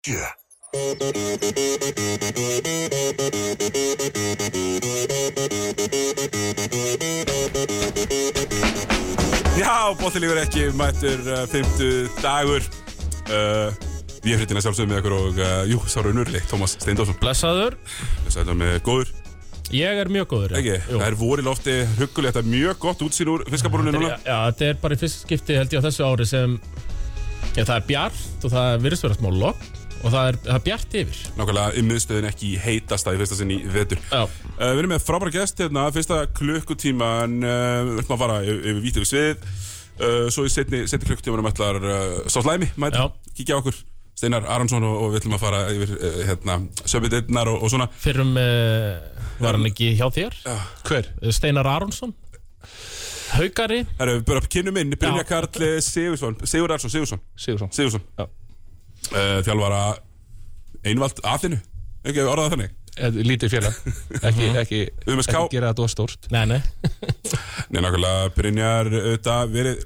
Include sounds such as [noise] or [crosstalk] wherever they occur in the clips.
sjö. Já, bóttilífur ekki mættur uh, fymtu dagur. Uh, Við erum hlutina sjálfsögum með okkur og uh, jú, sáru nurli, Tómas Steindórsson. Blessaður, Þess að með góður, ég er mjög góður ekki? Það er vor í lofti, huggulegt, það er mjög gott útsýn úr fiskaborunni núna. Já, þetta er bara í fyrst skipti held ég á þessu ári sem já, það er bjart og það virðist vera smá logg og það er, það er bjart yfir. Nákvæmlega í miðstöðin ekki heitasta í fyrsta sinn í vetur. Já, uh, Við erum með frábæra gest hérna, fyrsta klukkutíma en uh, við ætlum að fara yfir, vítið við svið. Uh, Svo í setni, setni klukkutímanum ætlar uh, Sá Slæmi, mæta, Já. kíkja okkur. Steinar Aronsson og, og við ætlum að fara yfir hérna, söpindinnar og, og svona. Fyrrum var hann ekki hjá þér? Hver? Steinar Aronsson Haugari Það eru bara kynnum inn, Brynja Já. Karl eh, Sigursson, Sigur Arsson, Sigursson Sigursson Sigursson Já. Uh, Þjálfara einvald aðinu Ekki orðað þannig? Eh, Lítið félag. Ekki, ekki, með ská- ekki gera þetta of stórt. Nei, nei. Nei, nákvæmlega Brynjar auðvitað verið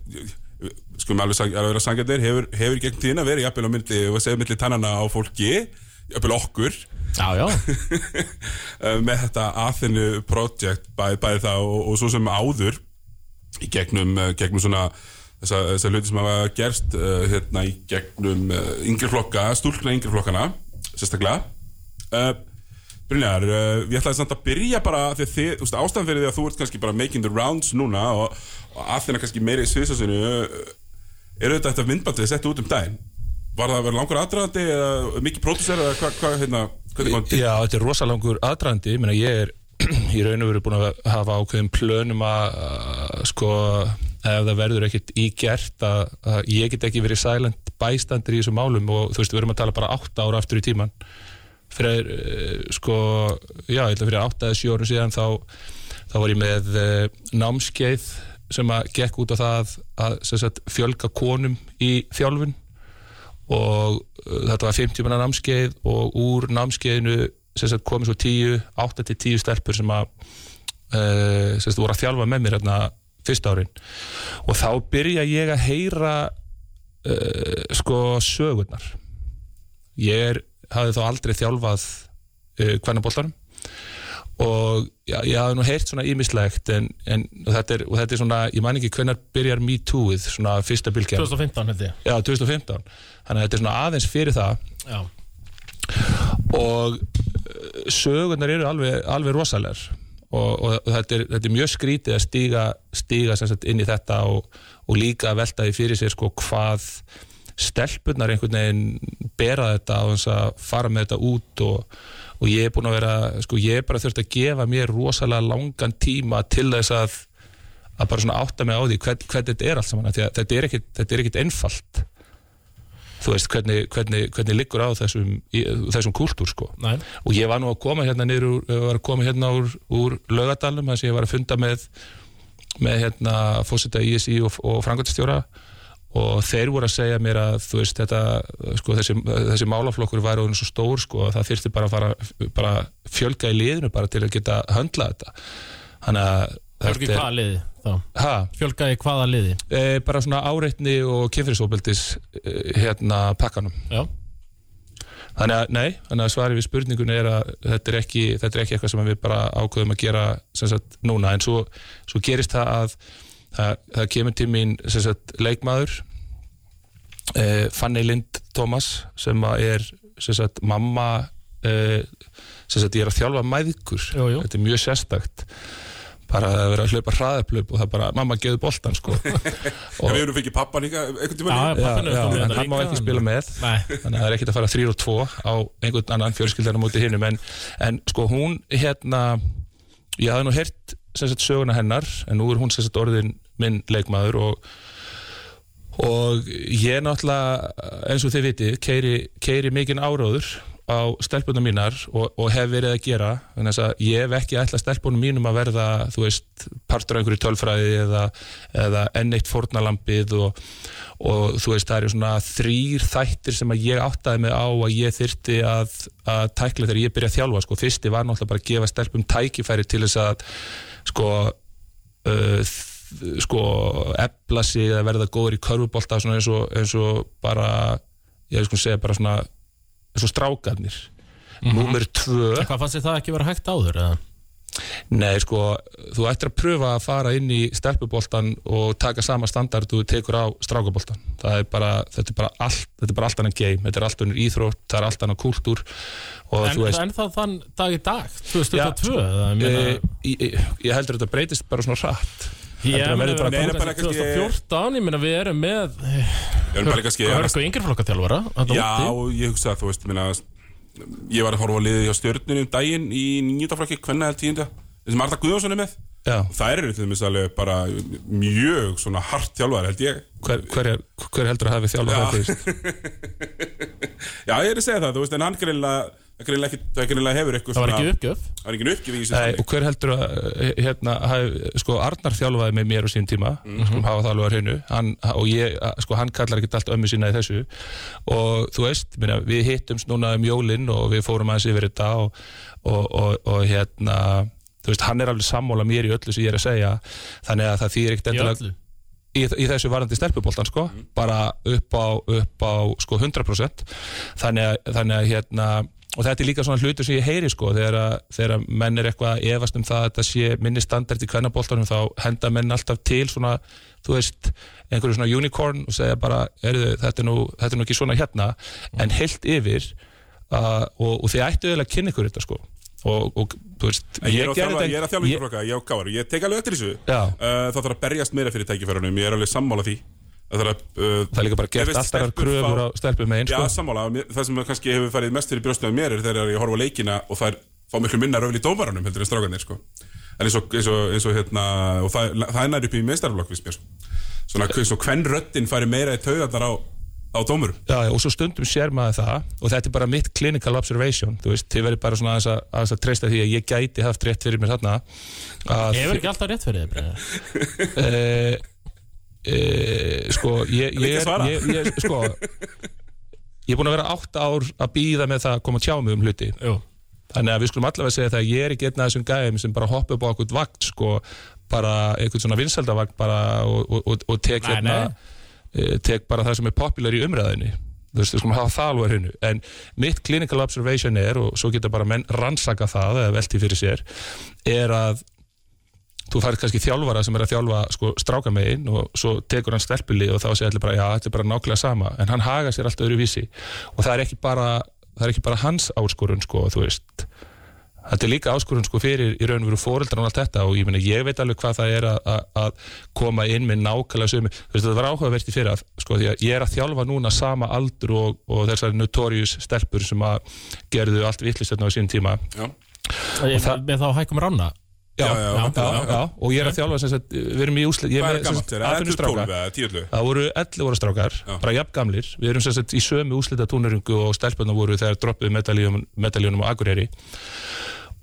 Skulum alveg, alveg vera sangjarnir hefur, hefur í gegn tíðina verið jafnvel á myndi og segja milli tannana á fólki jafnvel okkur. Já, já, uh, [laughs] með þetta aðinu project bæði, bæði það og, og svo sem áður í gegnum, gegnum svona þessa, þessa hluti sem hafa gerst uh, hérna í gegnum uh, yngri flokka, stúlkna yngri flokkana sérstaklega. Uh, Brynjar, við ætlaði samt að byrja bara því að þið, ástæðan fyrir því að þú ert kannski bara making the rounds núna og, og aðeina kannski meiri í sviðsasinu uh, eru þetta þetta myndbandið sett út um daginn? Var það að vera langur aðdraðandi eða mikið pródúser eða hvað, hva, hérna, hvernig kom Já, þetta er rosalangur aðdraðandi Ég meina, ég er [clears throat] í raun og veru búin að hafa ákveðin plönum að að, sko, ef það verður ekkert í gert að, að ég get ekki verið silent bystander í þessum málum og þú veist, við erum að tala bara 8 ára aftur í tíman fyrir, eh, sko, já, ég ætla fyrir 8 eða 7 árum síðan þá, þá var ég með eh, námskeið sem að gekk út á það að sagt, fjölga konum í þjálfun. Og uh, þetta var 50 manna námskeið og úr námskeiðinu sagt, komið svo 10, 8 til 10 stelpur sem að sagt, voru að þjálfa með mér hérna fyrsta árin. Og þá byrja ég að heyra uh, sko sögurnar. Ég er, hafði þá aldrei þjálfað uh, hvernig og já, ég hafði nú heyrt svona ímislegt en, en þetta, er, og þetta er svona, ég man ekki hvernig byrjar Me Too-ið, svona fyrsta bylgja 2015 held ég. Já, 2015 Þannig að þetta er svona aðeins fyrir það. Já, og uh, sögurnar eru alveg, alveg rosalegar og, og þetta, er, þetta er mjög skrítið að stíga, stíga sagt, inn í þetta og, og líka velta því fyrir sér sko, hvað stelpunnar einhvern veginn bera þetta og þess að fara með þetta út og, og ég er búin að vera sko, ég er bara þurft að gefa mér rosalega langan tíma til þess að að bara svona átta mig á því hvern, hvern þetta er allt saman þetta er ekkit, ekkit einfalt þú veist hvernig, hvernig, hvernig liggur á þessum, í, þessum kúltúr sko. Og ég var nú að koma hérna niður var að koma hérna úr, úr laugadalum þess að ég var að funda með með hérna fósita ISI og, og frangotistjóra og þeir voru að segja mér að þú veist þetta, sko þessi, þessi málaflokkur væri orðinn svo stór sko að það þyrfti bara að fara, bara fjölga í liðinu bara til að geta höndla þetta. Þannig að í hvaða liði þá? ha, Fjölga í hvaða liði? e, bara svona áreitni og kynfyrirsóbeldis e, hérna pakkanum Já, Þannig að, nei, þannig að svarið við spurningunni er að þetta er ekki, þetta er ekki eitthvað sem við bara ákveðum að gera sem sagt núna, en svo, svo gerist það að það, það kemur til mín sem sagt leikmaður eh, Fanny Lind Thomas sem er sem sagt mamma sem sagt ég er að þjálfa jú. þetta er mjög sérstakt bara að vera að hlaupa hraðaplöp og það bara, mamma geður boltan sko. [laughs] Og við erum fikið pappa líka einhvern tíma Já, líka. Er kominn en hérna hann má ekki spila með. Nei, þannig að það er ekkert að fara 3 og 2 á einhvern annan fjölskyldan á móti hinnum en, en sko hún hérna ég hafði nú heyrt sem sagt söguna hennar en nú er hún sagt orðin minn leikmaður og og ég náttúrulega eins og þið vitið keiri, keiri mikinn áróður á stelpunum mínar og, og hef verið að gera þannig að ég hef ekki ætla stelpunum mínum að verða þú veist partur af einhverju tölfræði eða, eða enn eitt fórnalambið og, og þú veist það eru svona þrýr þættir sem að ég áttaði mig á að ég þyrti að, að tækla þegar ég byrja að þjálfa sko. Fyrsti var náttúrulega bara að gefa stelpum tækifæri til þess að sko uh, sko ebla sig eða verða góður í körfubolta svona eins og, bara ég sko segja bara svona svo strákarnir Númer tvö Hvað fannst þið það ekki vera hægt áður? Eða? Nei, sko, þú ættir að pröfa að fara inn í stelpuboltan og taka sama standard og þú tekur á strákaboltan. Það er bara, þetta er bara allt, þetta er bara allt annað game, þetta er allt annað íþrótt, það er allt annað kúltúr og En, veist, en það þann dag í dag, 2022 Já, eða, ég meina, ég, ég heldur að þetta breytist bara svona hratt. Ég að meina, bara við erum Nei, bara kannski kannski- 2014, ég meina við erum með kannski Hörku yngreflokkatjálfara Já, og ég hugsa að þú veist minna, Ég var að horfa á liðið hjá stjörnunum um daginn í nýjöndaflokki, hvenna er tíunda sem Arda Guðjónsson er með. Já, Það eru til dæmis alveg bara mjög svona hart þjálfar held ég. Hver, hver, er, hver heldur að hafi þjálfað Já. [laughs] Já, ég er að segja það, þú veist, en hann greinlega það greinlega hefur eitthvað Það var ekki uppgjöf. Það var ekki uppgjöf í þessu Nei, og hver heldur að eh, hérna, hafi, sko, Arnar þjálfaði með mér á sín tíma mm -hmm. hafa það alveg að hreinu. Hann, og ég, sko, hann kallar ekki allt ömmu sína í þessu. Og þú veist, minna, við hittumst núna um jólin og við fórum aðeins yfir þetta og, og, og, og hérna þú veist, hann er alveg sammóla mér í öllu sem ég er að segja. Þannig að það þýr ekkert í endilega í, í þessu varandi stelpuboltan sko, bara upp á, upp á sko 100% þannig að, þannig að hérna og þetta er líka svona hlutur sem ég heyri sko þegar, að, þegar menn er eitthvað að efast um það að þetta sé minni standard í kvennaboltanum þá henda menn alltaf til svona þú veist, einhverju svona unicorn og segja bara, er þetta, er nú, þetta er nú ekki svona hérna, en heilt yfir uh, og, og þið ættu eiginlega að kynna ykkur þetta sko. Og, og þú veist, En Ég er að þjálfa, ég er að þjálfa ég- yngreflokka, ég á káar Ég tek alveg eftir þessu. Já. Uh, Það þarf að berjast meira fyrir tækifærunum. Ég er alveg sammála því Það að uh, það er líka bara gert alltaf kröfur á stelpum megin Já, sko. sammála, Mér- það sem kannski hefur farið mest fyrir brjóstum af mér er þegar ég horfa á leikina og það er fá miklu minna röfl í dómaranum heldur en strákanir sko. en eins og, eins og, eins og hérna og það, það er nær upp í meistarflokk við mér sko. svona eins og hvern röddin fari meira í taugarnar á, á dómurum Já, já, og svo stundum sér maður það og þetta er bara mitt clinical observation þú veist, þið verður bara svona aðeins að, að treysta því að ég gæti haft rétt fyrir mér þarna að Hefur ekki alltaf rétt fyrir þið? [laughs] e, sko ég, ég, ég, ég sko ég er búin að vera átt ár að býða með það að koma að tjá mig um hluti. Jú þannig að við skulum allavega segja það að ég er ekki einn af þessum gæðum sem bara hoppa upp á okkur vakt sko, bara eitthvað svona vinsaldavakt bara og, og, og, og tek Nei, hérna eh, tek bara það sem er popular í umræðinni þú veist, við skulum hafa á hreinu. En mitt clinical observation er og svo geta bara menn rannsaka það eða velti fyrir sér er að þú færð kannski þjálfara sem er að þjálfa sko, strákamegin og svo tekur hann stelpili og þá segir allir bara já, þetta er bara nákvæmlega sama. En hann haga sér allt öðru vísi. Og það er ekki bara, það er ekki bara hans áskorun sko, þú veist. Þetta er líka áskorun sko fyrir í raun og veru fóreldrar og allt þetta. Og ég, meina, ég veit alveg hvað það er að, að, koma inn með nákvæmlega sömu þú veist, það var áhugavert í fyrir að sko, því að ég er að þjálfa núna sama aldur og, og þessari notorious stelpur sem að gerðu allt tíma Já, já, já, og ég er að þjálfa sem sagt, við erum í úslit ég Hvað með, gammalt sem þér? sagt, þetta 12 atvinnustráka. eða 10 Það voru 11 voru strákar, bara jafn gamlir. Við erum sem sagt í sömu úslita túneringu og stelpunna voru þegar droppuðu medaljónum á Akureyri.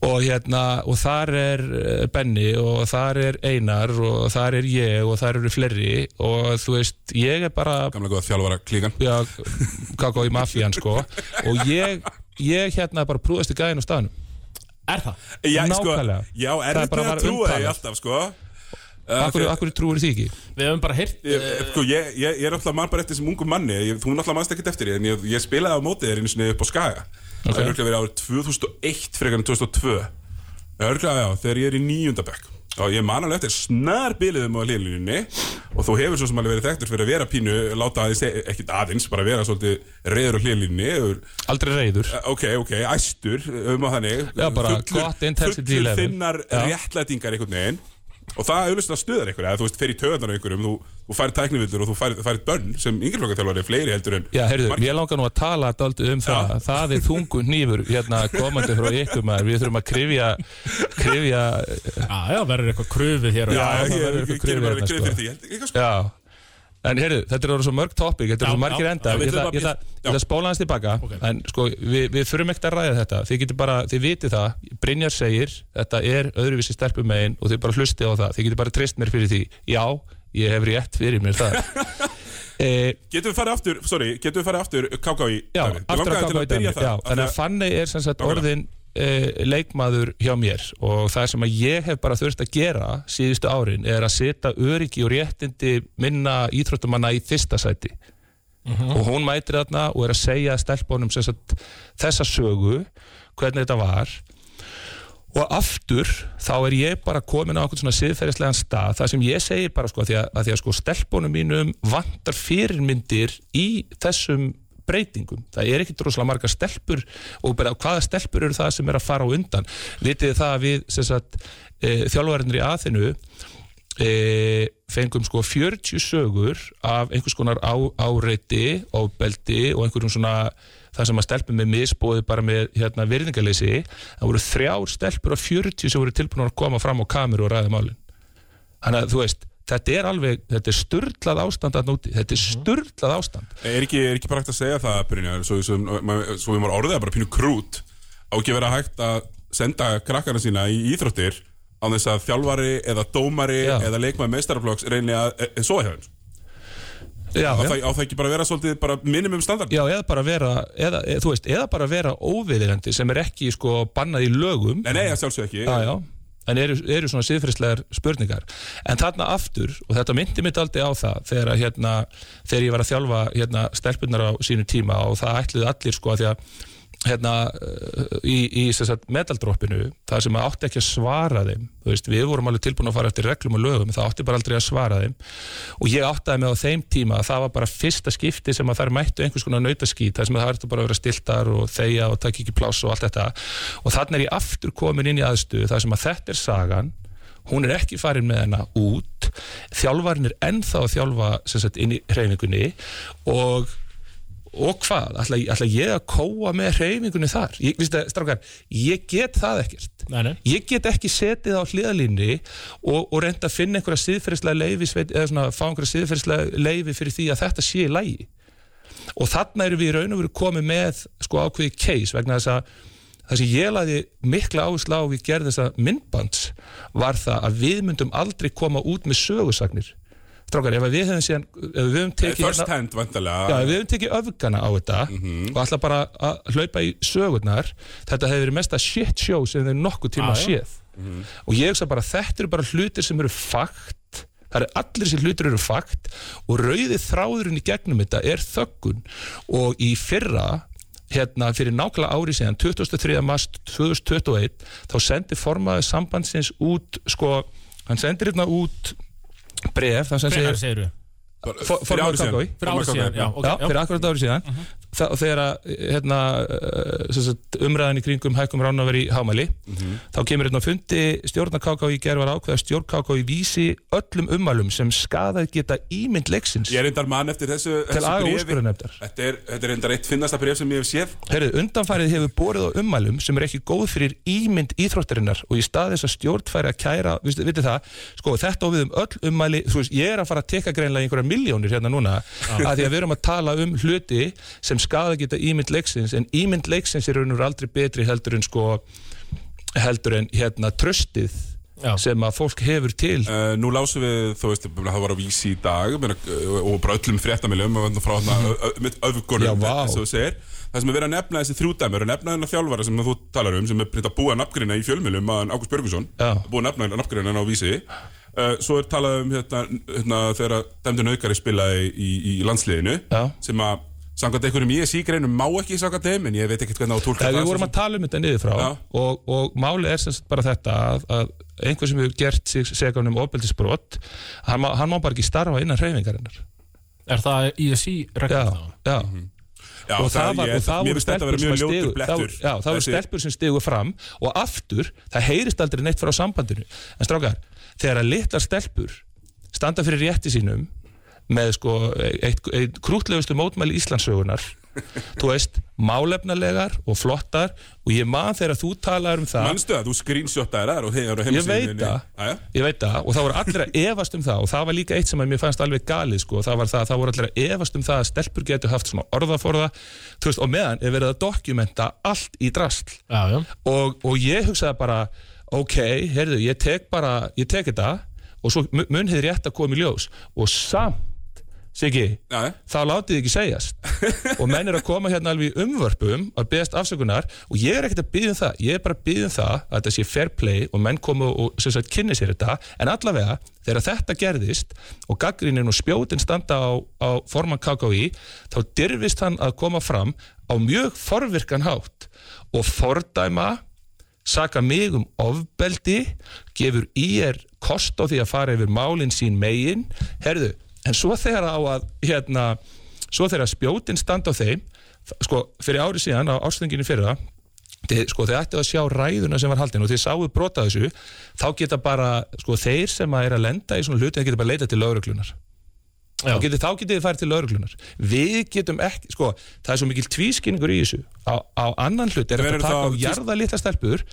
Og hérna, og þar er eh, Benni og þar er Einar og þar er ég og þar eru fleiri. Og þú veist, ég er bara Gamla góða þjálfara klíkan. Já, kakó í mafían sko. Og ég, ég hérna bara prúðast í gæðin á staðnum Er það? Já, sko, Nákvæmlega. já, Það er var að trúa umtalað. alltaf, sko Akkur, akkur trúir því ekki? Við höfum bara heyrt Ég, sko, ég, ég, ég er alltaf mann bara eftir þessum ungum manni ég, Þú náttúrulega mannst ekkert eftir því En ég, ég spilaði á mótið þér einu sinni upp á Skaga Það er örgulega verið árið 2001 frekar en 2002 Örgulega, já, þegar ég er í níundabekk Og ég man alveg eftir snar biliðum á hlýðlínunni Og þú hefur svo sem alveg verið þekktur fyrir að vera pínu Láta aðeins, ekkert aðeins, bara vera svolítið reyður á hlýðlínunni Aldrei reyður Ok, ok, æstur um á þannig Já, bara gott intensity fullur level. þinnar Já. réttlætingar einhvern veginn og það auðvitað stuðar einhverja að þú veist, fer í töðanar einhverjum þú, þú færið tæknivildur og þú færið, færið bönn sem yngreflokkarþjálfari fleiri heldur en Já, heyrðu, margir. ég langar nú að tala dálítið um það. Það er þungun nýfur hérna komandi frá ykkur maður. Við þurfum að krifja krifja, Já, já, verður eitthvað krufið hér og Já, það ég, verður ég, eitthvað ég gerir bara krið hérna, fyrir því Ég- ég- sko- Já En heyrðu, þetta er orðið svo mörg topic, þetta er Já, svo margir enda. Já, Ég ætla að- spóla hans tilbaka. Ok. En sko, við, við þurfum ekkert að ræða þetta. Þið getur bara, þið vitið það. Brynjar segir, þetta er öðruvísi stelpum megin Og þið bara hlustið á það, þið getur bara treyst mér fyrir því. Já, ég hef rétt fyrir mér það. [laughs] E, Getum við farið aftur, sorry, getum við farið aftur KKÍ Já, aftur af þannig að Fanny er sem sagt orðin leikmaður hjá mér. Og það sem að ég hef bara þurft að gera síðustu árin er að setja öryggi og réttindi minna íþróttumanna í fyrsta sæti. Og hún mætir þarna og er að segja stelpunum þessa sögu hvernig þetta var. Og aftur þá er ég bara komin á einhvern svona siðferðislegan stað. Það sem ég segir bara sko að því að, að, því að sko stelpunum mínum vantar fyrirmyndir í þessum breytingum. Það er ekki droslega margar stelpur og bara hvaða stelpur eru það sem er að fara á undan. Vitið það að við sagt, e, þjálfverðinir í aðinu e, fengum sko 40 sögur af einhvers konar á, áreiti, ofbeldi og einhverjum svona það sem að stelpum með misbóði bara með hérna, virðingaleysi það voru þrjár stelpur af 40 sem voru tilbúin að koma fram á kameru og ræða málin þannig að þú veist þetta er alveg, þetta er sturdlað ástand að núti, þetta er sturdlað ástand Er ekki, er ekki bara hægt að segja það, Brynjar, svo, svo, svo við maður orðið að bara pínu krút á ekki vera hægt að senda krakkarna sína í íþróttir á þess að þjálfari eða dómari Já. eða leikmaði meistaraflokks reyni að e, e, hjá þeim. Já, Á það, á það ekki bara vera svolítið bara minimum standard? Já, eða bara vera, eða, eða, veist, eða bara vera óviðirandi sem er ekki sko bannað í lögum Nei, nei, sjálfsög ekki. já, já, en eru, eru svona siðfyrslegar spurningar. En þarna aftur, og þetta myndi mitt aldrei á það þegar, hérna, þegar ég var að þjálfa hérna, stelpunar á sínu tíma og það ætluðu allir sko að því að hérna, uh, í, í medaldroppinu það sem átti ekki að svara þeim þú veist, við vorum alveg tilbúin að fara eftir reglum og lögum það átti bara aldrei að svara þeim. Og ég áttaði mig á þeim tíma að það var bara fyrsta skipti sem að þær mættu einhvers konar nautaskít það sem að það ertu bara að vera stiltar og þegja og taka ekki pláss og allt þetta. Og þannig er ég aftur komin inn í aðstöðu það sem að þetta er sagan hún er ekki farin með hennar út þjálfarin er ennþá að þjálfa sagt, inn í hreyfingunni og og hvað, ætla, ætla ég að kóa með hreyfingunni þar? Ég, viðstu, strákar, ég get það ekkert. Nei, nei. ég get ekki setið á hliðalínni og, og reynda að finna einhverja siðferðislega leifi eða svona fá einhverja siðferðislega leifi fyrir því að þetta sé í lægi og þarna erum við í raun og veru komið með sko ákveði case vegna þess að það sem ég laði mikla áherslu á við gerð þessa myndbands var það að við myndum aldrei koma út með sögusagnir strákar, ef við hefum síðan ef við hefum tekið First hérna- hand, vantarlega. Já, ef við hefum tekið öfgana á þetta og ætla bara að hlaupa í sögurnar þetta hefur verið mesta shit show sem þeir nokkuð tíma já. séð og ég hugsa bara þetta eru bara hlutir sem eru fakt það eru allir þessi hlutir eru fakt og rauði þráðurinn í gegnum þetta er þöggun og í fyrra hérna fyrir nákvæmlega ári síðan 23. mars 2021 þá sendi formaði sambandsins út sko, hann sendir hérna út bref þar sem segir Fyrir formaður ári síðan. Fyrir akkurat ári síðan og þegar hérna, sagt, umræðan í kringum hækkum ránaveri í hámæli þá kemur hérna fundi stjórnar KKÍ gerð var ákveða stjórn KKÍ vísi öllum ummælum sem skadað geta ímynd leiksins Ég er reyndar mann eftir þessu, þessu úrskurðarnefndar Þetta er, þetta er reyndar eitt finnasta bref sem ég hef séð. Herrið, undanfærið hefur borið á ummælum sem er ekki góð fyrir ímynd íþróttarinnar og í stað þess að stjórn færi að kæra vitið það, sko þetta á við um öll ummæli þú veist, ég er að fara að tekka greinlega einhverja miljónir hérna núna, að því að við erum að tala um hluti sem skada geta ímynd leiksins, en ímynd leiksins er raun og aldrei betri heldur en sko heldur en hérna tröstið Já. sem að fólk hefur til Uh, nú lásum við, þú veist, það var á vísi í dag meina, uh, og bara öllum fréttamiljum og frá þarna segir það sem er verið að nefna þessi þrjú dæmi er að nefna þennan þjálfara sem þú talar um sem er breytt að búa nafngrina í fjölmiljum að Ágúst Björgusson Já. búa nafna nafngrina á vísi uh, svo er talað um hérna, hérna þegar dæmdur naukari spilaði í, í landsliðinu Já. sem að samkvæmt einhverjum ég sígreinum má ekki samkvæmt þeim en ég veit ekkert hvernig á að tólka það við vorum að tala um þetta niður frá. Já. og, og málið er sem sagt bara þetta að, að einhver sem hefur gert sig segan um ofbeldisbrot hann, hann má bara ekki starfa innan hreyfingarinnar. Er það ISI Já, reglum þá? já. Já, og það, var, ég, og það mér voru finnst þetta að stelpur vera sem, mjög að ljótur stigu, það, blettur. voru- já, það voru stelpur sem stigu fram og aftur, það heyrist aldrei neitt frá sambandinu. En strákar, þegar að litlar stelpur standa fyrir rétti sínum með sko eitt, eitt krútlegustu mótmæli Íslandssögunar þú veist, málefnalegar og flottar og ég man þegar þú talar um það. Manstu það, þú screenshotaði þar og hefur Ég veit það. Ég veit það. Og það voru allir að efast um það. Og það var líka eitt sem að mér fannst alveg galið sko, það var það að það voru allir að efast um það að stelpur getur haft svona orðaforða. Þú veist, og meðan er verið að dokumenta allt í drasl. Já, já. og, og ég hugsaði bara ok, heyrðu, ég tek bara ég tek þetta og svo mu- mun hefði rétt að koma í ljós. Og samt Siggi, Já, þá látið ekki segjast. Og menn er að koma hérna alveg í umvörpum að beðast afsökunar og ég er ekkert að byggja um það. Ég er bara að byggja um það að þetta sé fair play og menn komu og sem sagt kynni sér þetta. En allavega þegar þetta gerðist og gaggrinnin og spjótin standa á, á forman KKI þá dyrfist hann að koma fram á mjög forvirkan hátt. Og fordæma saka mig um ofbeldi gefur í er kost á því að fara yfir málinn sín megin. Herðu, en svo þegar á að hérna, svo þegar spjótin standa á þeim sko, fyrir ári síðan á ástönginu fyrra þið, sko, þið ættu að sjá ræðuna sem var haldin og þið sáu brota þessu þá geta bara, sko, þeir sem að er að lenda í svona hluti, þeir geta bara leita til lauruglunar þá getið þið farið til lauruglunar við getum ekki, sko, það er svo mikil tvískinningur í þessu. Á, á annan hlut er Hver að er taka á jarða litla stelpur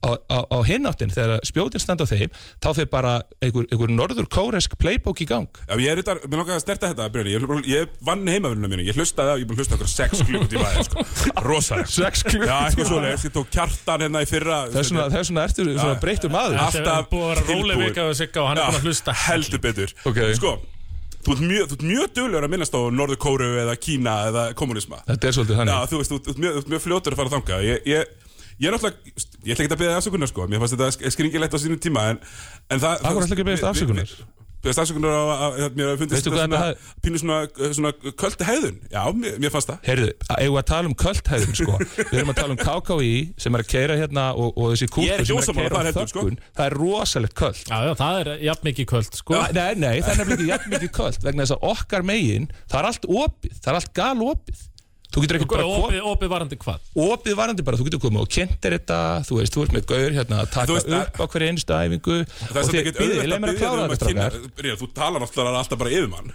á, á, á hináttin þegar spjótin standa á þeim þá fyrir bara einhver, einhver norður kóresk playbook í gang Já, ég er þetta, mér langar að sterta þetta, Brynni, ég, ég vann heimavinnuna mínu, ég hlustaði á, ég búin að hlusta okkur sex klukkutíma, aðeins, sko, [laughs] rosalega. Sex Já, eitthvað svoleiðis, ég tók kjartan hérna í fyrra. þess vegna, þess vegna ertu svona breyttur maður Ja. Þetta er Alltaf búið að vera róleg tilbúin. vika við Sigga og hann er búin að hlusta Heldur betur. Ok. Sko, þú ert mjög, þú ert mjög duglegur að minnast á Norður Kóru eða Kína eða kommunisma. þetta er svolítið Já, þannig þú veist, þú ert- þú ert mjög, þú ert mjög fljótur að fara þanga. Ég, ég, ég er náttúrulega, ég ætla ekki að beða afsökunar, sko, mér fannst þetta skringilegt á sínum tíma, en, en það... Hverju ætlarðu ekki að biðjast afsökunar? Beðast afsökunar á að, að mér hafi fundist svona, pínu svona, svona köldi hegðun. Já, mér, mér fannst það. Heyrðu, eigum við að tala um kvöldhæðun sko. Við erum að tala um KKI sem er að keira hérna og, og þessi kúltur sem er að keira á heldur, sko. þökkun Það er rosalegt kvöld Já, já, það er jafn mikið kvöld, sko Nei, nei, það er jafn mikið kvöld vegna þess að okkar megin, það er allt opið það er allt gal opið Þú getur ekki bara komið Opið, opið varandi hvað? opið varandi bara, þú getur komið og kynntir þetta þú veist, þú ert með gaur hérna að taka veist, upp á hverju einustu æfingu Það er og samt þið, ekkert býðið, auðvelt leið mér að biðja klára um Þú talar náttúrulega alltaf bara yfir mann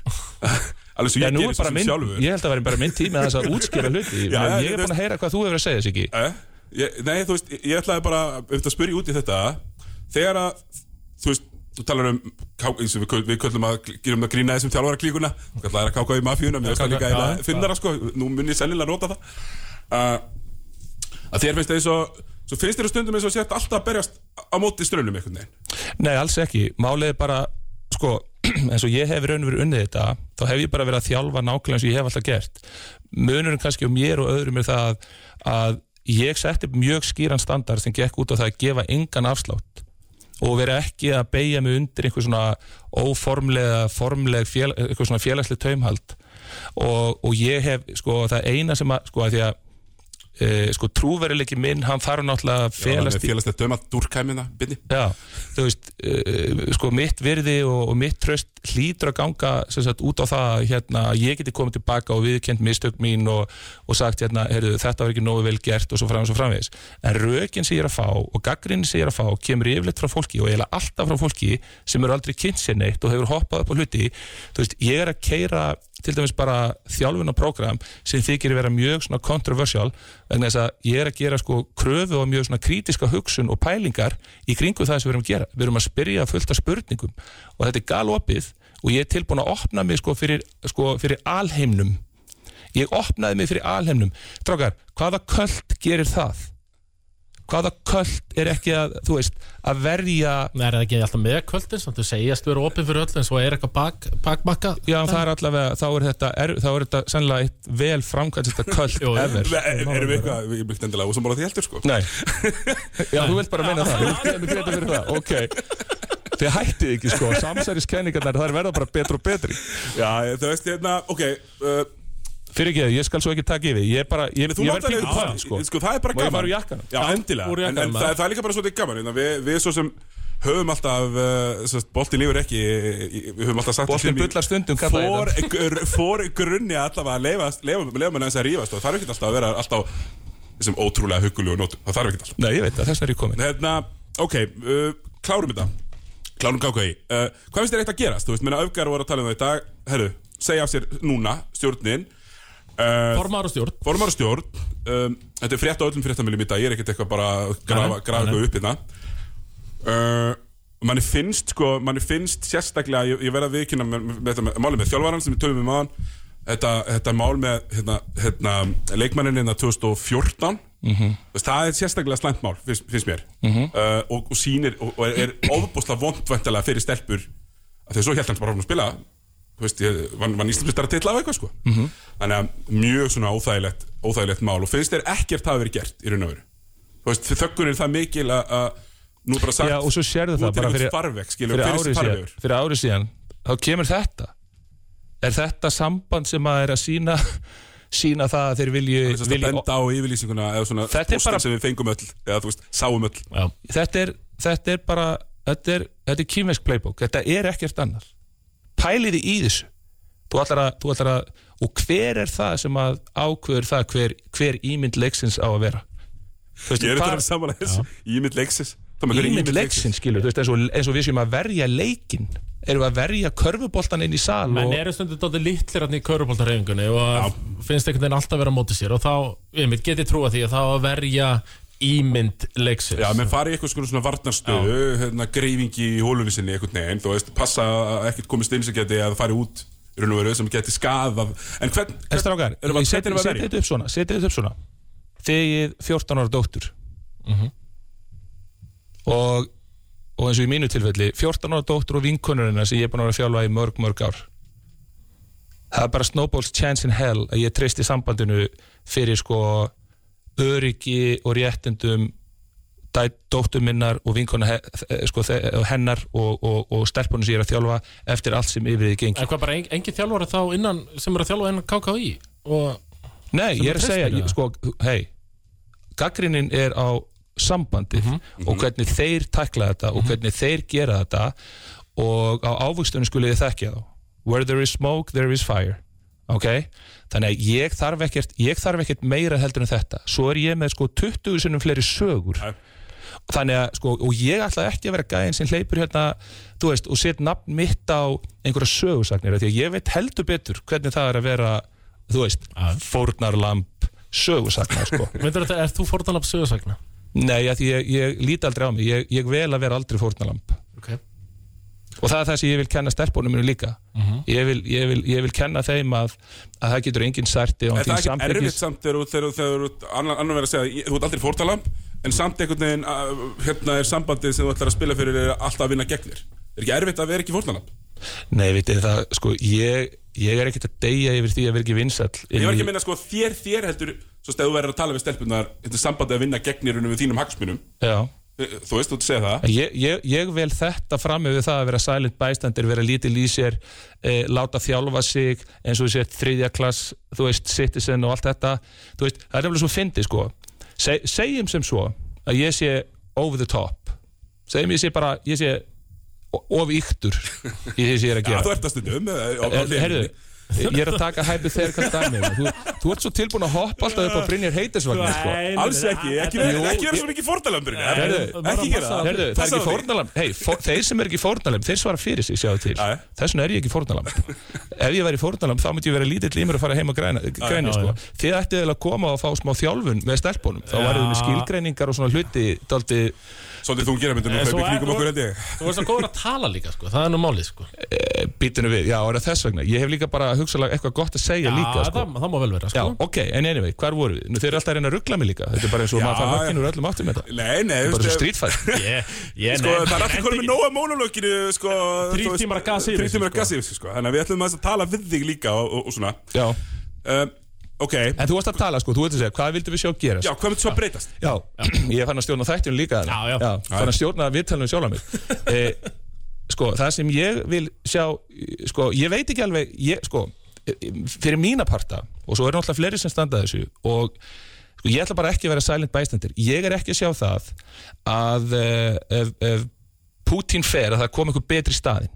[laughs] Alveg svo ég gerir er svo sem sjálfur. ég held að vera bara minn tími að þess að útskýra hluti ég er búin að heyra hvað þú hefur að segja, Siggi. Eh? Ég- Nei, þú veist, ég ætlaði bara auðvitað að spyrja út í þetta. Þegar að, þú veist, þú talar um eins og við, við köllum að gerum að grína þessum þjálfara klíkuna Þú kallar að káka í mafíuna Mér finnst það líka eða já. finnara sko Nú mun ég sennilega nota það uh, Að þér finnst það eins og Svo finnst þér stundum eins og sért alltaf að berjast á móti strönnum einhvern veginn Nei, alls ekki. Málið er bara, sko, [clears throat] eins og ég hef raun og verið unnið þetta, þá hef ég bara verið að þjálfa nákvæmlega eins og ég hef alltaf gert. Munurinn kannski um mér og öðrum er það að ég setti mjög skýran standard sem gekk út á það að gefa engan afslátt og vera ekki að beigja mig undir einhver svona óformlega, formleg, fél, eitthvað svona félagslega taumhald. Og, og ég hef, sko, það eina sem að, sko, að því að e, sko, trúverileiki minn, hann þarf náttúrulega að felast í Félagslegt döma dúrkæmina, byrni Já, þú veist, uh, sko mitt virði og, og mitt tröst hlýtur að ganga sem sagt, út á það að hérna, ég geti komið tilbaka og viðkend mistök mín og, og sagt hérna, heyrðu, þetta var ekki nógu vel gert og svo framins og framvegis. En rökin sem ég er að fá og gaggrinni sem ég er að fá kemur yfirleitt frá fólki og eiginlega alltaf frá fólki sem eru aldrei kynnt sér neitt og hefur hoppað upp á hluti. Þú veist, ég er að keira til dæmis bara þjálfun og prógram sem þykir vera mjög svona controversial vegna þess að ég er að gera sko kröfu og mjög svona krítiska hugsun og pælingar í kringu það sem við erum að gera. Við erum að spyrja fullt af spurningum og þetta er galopið og ég er tilbúin að opna mig sko fyrir, sko, fyrir alheimnum. Ég opnaði mig fyrir alheimnum. Drákar, hvaða köld gerir það? Hvaða köld er ekki að, þú veist, að verja Nei, er það ekki alltaf með kvöldin samt þú segjast vera opið fyrir öll en svo er eitthvað bak, bakmakka Já, það er allavega, þá er þetta, er, þá er þetta sennilega eitt vel framkvæmt þetta köld [laughs] Jú, jú. ever. Erum við eitthvað, ég byggt endilega úsammála því heldur sko Nei. [laughs] Já, þú vilt bara meina það. Þú vilt greita fyrir það. Ok. Þið hættið ekki, sko. Samsæriskenningarnar, það er verða bara betur og betri. Já, þú veist, hérna, ok uh, Fyrir ekki, ég skal svo ekki taka yfir. Ég er bara, ég, ég verð pínu pari, sko. sko, það er bara Má ég gaman. fara úr jakkanum? Já, endilega, en, en það, það er líka bara svolítið gaman. Hérna. við, við svo sem höfum alltaf uh, boltin lífur ekki við höfum alltaf sagt Boltinn bullar stundum, fór, fór grunni allavega að leifa, leifa, mann aðeins að rífast það þarf ekki alltaf að vera alltaf þessum ótrúlega huggulegu nótum, það þarf ekki alltaf. Nei, ég veit það, þess er ég komin. hérna, ok, uh, klárum þetta. Klárum KKI uh, hvað finnst þér eitt að gerast, þú veist, minna öfgar voru að tala um það í dag, herru, segja af sér núna stjórnin uh, Formar og stjórn. formar og stjórn. Um, þetta er frétt á öllum fréttamilum í dag. Ég er ekkert eitthvað bara að grafa, eitthvað upp hérna. Uh, manni finnst sko, manni finnst sérstaklega ég, ég verða að viðkynna með, með, með, með málið með þjálfaran sem við tölum um aðan þetta, þetta mál með hérna, hérna, leikmannin hérna 2014 Mhm. Veist, það er sérstaklega slæmt mál finnst, finnst mér. Uh, og, og sýnir og, og er, er ofbúslega vondvæntalega fyrir stelpur að svo held hans bara hún að spila veist, vann, vann Íslandsmyndstara titla af eitthvað sko. Mhm. þannig að mjög svona óþægilegt óþægilegt mál og finnst þér ekkert hafa verið gert í raun og veru? Þöggun er það mikil að að nú bara sagt Já, og svo sérðu það bara fyrir, farveg, skilur, fyrir, er árið síðan, fyrir árið síðan þá kemur þetta. Er þetta samband sem að er að sína sína [laughs] það að þeir vilji, Þess að vilji benda á yfirlýsinguna eða svona póstin bara- sem við fengum öll eða þú veist, sáum öll. Já, þetta, er, þetta er bara þetta er, þetta er kýmvesk playbook. Þetta er ekkert annar pæliði í þessu. Þú ætlar að, þú ætlar að, og hver er það sem að ákveður það hver, hver ímynd leiksins á að vera? Ég er þetta samanlega þessu. Ímynd leiksins. Ímynd leiksins. skilur, þú veist, eins og, eins og við séum að verja leikin erum við að verja körfuboltan inn í sal menn eru stundu dóttir litlir hann í körubóltarhefingunni og finnst einhvern veginn alltaf vera á móti sér og þá, ég mitt geti trúa því að þá að verja ímynd leiksins. Já, menn fari eitthvað svona, varnarstöðu hérna, greifingi í hólunni sinni einhvern veginn, þú veist, passa að ekkert komist inn sem geti að fari út veru sem geti skadað en hvern, En strákar, verja? þetta upp svona setið þetta upp svona. Þegið 14 ára dóttur. Og og eins og í mínu tilfelli 14 ára dóttur og vinkonurina sem ég er búin að vera að þjálfa í mörg, mörg ár. Það er bara snowballs chance in hell að ég treysti sambandinu fyrir sko öryggi og réttindum dóttur minnar og vinkona eh, sko, þe- hennar og, og, og stelpunum sem ég er að þjálfa eftir allt sem yfir því gengi. En hvað bara en, engin þjálfari þá innan sem er að þjálfa innan KKÍ og Nei, ég er að segja, sko, hei Gaggrinin er á sambandið og hvernig þeir tækla þetta og hvernig þeir gera þetta og á ávöxtunum skulle þið þekkja þá. Where there is smoke, there is fire ok, þannig að ég þarf ekkert ég þarf ekkert meira heldur en þetta svo er ég með sko 20 sinnum fleiri sögur Nei. þannig að sko og ég ætla ekki að vera gæðin sem hleypur hérna þú veist, og set nafn mitt á einhverja sögursagnir því að ég veit heldur betur hvernig það er að vera þú veist, Já. fórnarlamb sögursagna sko [laughs] er þú fórtanlapp sögursagna? Nei, því ég, ég líti aldrei á mig ég, ég vel að vera aldrei fórnalamb Ok og það er það sem ég vil kenna stelpunum mínu líka. Ég, vil, ég, vil, ég vil kenna þeim að, að það getur enginn særti Er það ekki erfitt samt þegar þú- þú- þú annar verið að segja þú ert aldrei fórtalamb en samt einhvern veginn að, hérna er sambandið sem þú ætlar að spila fyrir alltaf að vinna gegnir Er ekki erfitt að vera ekki fórtalamb? Nei, vitið það, sko, ég, ég er ekkert að deyja yfir því að vera ekki vinsall Ég var ekki að minna sko þér, þér heldur svo steðu verður að tala við stelpunar þetta sambandið að vinna gegnir við þínum hagsmunum. Já Þú veist, þú ert að segja það. Ég, ég, ég vel þetta fram yfir það að vera silent bystander, vera lítil í sér e, láta þjálfa sig eins og þú sért þriðja klass, þú veist citizen og allt þetta, þú veist, það er nefnilega svo fyndi sko, Se, segjum sem svo að ég sé over the top. Segjum ég sé bara, ég sé of yktur í því sem ég er að gera. þú ert að stundum eh, Er-. Herðu, ég er að taka hypothetical dæmi. Þú, þú ert svo tilbúin að hoppa alltaf upp á Brynjar Heitisvagn sko. Alls ekki, ekki vera svo mikið fórtalambur Herðu, Ekki gera það. Herðu, það er ekki þig. fórnalamb hey, for, Þeir sem er ekki fórnalamb, þeir svara fyrir sig sjáðu til. Já, já. Þess vegna er ég ekki fórnalamb Ef ég væri fórnalamb þá myndi ég vera lítill í mér að fara heim að græna, sko. Þið ættið eiginlega að koma og fá smá þjálfun með stelpunum. Þá þið með skilgreiningar og svona hluti daldi, Svolítið þungir að mynda nú En hlaupi svo í kringum okkur held ég. Þú veist að góður að tala líka sko, það er nú málið sko. E, Bítinu við, já, er það þess vegna? Ég hef líka bara hugsalega eitthvað gott að segja líka sko. það, það má vel vera Já, sko. ok, en anyway, hvar voru við? Nú, þeir eru alltaf að reyna að ruggla mig líka. Þetta er bara eins og Já, maður já. höggin úr öllum áttum með þetta. Nei, nei, Bara þú svo [laughs] ég Sko, það er alltaf konum með nóga mónulókinu sko, Þrír þú veist, tímar að að sko. Þannig að við ætlum aðeins að tala við þig líka og, og, og svona Já, um, Ok, en þú varst að tala sko, þú veit að segja, hvað vildum við sjá gerast? já, hvað myndir svo að breytast? Já, ég fann að stjórna þættinu líka þarna. Já, já. fann að stjórna viðtalinu sjálf mig [laughs] e, Sko, það sem ég vil sjá Sko, ég veit ekki alveg ég, Sko, fyrir mína parta Og svo er náttúrulega fleiri sem standa að þessu Og sko, ég ætla bara ekki að vera silent bystander Ég er ekki að sjá það Að e, ef, ef Putin fer að það kom einhver betri í staðinn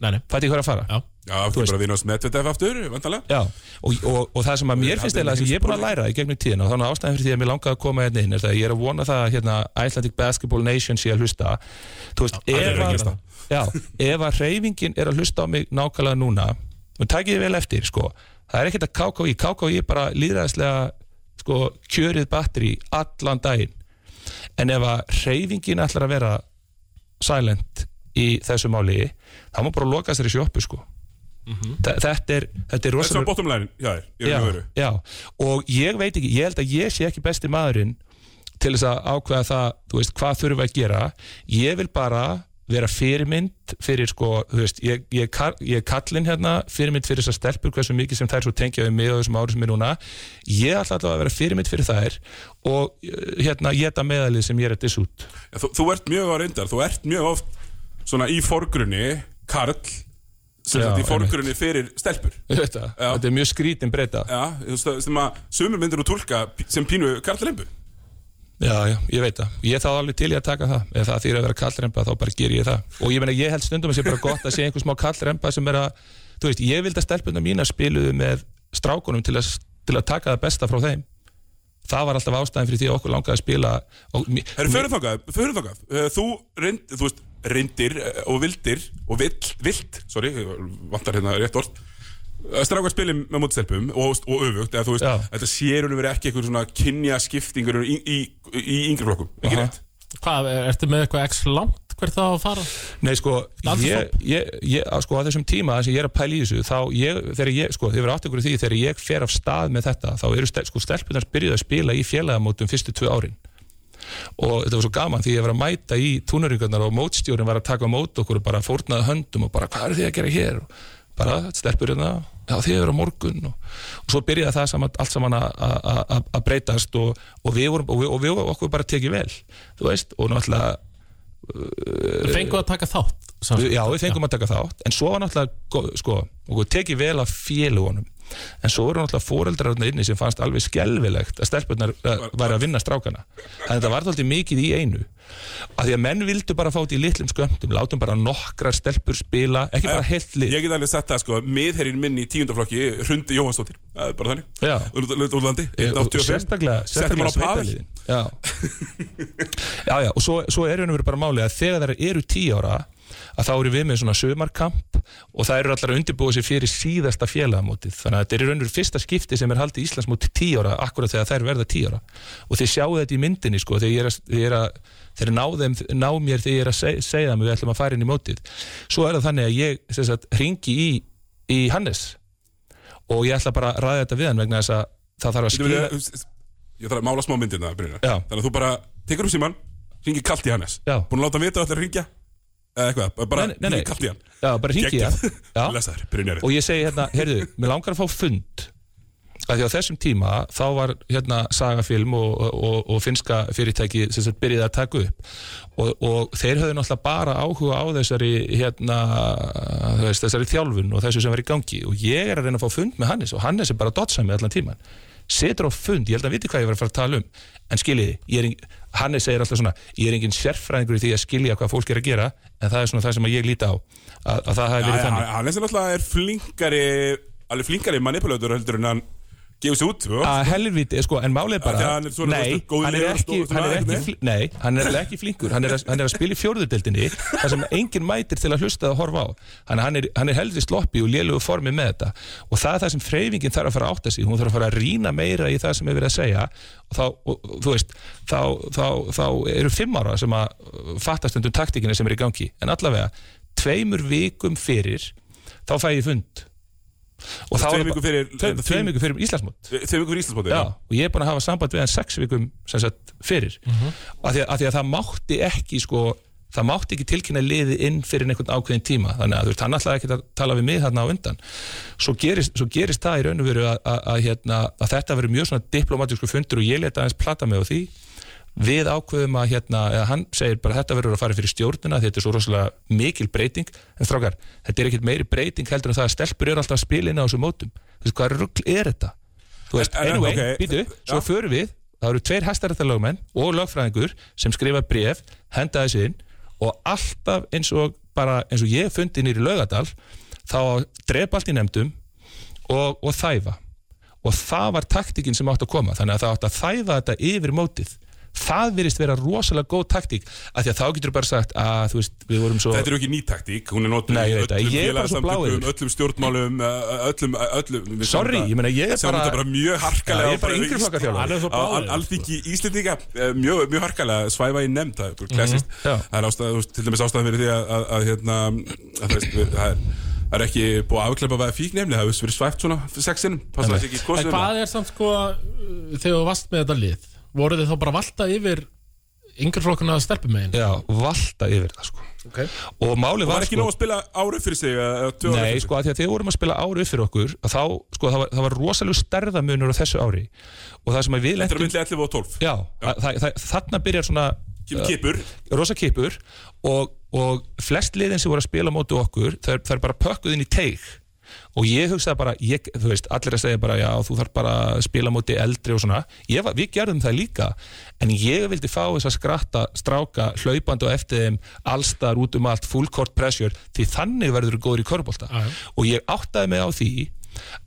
Nei, nei, Fætti ég hvað er að fara? já Já, aftur bara að vinast með Twitter aftur, vantalega Já, og, og, og það sem að mér finnst eða sem ég er búin að læra í gegnum tíðina og þannig að ástæðan fyrir því að mér langaði að koma hérna inn er það að ég er að vona það að hérna, Icelandic Basketball Nation sé að hlusta. Þú veist, allir ef að að, já, ef að reyfingin er að hlusta á mig nákvæmlega núna og takið þið vel eftir, sko það er ekkert að KKI, KKI er bara líðræðislega sko, kjörið batteri allan daginn. En ef að reyfingin ætlar að vera silent í þessu máli þá má bara loka sér í sjóppu, sko Þetta er, þetta er Þetta er rosalega bottom line, já, veru. já, og ég veit ekki, ég held að ég sé ekki besti maðurinn til þess að ákveða það, þú veist, hvað þurfum að gera. Ég vil bara vera fyrirmynd fyrir sko, þú veist, ég, ég, ég kallinn hérna, fyrirmynd fyrir þessar stelpur hversu mikið sem þær svo tengja við mig og þessum ári sem er núna. Ég ætla alltaf að vera fyrirmynd fyrir þær og uh, hérna, ég þetta meðalið sem ég er að diss út. Já, þú, þú ert mjög á reyndar, þú ert mjög oft svona í forgrunni, Karl sem sagt í forgrunni fyrir stelpur þetta, þetta er mjög skrítin breyta Já, sem að sumur myndir þú tólka sem pínu Karl Lembu Já, já, ég veit það. Ég þá alveg til í að taka það. Ef það þýr að vera kallremba þá bara ger ég það. Og ég meina, ég held stundum að sé bara gott að sé einhver smá kallremba sem er að, þú veist, ég vildi að stelpuna mína spiluðu með strákunum til að, til að taka það besta frá þeim. Það var alltaf ástæðin fyrir því að okkur langaði að spila. Og, fyrir fyrir þangað Uh, Þú reynd, þú veist, reyndir uh, og vildir og vill, vilt, sorry, vantar hérna rétt orð Strákar spili með móti stelpum og, og öfugt, eða þú veist, Já. þetta sérunum verið ekki eitthvað svona kynja skiptingur í, í, í yngri flokkum, ekki Aha. rétt? Hvað, ertu með eitthvað x langt hvert það að fara? Nei, sko, ég, ég, ég, að, sko, á þessum tíma sem ég er að pæla í þessu, þá ég, þegar ég, sko, þið verður átt ykkur í því, þegar ég fer af stað með þetta, þá eru stel, sko, stelpunar byrjuð að spila í félagamótum fyrstu tvö árin. Og þetta var svo gaman því ég var að mæta í túnaringarnar og mótstjórin var að taka mót okkur og bara fórnaði höndum og bara, hvað er þið að gera hér? Og bara, stelpur hérna, já, þið eru á morgun og, og svo byrjaði það saman, allt saman að- að að- að breytast og, og við vorum, og við, og við okkur bara tekið vel, þú veist, og náttúrulega Þú fengu að taka þátt. Já, við fengum að taka þátt En svo var náttúrulega, sko, okkur tekið vel af félugunum En svo voru náttúrulega fóreldrar þarna inni sem fannst alveg skelfilegt að stelpunnar uh, væri að vinna strákana En þetta var þáttið mikið í einu að Því að menn vildu bara fá þetta í litlum skömmtum Látum bara nokkrar stelpur spila Ekki bara heilt lið Ég get alveg sett það, sko, miðherrin minn í tíundaflokki Hrundi Jóhannsdóttir, það er bara þannig Já. Úr úr landi, Og 85 sérstaklega, Pavel sveitaliðin. [laughs] já. já, og svo, svo er og verið bara máli að þegar þær eru tíu ára að þá eru við með svona sömarkamp og það eru allar að undirbúa sér fyrir síðasta félagamótið. Þannig að þetta er raun og verið fyrsta skipti sem er haldið Íslandsmóti tíu ára akkurat þegar þær verða tíu ára. Og þið sjáu þetta í myndinni sko þegar ég er að, er að þeir ná, þeim, ná mér þegar ég er að seg, segja þeim að við ætlum að fara inn í mótið. Svo er það þannig að ég sagt, ringi í, í Hannes og ég ætla bara að ræða þetta við hann vegna þess að það þarf að verið- Ég þarf að mála smá myndirna. Þannig að þú bara tekur um síman, ringir kallt í Hannes. Búin að láta hann vita að allir ringja Eða eitthvað, bara kallt í hann. Já, bara ringi Geggjað. Já. Lesaður, og ég segi hérna, heyrðu, mér langar að fá fund. Að því á þessum tíma þá var hérna sagafilm og, og, og finska fyrirtæki sem sagt byrjaði að taka upp. Og, og þeir höfðu náttúrulega bara áhuga á þessari hérna, veist, þessari þjálfun og þessu sem var í gangi. Og ég er að reyna að fá fund með Hannes og Hannes er bara dotsami allan tíman setur á fund, ég held að viti hvað ég var að fara að tala um. En skiljiði, er Hannes segir alltaf svona, ég er engin sérfræðingur í því að skilja hvað fólk er að gera, en það er svona það sem ég líti á, að, að það hafi verið þannig. Hannes er er flinkari Alveg flinkari manipulator heldur en hann gefur sig út sko. að helviti, sko, en málið er bara Af því að hann er svona, nei, veist, góður hann er og ekki, stór- hann er svona, ekki, fli, nei, hann er ekki flinkur. Hann er, að, hann er að spila í fjórðudeldinni þar sem enginn mætir til að hlusta að horfa á. Hann, hann er, hann er heldur sloppi og lélugu formi með þetta. Og það er það sem freyfingin þarf að fara að átta sig, hún þarf að fara að rýna meira í það sem er verið að segja. Og þá, og, og, þú veist, þá, þá, þá eru fimm ára sem að uh, fattast undir taktíkina sem er í gangi. En allavega, tveimur vikum fyrir þá fæ ég fund og er vikum bara- fyrir- tveim- tveim vikum fyrir Íslandsmót. Þegar ykkur Íslandsbóti Já, og ég er búin að hafa samband við hann sex vikum sem sagt fyrir. Af, því að, af því að það mátti ekki sko, það mátti ekki tilkynna liði inn fyrir einhvern ákveðin tíma. Þannig að þú veist, hann ætlaði ekki að tala við mig þarna á undan. Svo gerist, svo gerist það í raun og veru að, að, að, hérna, að þetta verður mjög svona diplomatísku fundur og ég leta aðeins plata mig á því við ákveðum að hérna, eða hann segir bara þetta verður að fara fyrir stjórnina þetta er svo rosalega mikil breyting. En strákar, þetta er ekkert meiri breyting heldur en það að stelpur eru alltaf að spila inn á þessum mótum. Þú veist, hvað rugl er þetta? Þú veist, anyway, ok, býtu, svo förum við það eru tveir hæstarættalögmenn og lögfræðingur sem skrifa bref, henda þessu inn og alltaf eins og bara eins og ég fundi nýri lögadal þá drepa allt í nefndum og, og þæfa. Og það var taktikinn sem átt að koma þannig að það átt að þæfa þetta yfir mótið það virðist vera rosalega góð taktík af því að þá getur bara sagt að þú veist, við vorum svo Þetta er ekki ný taktík, hún er það, öllum er bláeygur. öllum stjórnmálum, uh, öllum, öllum við sjáum Sorry, ég meina, ég er bara- bara mjög harkalega ég er bara yngri flokka er báður, Alþingi Íslendinga eh, mjög, mjög harkalega svæfa í nefnd það er bara klassist Mhm, það er ástæð, til dæmis ástæðan fyrir því að, að, að hérna það er Það er ekki búið að afkleipa að fíknefni, það hefur verið svæft svona sexinum, hvað er samt sko uh, þegar þú varst með þetta lið voru þið þá bara valta yfir yngri flokkuna að stelpum megin já, valta yfir það sko. okay. og málið Var var ekki sko, nóg að spila ára fyrir sig Nei, fyrir sko, að því að þegar við vorum að spila ári upp fyrir okkur að þá, sko, það var, það var rosalega stærðamunur á þessu ári. Og það sem að við Þetta er lentum myndið 11 og 12 Já, að, það, það, þarna byrjar svona kipur rosa kipur og, og flest liðin sem voru að spila á móti okkur það er bara pökkuð inn í teig og ég hugsaði bara, ég, þú veist, allir að segja bara já, þú þarf bara að spila á móti eldri og svona, ég, við gerðum það líka. En ég vildi fá þess að skratta stráka, hlaupandi og eftir þeim allstar út um allt, full court pressure því þannig verður þú góður í körbólta og ég áttaði mig á því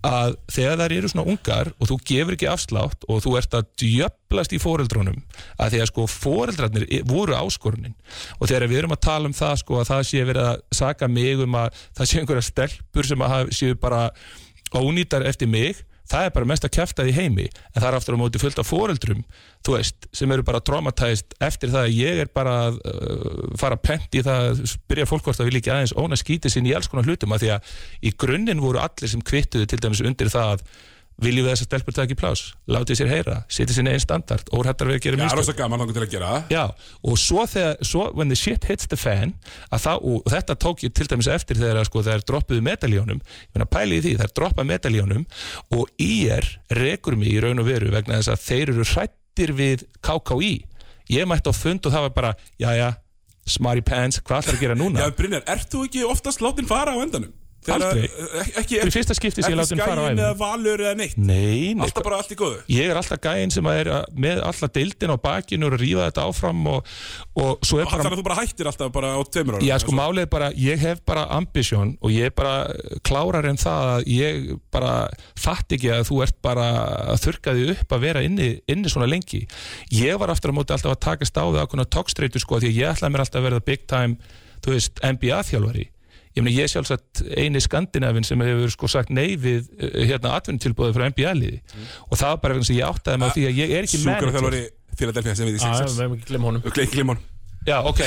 að þegar þær eru svona ungar og þú gefur ekki afslátt og þú ert að djöblast í foreldrunum að því að sko foreldrarnir voru áskorunin. Og þegar við erum að tala um það sko að það sé verið að saka mig um að það sé einhverja stelpur sem að séu bara ónýtar eftir mig það er bara mest að kæfta því heimi en það er aftur á móti fullt af foreldrum þú veist, sem eru bara traumatæst eftir það að ég er bara að uh, fara pent í það að byrja fólk hvort að vilja ekki aðeins óna skítið sinni í alls konar hlutum að því að í grunninn voru allir sem kvittuðu til dæmis undir það að viljum við þess að stelpur taki plás látið sér heyra, setja sinni einn standard óhættar við að gera Já, mistök. rosa gaman langar til að gera það. Já, og svo þegar, svo when the shit hits the fan að það, og þetta tók ég til dæmis eftir þegar sko, þeir droppuðu medaljónum. Ég meina pæli í því, þeir droppa medaljónum og IR rekur mig í raun og veru vegna þess að þeir eru hrættir við KKÍ ég mætti á fund og það var bara jæja, smarty pants, hvað ætlar að gera núna? Já, Brynjar, ert þú ekki oftast látin fara á endanum? Aldrei. Ekki, fara á Ekki skæin eða valur eða neitt Nei, nei, Alltaf bara allt í góðu ég er alltaf gæinn sem er með alltaf deildin á bakinu og að rífa þetta áfram og, og svo er bara Þannig að þú bara hættir alltaf bara á tveimur ára Já, sko, málið er bara, ég hef bara ambisjón og ég er bara klárar en það að ég bara fatt ekki að þú ert bara að þurka því upp að vera inni, inni svona lengi. Ég var aftur á móti alltaf að takast á við ákveðna tókstreitu sko, því ég ætlaði mér alltaf að verða big time, þú veist, NBA-þjálfari. Ég meina, ég er sjálfsagt eini skandinavin sem hefur sko sagt nei við eh, hérna atvinnutilbóði frá NBA-liði og það var bara vegna sem ég áttaði mig á því að ég er ekki manager. þjálfari Philadelphia sem við í Já, við 6 hefum ekki gleym honum. Gleik Limón Já, ok,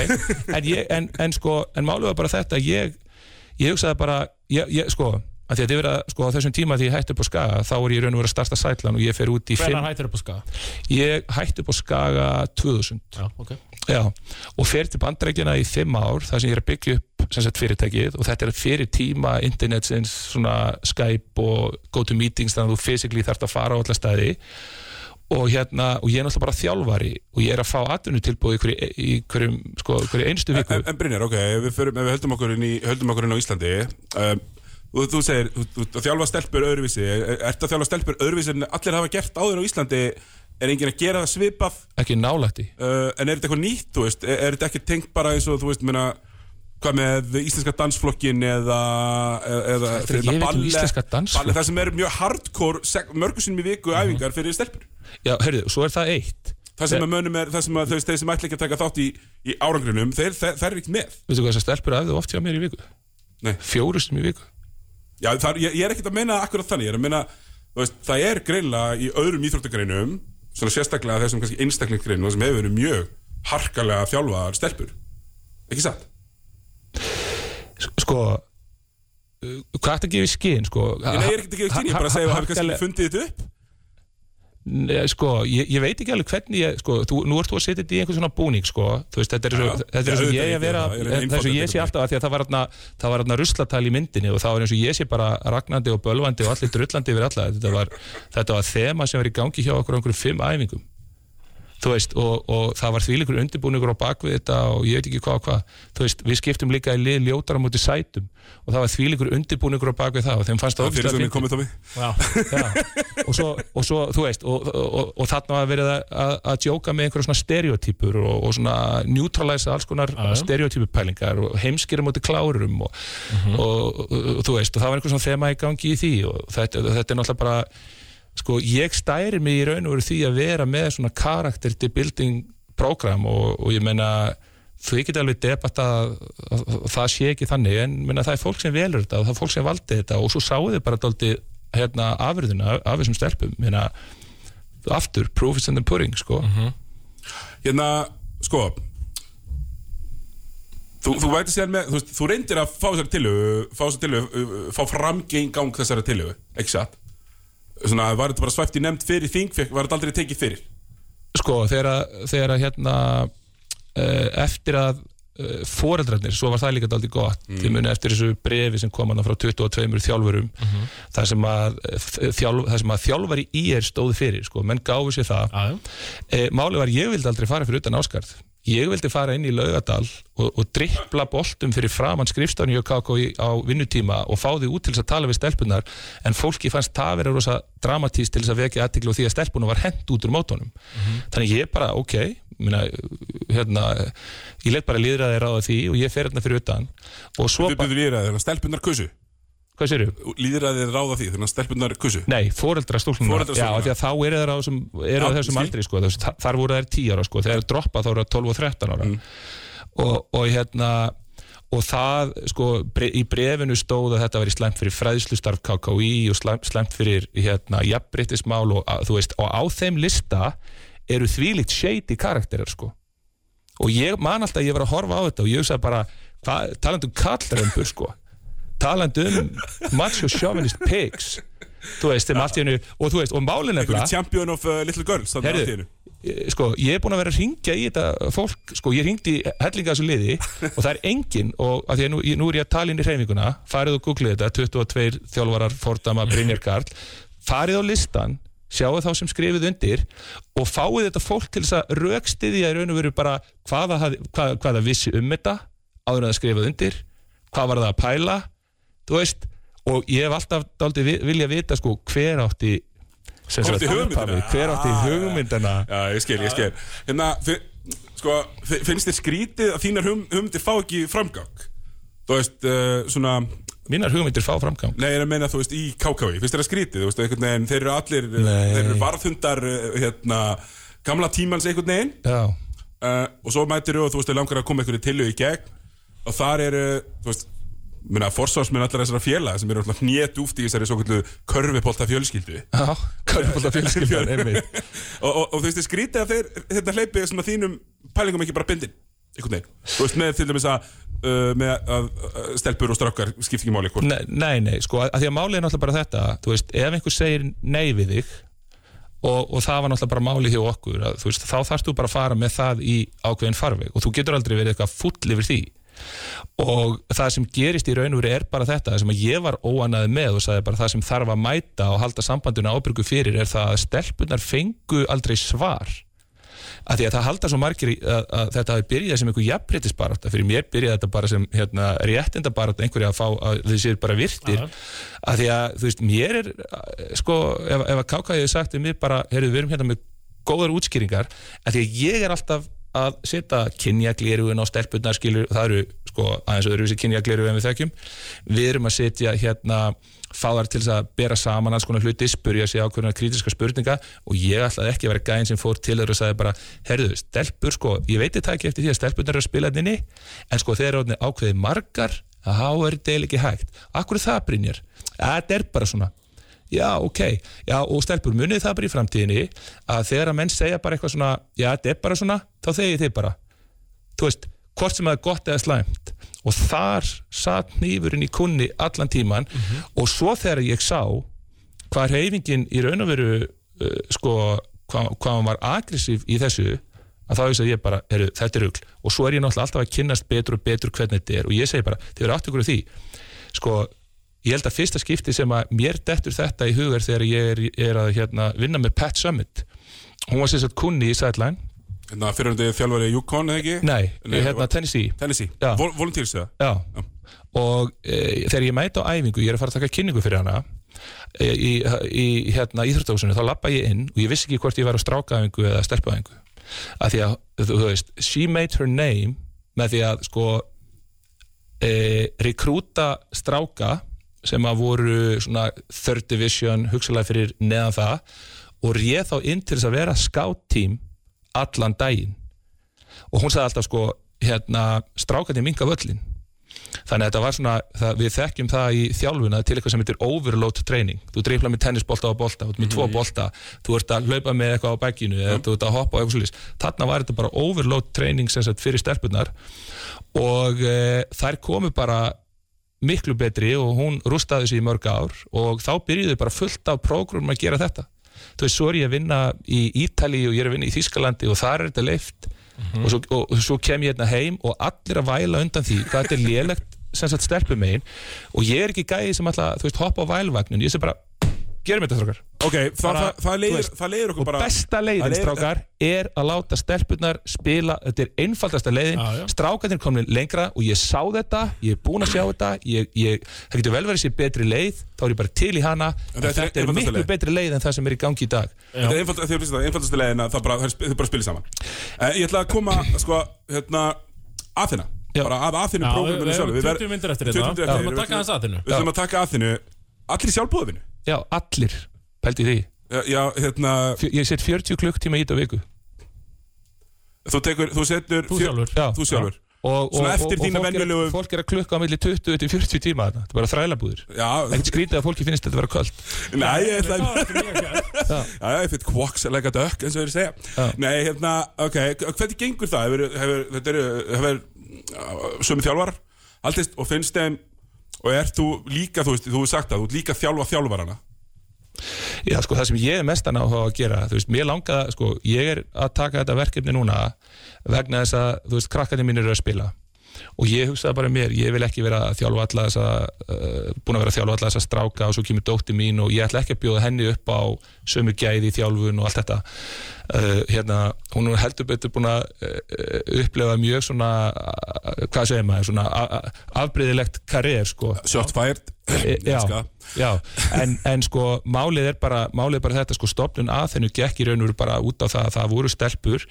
en, ég, en, en sko en málið var bara þetta ég, ég hugsaði bara, ég, ég, sko að því að þið vera, sko, á þessum tíma því ég hætti upp á Skaga þá er ég í raun og verið að starta sætlan og ég fer út í Hvenær fimm, hættir upp á skaga? ég hætti upp á Skaga 2000, Já, ok. Já og fer til bandrækjana í fimm ár þar sem ég er að byggja upp sagt fyrirtækið og þetta er fyrir tíma internetsins svona Skype og go to meetings þannig að þú physically þarft að fara á alla staði. Og hérna, og ég er náttúrulega bara þjálfari og ég er að fá atvinnutilbúð í hverju, í hverjum, sko, hverju einstu viku. En, en Brynjar, ok, ef við, förum, ef við höldum okkur inn, í, höldum okkur inn á Íslandi. Um, og þú segir, þú, þjálfa stelpur öðruvísi. Er- Ertu að þjálfa stelpur öðruvísi en allir hafa gert áður á Íslandi? Er enginn að gera það svipað? Ekki nálætti uh, En er þetta eitthvað nýtt, þú veist? Er, er þetta ekki tengt bara eins og, þú veist, meina Hvað með íslenska dansflokkin eða, eða er- um ballett, Það sem er mjög hardcore seg- mörgu sinnum í viku æfingar fyrir stelpur Já, heyrðu, svo er það eitt Það sem að mönnum er, það sem að þau, sem ætla ekki að taka þátt í, í árangrinum, þeir eru ekki með. Veistu hvað þessar stelpur æfðu oft hjá mér í viku? Nei. Fjóru sem í viku Já, það, er- ég, ég er ekkert að meina akkurat þannig, ég er að meina, veist, það er greinlega í öðrum íþróttagreinum, svona sérstaklega þessum kannski einstaklingsgreinum, sem hefur verið mjög harkalega þjálfaðar stelpur. Ekki satt? Sko uh, Hvað þetta að gefa í skinn, sko? Ég nei, ég er ekkert að gefa kynni, ég er bara að segja að hafi kannski fundið þetta upp. Nei, sko, ég, ég veit ekki alveg hvernig ég, sko, þú, nú ert þú að setja þetta í einhvern svona búning, sko, þú veist, þetta er svo, þetta er svo ég að vera, það er svo ég sé alltaf að því að það var þarna, það var þarna ruslatal í myndinni og það var eins og ég sé bara ragnandi og bölvandi og allir drullandi yfir alla, þetta var, þetta var þema sem var í gangi hjá okkur á einhverjum fimm æfingum, þú veist, og, og það var þvíleikur undirbúningur á bakvið þetta og ég veit ekki hvað og hvað, þú veist, við skiptum líka í lið ljótar á móti sætum og það var þvíleikur undirbúningur á bakvið það og þeim fannst það tómi. Já, Já, og, svo, og svo, þú veist og, og, og, og þarna var verið að, að, að djóka með einhverja svona stereotypur og, og svona neutralæsa alls konar stereotypupælingar og heimskir á móti og, og, og þú veist, og það var einhver svona þema í gangi í því og þetta, þetta er náttúrulega bara sko, ég stæri mig í raun og veru því að vera með svona character to building program og, og ég meina þú ekki alveg debata að, að, að það sé ekki þannig en meina, það er fólk sem velur þetta og það er fólk sem valdi þetta og svo sáu þið bara dálítið hérna, afurðina af, þessum stelpum meina, aftur, proof is in the pudding sko. Hérna, sko, þú, þú væti sér með, þú, þú reyndir að fá þessari tillögu, fá fá framgang þessari tillögu, ekki satt? Svona, var þetta bara svæft í nefnd fyrir þing, var þetta aldrei tekið fyrir? sko, þegar, að- þegar að hérna uh, eftir að uh, foreldrarnir, svo var það líka dálítið gott mm. því muni eftir þessu brefi sem kom frá 22 þjálfurum Mhm. þar sem að, þjálf, þar sem að þjálfari í er stóð fyrir, sko, menn gáfu sér það e, Máli var ég vildi aldrei fara fyrir utan áskarð ég vildi fara inn í laugadal og, og drippla boltum fyrir framann skrifstafni og KK á vinnutíma og fá því út til þess að tala við stelpunar en fólki fannst það vera rosa dramatíst til þess að vekja aðtiklu og því að stelpunum var hent út úr mótunum. Þannig ég bara, ok minna, hérna, ég let bara líðra þeir ráða því og ég fer hérna fyrir utan og svo bara, líðræðið, þannig að stelpunar kussu hvað séru? Líðræðið ráða því, þannig að stelpunar kussu Nei, foreldra stúlknuna Foreldrar Já, stúlknuna. því að þá eru á þessum, eru Já, þessum aldri sko, þess, þar voru þeir 10 ára sko, þegar þeir droppa þá eru þeir 12 og 13 ára Mm. og, og hérna og það, sko, bre, í brefinu stóð að þetta veri slæmt fyrir fræðslustarf KKÍ og slæmt fyrir hérna, jafnbryttismál og, að- þú veist, og á þeim lista eru þvílíkt shady karakterar sko og ég man alltaf að ég var að horfa á þetta og ég hugsaði bara, hvað, talandi um kallrömbur sko talandi um macho chauvinist pigs þú veist, þeim allt í hennu og þú veist, og málin er champion of uh, little girls. Eh, sko, ég er búin að vera að ringja í þetta fólk, sko, ég ringdi hellinga þessu liði og það er engin og að því að nú, nú er ég að tala inn í hreyfinguna farið og googlið þetta, 22 þjálfarar fordama Brynjar Karl, farið á listan sjáu þá sem skrifið undir og fáið þetta fólk til þess að raukstiðja í raun og veru bara hvaða, hafði- hvað, hvað það vissi um þetta áður en það skrifað undir hvað var það að pæla þú veist, og ég hef alltaf vi- vilja vita sko hver átti sagt hugmyndina? hver átti Ah, hugmyndina? Já, ég skil, ég skil. Hérna, sko, fi- finnst þér skrítið að þínar hugmyndir fá ekki framgang? Þú veist, uh, svona mínar hugmyndir fá framgang. Nei, ég að meina, þú veist, í KKV Finnst þér það skrítið, þú veist, einhvern veginn Þeir eru allir, uh, Nei. þeir eru varðhundar uh, hérna, gamla tímans einhvern veginn. Já, uh, og svo mætir og þú veist, þeir langar að koma einhverju tilög í gegn. Og þar eru, þú veist minna, forsvarsminn allar þessara félaga sem eru alltaf hnét úft í þessari svo kallu körfipolta fjölskyldu já, körfbólta fjölskyldan [laughs] einmitt. Og, og, og þú veist, þið skrítið að þeir hérna hleypi svona þínum pælingum ekki bara bindin einhvern veginn, þú veist, með til dæmis að uh, með að stelpur og strákar skipti ekki máli hvort nei, nei, nei, sko, að því að málið er náttúrulega bara þetta þú veist, ef einhver segir nei við þig og, og það var náttúrulega bara málið hjá okkur að, þú veist, þá þarfst þú bara að fara með það í ákveðin farveg og þú getur aldrei verið eitthvað full yfir því og það sem gerist í raun og veru er bara þetta sem ég var óanaði með og sagði bara það sem þarf að mæta og halda sambandinu ábyrgu fyrir er það að stelpunar fengu aldrei svar. Að því að það halda svo margir að, að þetta hafi byrjað sem einhver jafnbreytisbarátta fyrir mér byrjaði þetta bara sem hérna, réttindabarátta einhverja að fá að þið séu bara virtir. Já. að því að þú veist, mér er eh, sko, ef, ef að hefði sagt við bara, heyrðu, við erum hérna með góðar útskýringar, að því að ég er alltaf að setja kynjaglerugun á stelpunnar skilur, það eru sko aðeins öðruvísi kynjaglerugu en við þekkjum við erum að setja hérna fáðar til þess að bera saman alls konar hluti spurja sig ákveðna kritiska spurninga og ég ætlaði ekki að vera gæðin sem fór til þeir og sagði bara, herðu, stelpur sko ég veit þetta ekki eftir því að stelpunnar eru að spila þinni en sko þeir eru ákveði margar þá er þetta ekki hægt Akkur það Brynjar? Þetta er bara svona Já, ok, já og stelpur munið það bara í framtíðinni að þegar að menn segja bara eitthvað svona já, þetta er bara svona, þá þegið þið bara. Þú veist, hvort sem það er gott eða slæmt. Og þar satt nýfurinn í kunni allan tíman og svo þegar ég sá hvað reyfingin í raun og veru uh, sko, hvað, hann var aggressív í þessu að þá veist að ég bara, heru, þetta er rugl. Og svo er ég náttúrulega alltaf að kynnast betur og betur hvernig þetta er. Og ég segi bara, þið verður ykkur á því. Sko, ég held að fyrsta skipti sem að mér dettur þetta í hugar þegar ég er, er að hérna, vinna með Pat Summit. Hún var sagt kunni í Sideline. Hérna, fyrirhundi þjálfari Yukon, eða ekki? nei, Nei, hérna Tennessee. Tennessee, Já. Vol volunteers eða? Já, og e, þegar ég mæta á æfingu, ég er að fara að taka kynningu fyrir hana e, í, í hérna íþróttahúsinu, þá lappa ég inn og ég vissi ekki hvort ég var á strákaæfingu eða stelpaæfingu af því að, þú, þú veist she made her name með því að sko e, rekrúta stráka sem að voru svona third division, hugsalega fyrir neðan það og réð þá inn til þess að vera scout team allan daginn. Og hún sagði alltaf sko hérna, strákandi minga völlin þannig að þetta var svona, það, við þekkjum það í þjálfuna til eitthvað sem heitir overload training. Þú dreifla með tennisbolta og bolta, þú ert með tvo bolta þú ert að hlaupa með eitthvað á bækinu eða þú ert að hoppa á eitthvað svolítið, þarna var þetta bara overload training sem sagt fyrir stelpunar og e, þær komu bara miklu betri og hún rústaði sig í mörg ár og þá byrjuðu bara fullt af prógrum að gera þetta. Þú veist, svo er ég að vinna í Ítali og ég er að vinna í Þískalandi og þar er þetta leift og, svo, og, og svo kem ég hérna heim og allir að væla undan því hvað þetta er lélegt sem sagt stelpum megin og ég er ekki gæði sem alltaf, þú veist, hoppa á vælvagnin ég sé bara, gerum þetta þrókar Ok, það, það, það, leiðir, veist, það leiðir okkur og bara besta það leiðin, leiðir- strákar, er að láta stelpunar spila, þetta er einfaldasta leiðin. Já. strákarnir komin lengra og ég sá þetta, ég er búinn að sjá þetta ég, ég, það getur vel verið sér betri leið þá er ég bara til í hana þetta er þetta er einfaldasta miklu leið. betri leið en það sem er í gangi í dag. Þetta er einfald, einfaldastu leiðin að það bara, er bara spilir saman. Uh, Ég ætla að koma, sko, hérna Aþena, Já. bara af Aþenu Já, við prógraminu við sjálfu erum Við ver- 20 myndir eftir 20 þetta Við eftir. erum að taka ætlum að taka Aþenu. Allir sjálfbúðinu já, allir, pældi því. Já, já, hérna, Fjö- ég set 40 klukktíma í þetta viku. Þú tekur, þú setur Þú sjálfur. Já. Þú sjálfur. Og, og, og, og fólk, venjulegu- er, fólk er að klukka á milli 20 til 40 tíma þetta er bara þrælabúður Já, ekkert skrítið að fólki finnst þetta að vera kvöld nei, ég ætla að Já, Já, já, ég fyrir quacks like a duck, eins og þeir segja. Nei, hérna, ok, hvernig gengur það? Hefur, hefur, þetta eru, hefur uh, sömu þjálfar Haldist og finnst þeim Og ert þú líka, þú veist, þú hefur sagt það Þú ert líka að þjálfa þjálfarana? Já, sko, það sem ég er mestan á að gera, þú veist, mér langa, sko, ég er að taka þetta verkefni núna vegna þess að, þú veist, krakkarnir mínir eru að spila og ég hugsaði bara mér, ég vil ekki vera að þjálfa alla þessa, uh, búin að vera að þjálfa alla þessa stráka og svo kemur dótti mín og ég ætla ekki að bjóða henni upp á sömu gæði í þjálfun og allt þetta. Uh, hérna, hún er heldur betur búin að uh, upplefa mjög svona, hvað segir maður, svona afbreyðilegt karriér, sko. Shot fired. E, já, já, en, en sko málið er bara, málið er bara þetta sko stopnun að þennu gekk í raun og veru bara út á það að það voru stelpur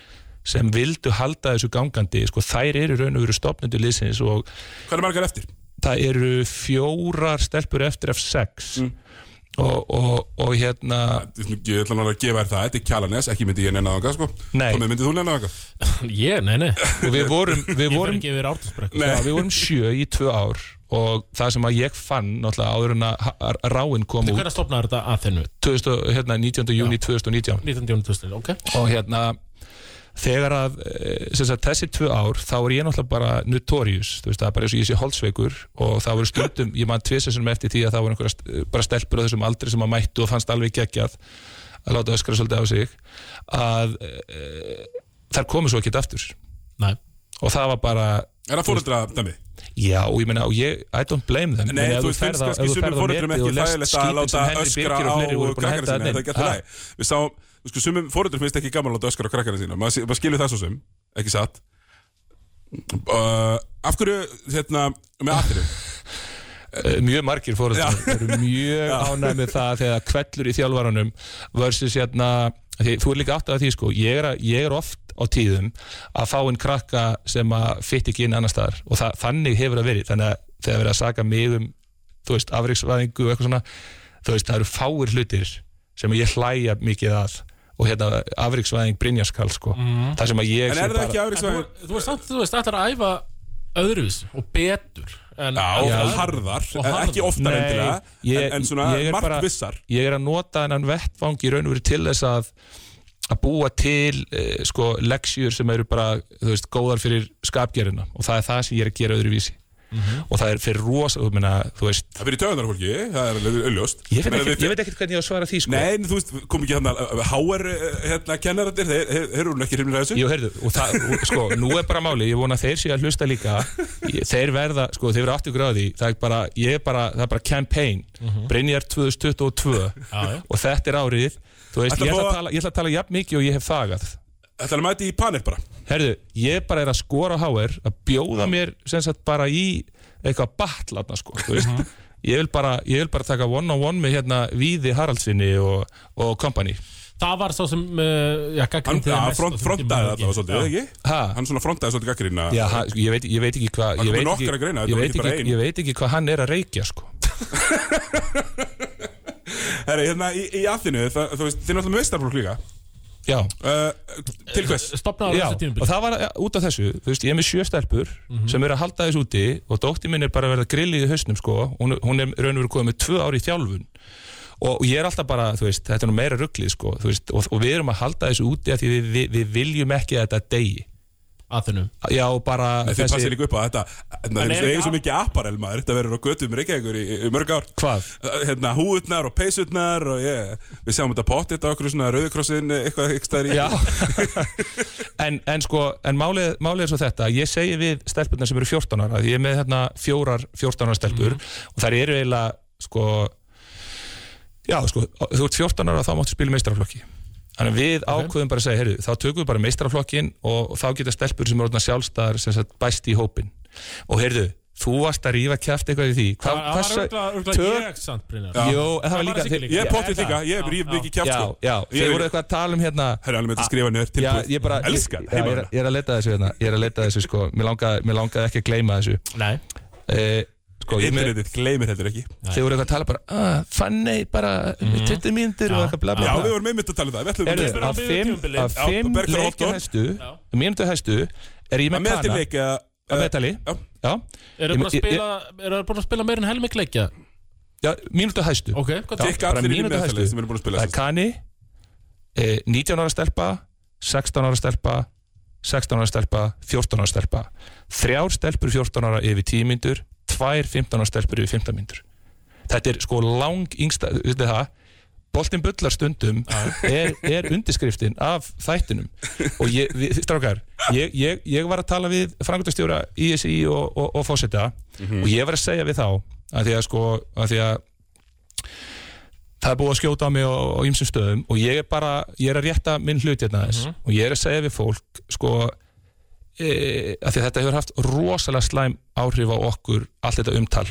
sem vildu halda þessu gangandi sko þær eru í raun og veru stopnundu liðsins og Hvað er margar eftir? það eru fjórar stelpur eftir F6 Mm. og, og, og hérna Ég ætla nú að gefa þér það, þetta er Kjalanes Ekki myndi ég nennan þangað, sko myndið þú nennan þangað? [laughs] Ég, nei, nei og við vorum, við [laughs] vorum. Já, við vorum sjö í tvö ár og það sem að ég fann náttúrulega áður en að ha- ráin kom út Hver að stopna þetta að þennu? 2000, hérna, 19. júni 2019 19. júni 2000, ok og hérna þegar að eh, sem sagt, þessi tvö ár þá er ég náttúrulega bara notorious þú veist það er bara eins og ég sé holdsveikur og það voru stundum, ég man tvisasunum eftir því að það voru einhverja st- bara stelpur á þessum aldri sem að mættu og fannst alveg geggjað að láta öskra svolítið á sig að e, þær komu svo ekki aftur. Nei. Og það var bara Er það fóreldra dæmi? Já, og ég meina, og ég, I don't blame them. Nei, þú finnst kannski fóreldrum netið ekki þægilegt að láta öskra á þarna það er inn. Sko, sumum fóreldrum finnst ekki gaman að öskra á krakkana sína. Maður maður skilur það svo sem, ekki satt? Uh, Af hverju, hérna, með aftur Eh, mjög margir fóreldrar eru mjög ánægð með það þegar kvellur í þjálfaranum versus hérna því, þú er líka átt að því sko. Ég er, ég er oft á tíðum að fá einn krakka sem að fytt ekki inn annar staðar og það, þannig hefur það verið. Þannig að þegar verið að saka mig um þú veist, afriksvæðingu og eitthvað svona þú veist, það eru fáir hlutir sem ég hlæja mikið að og hérna afriksvæðing Brynjarskal sko það sem að ég En sé er það bara- ekki En afriksvæðin? Þú, þú veist samt, þú veist, ætlar að æfa öðruvís og betur en Já, Já. harðar, Og harðar. ekki oftar endilega ég- en, en svona ég er margt bara- vissar ég er að nota hennan vettvang í raun og veru til þess að að búa til eh, sko leksjur sem eru bara, þú veist, góðar fyrir skapgerina og það er það sem ég er að gera öðruvísi og það er fyrir rosa, þú meina, þú veist Það fyrir töðunar fólki, það er alveg auðljóst ég veit, Meina, ekki, við- ég veit ekkert hvernig ég á að svara því sko. Nei, þú veist, kom ekki hann að HR hérna kennarandir, þeir eru nú ekki hrifnir að þessu. Jú, heyrðu, og það, og, sko, nú er bara máli, ég vona þeir séu að hlusta líka. Ég- þeir verða, sko, þeir verða 80 gráði það er bara, ég er bara, það er bara campaign. Brynjar 2022 Já, já. og þetta er árið þú veist, Ætla ég að ætla, fá- að tala, ég ætla að tala jafn mikið og ég hef þagað Þetta er að mæti í panel bara? Herðu, ég bara er að skora á HR að bjóða mér sem sagt bara í eitthvað batlatna sko, ég vil bara, ég vil bara taka one on one með hérna Víði Haraldsinni og, og company. Það var svo sem uh, já, Hann ja, það mest front, frontaði allavega svolítið, eða ekki? ha, Hann svona frontaði svolítið gaggrina já, ha, ég, veit, ég veit ekki hvað Það ég, ég, ég veit ekki hvað hann er að reykja sko. [laughs] Herri, hérna í, í aðinu, þú veist, þið er náttúrulega meistarflokk líka. Já, uh, Til hvers? Á Já, þessu og tímubili það var ja, út af þessu þú veist, ég er með sjö stelpur Mhm. sem eru að halda þess úti og dóttir minn er bara að verða grillið í hausnum sko, hún, hún er raun og verið komið með tvö ári í þjálfun. Og ég er alltaf bara, þú veist, þetta er nú meira rugglið sko, veist, og, og við erum að halda þessu úti af því við, við, við viljum ekki að þetta degi aðunum Já, bara Þið passið líka upp á þetta. Það En er svo á- mikið apparel maður. Þetta verður á götum Reykjavíkur í, í mörg ár. Hvað? Hérna húutnar og peysutnar og ég Við sjáum þetta pottit á okkur svona rauðikrossin eitthvað ekki stæðir í Já. [laughs] En, en sko, en málið, málið er svo þetta Ég segi við stelpurnar sem eru 14 ára Ég er með hérna fjórar 14 ára stelpur og þær eru eiginlega sko Já, sko, þú ert 14 ára þá máttu spila í meistaraflokki Þannig að við ákveðum bara að segja, heyrðu, þá tökum við bara meistaraflokkin og, þá geta stelpur sem eru orðnar sjálfstæðar sem sagt bæst í hópin og heyrðu, þú varst að rífa kjæft eitthvað í því. Það var örgulega tök- ég samt Brynjar. Já. En það var líka. Ég er það. líka, ég er Já, mikið kjátt Já, sko. já, þið er- voru eitthvað að tala um hérna er alveg með að skrifa tilbúð ég bara, Elskar, já, ég, er, er að leta þessu hérna Ég er að leta þessu sko. Mér langaði, mér langaði ekki að gleyma þessu. Nei, eh, Sko, Internetið gleymir heldur ekki. Þið voru eitthvað að tala bara ah, Fanny, bara mm 20 mínútur og eitthvað bla bla Já, við vorum einmitt að tala um það. Við ætlum Heyrðu, að fimm, leikja hæstu. Mínútu hæstu Er ég Að með kana? Að meðtali Já. Já, eru Ég- búin að spila Eru búin að spila meir en helming leikja? Já mínútu hæstu. Ok, hvað bara allir í hæstu. sem eru búin að spila Það er Kani eh, 19 ára stelpa 16 ára stelpa 16 ára stelpa, 14 ára stelpa. Þrjár stelpur 14 ára yfir 10 myndur tvær 15 ára stelpur yfir 15 myndur þetta er sko lang yngsta, veitir það? Boltin bullar stundum er, er undirskriftin af þættinum. Og ég, við, strákar ég, ég, ég var að tala við frangutastjóra ISI og, og, og fósita og ég var að segja við þá að því að sko, að því að það er búið að skjóta á mig á, ýmsum stöðum. Og ég er bara, ég er að rétta minn hlut hérna þess og ég er að segja við fólk sko e, að þetta hefur haft rosalega slæm áhrif á okkur allt þetta umtal.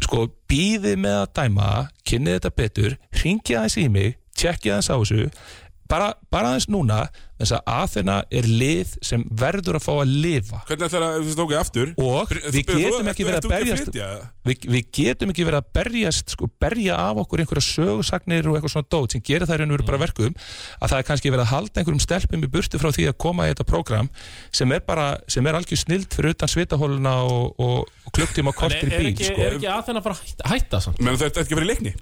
Sko býðið með að dæma kynnið þetta betur, ringið aðeins í mig tjekkið aðeins á þessu bara, bara aðeins núna þess að Aþena er lið sem verður að fá að lifa. Hvernig ætlar að þú stókið aftur? Og við getum ekki verið að berjast við, við getum ekki verið að berjast sko, berja af okkur einhverja sögusagnir og eitthvað svona dót sem gerir það veru bara verkum að það er kannski verið að halda einhverjum stelpum í burtu frá því að koma í þetta prógram sem er bara, sem er algjör snild fyrir utan svitahóluna og, og, og klukktíma og kortir er, er, bíl ekki, sko. er ekki að þennan fara að hætta, hætta samt? Menn þetta er ekki verið leikni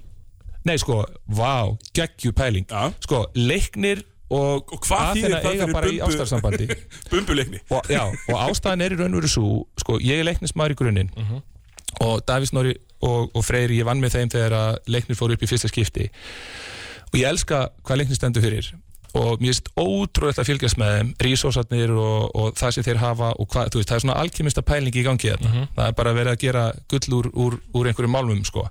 nei sko, vá, geggju pæling. Já. sko, leiknir og, Og hvað þýðir það fyrir bumbu- [laughs] Bumbuleikni. Og, já, og ástæðan er í raun og veru svo sko, ég er leiknismæður í grunninn. Og Davís Nóri og, og Freyri ég vann með þeim þegar að leiknir fóru upp í fyrsta skipti. Og ég elska hvað leiknir stendur fyrir. Og mér finnst ótrúlega að fylgjast með þeim rísósatnir og, og það sem þeir hafa og hvað, þú veist, það er svona alkymista pæling í gangi þarna, það er bara verið að gera gull úr, úr, úr einhverjum málmum sko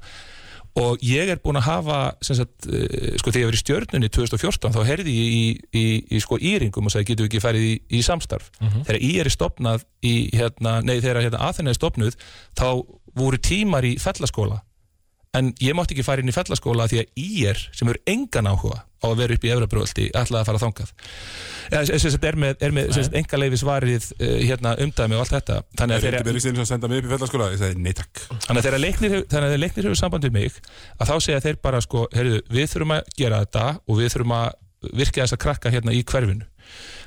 og ég er búin að hafa sagt, uh, sko þegar ég var í stjörnunni 2014 þá heyrði ég í, í, í sko íringum og sagði getum við ekki farið í, í samstarf? Þegar ég er stopnað í hérna, nei þegar hérna Aþena er stopnuð þá voru tímar í fellaskóla en ég mátti ekki fara inn í fellaskóla því að IR sem eru engan áhuga á að vera upp í Efrabröldi ætlaði að fara þangað. Eða sem sagt er með, er með enga leifis varið uh, hérna umdæmi og allt þetta. Þannig að Þeir þeir eru verið sinni sem senda mig upp í fellaskóla. Ég sagði nei takk. Þannig að þegar leiknir, hefur- að samband við mig að þá segja þeir bara sko, heyrðu, við þurfum að gera þetta og við þurfum að virka þess að krakka hérna í hverfinu.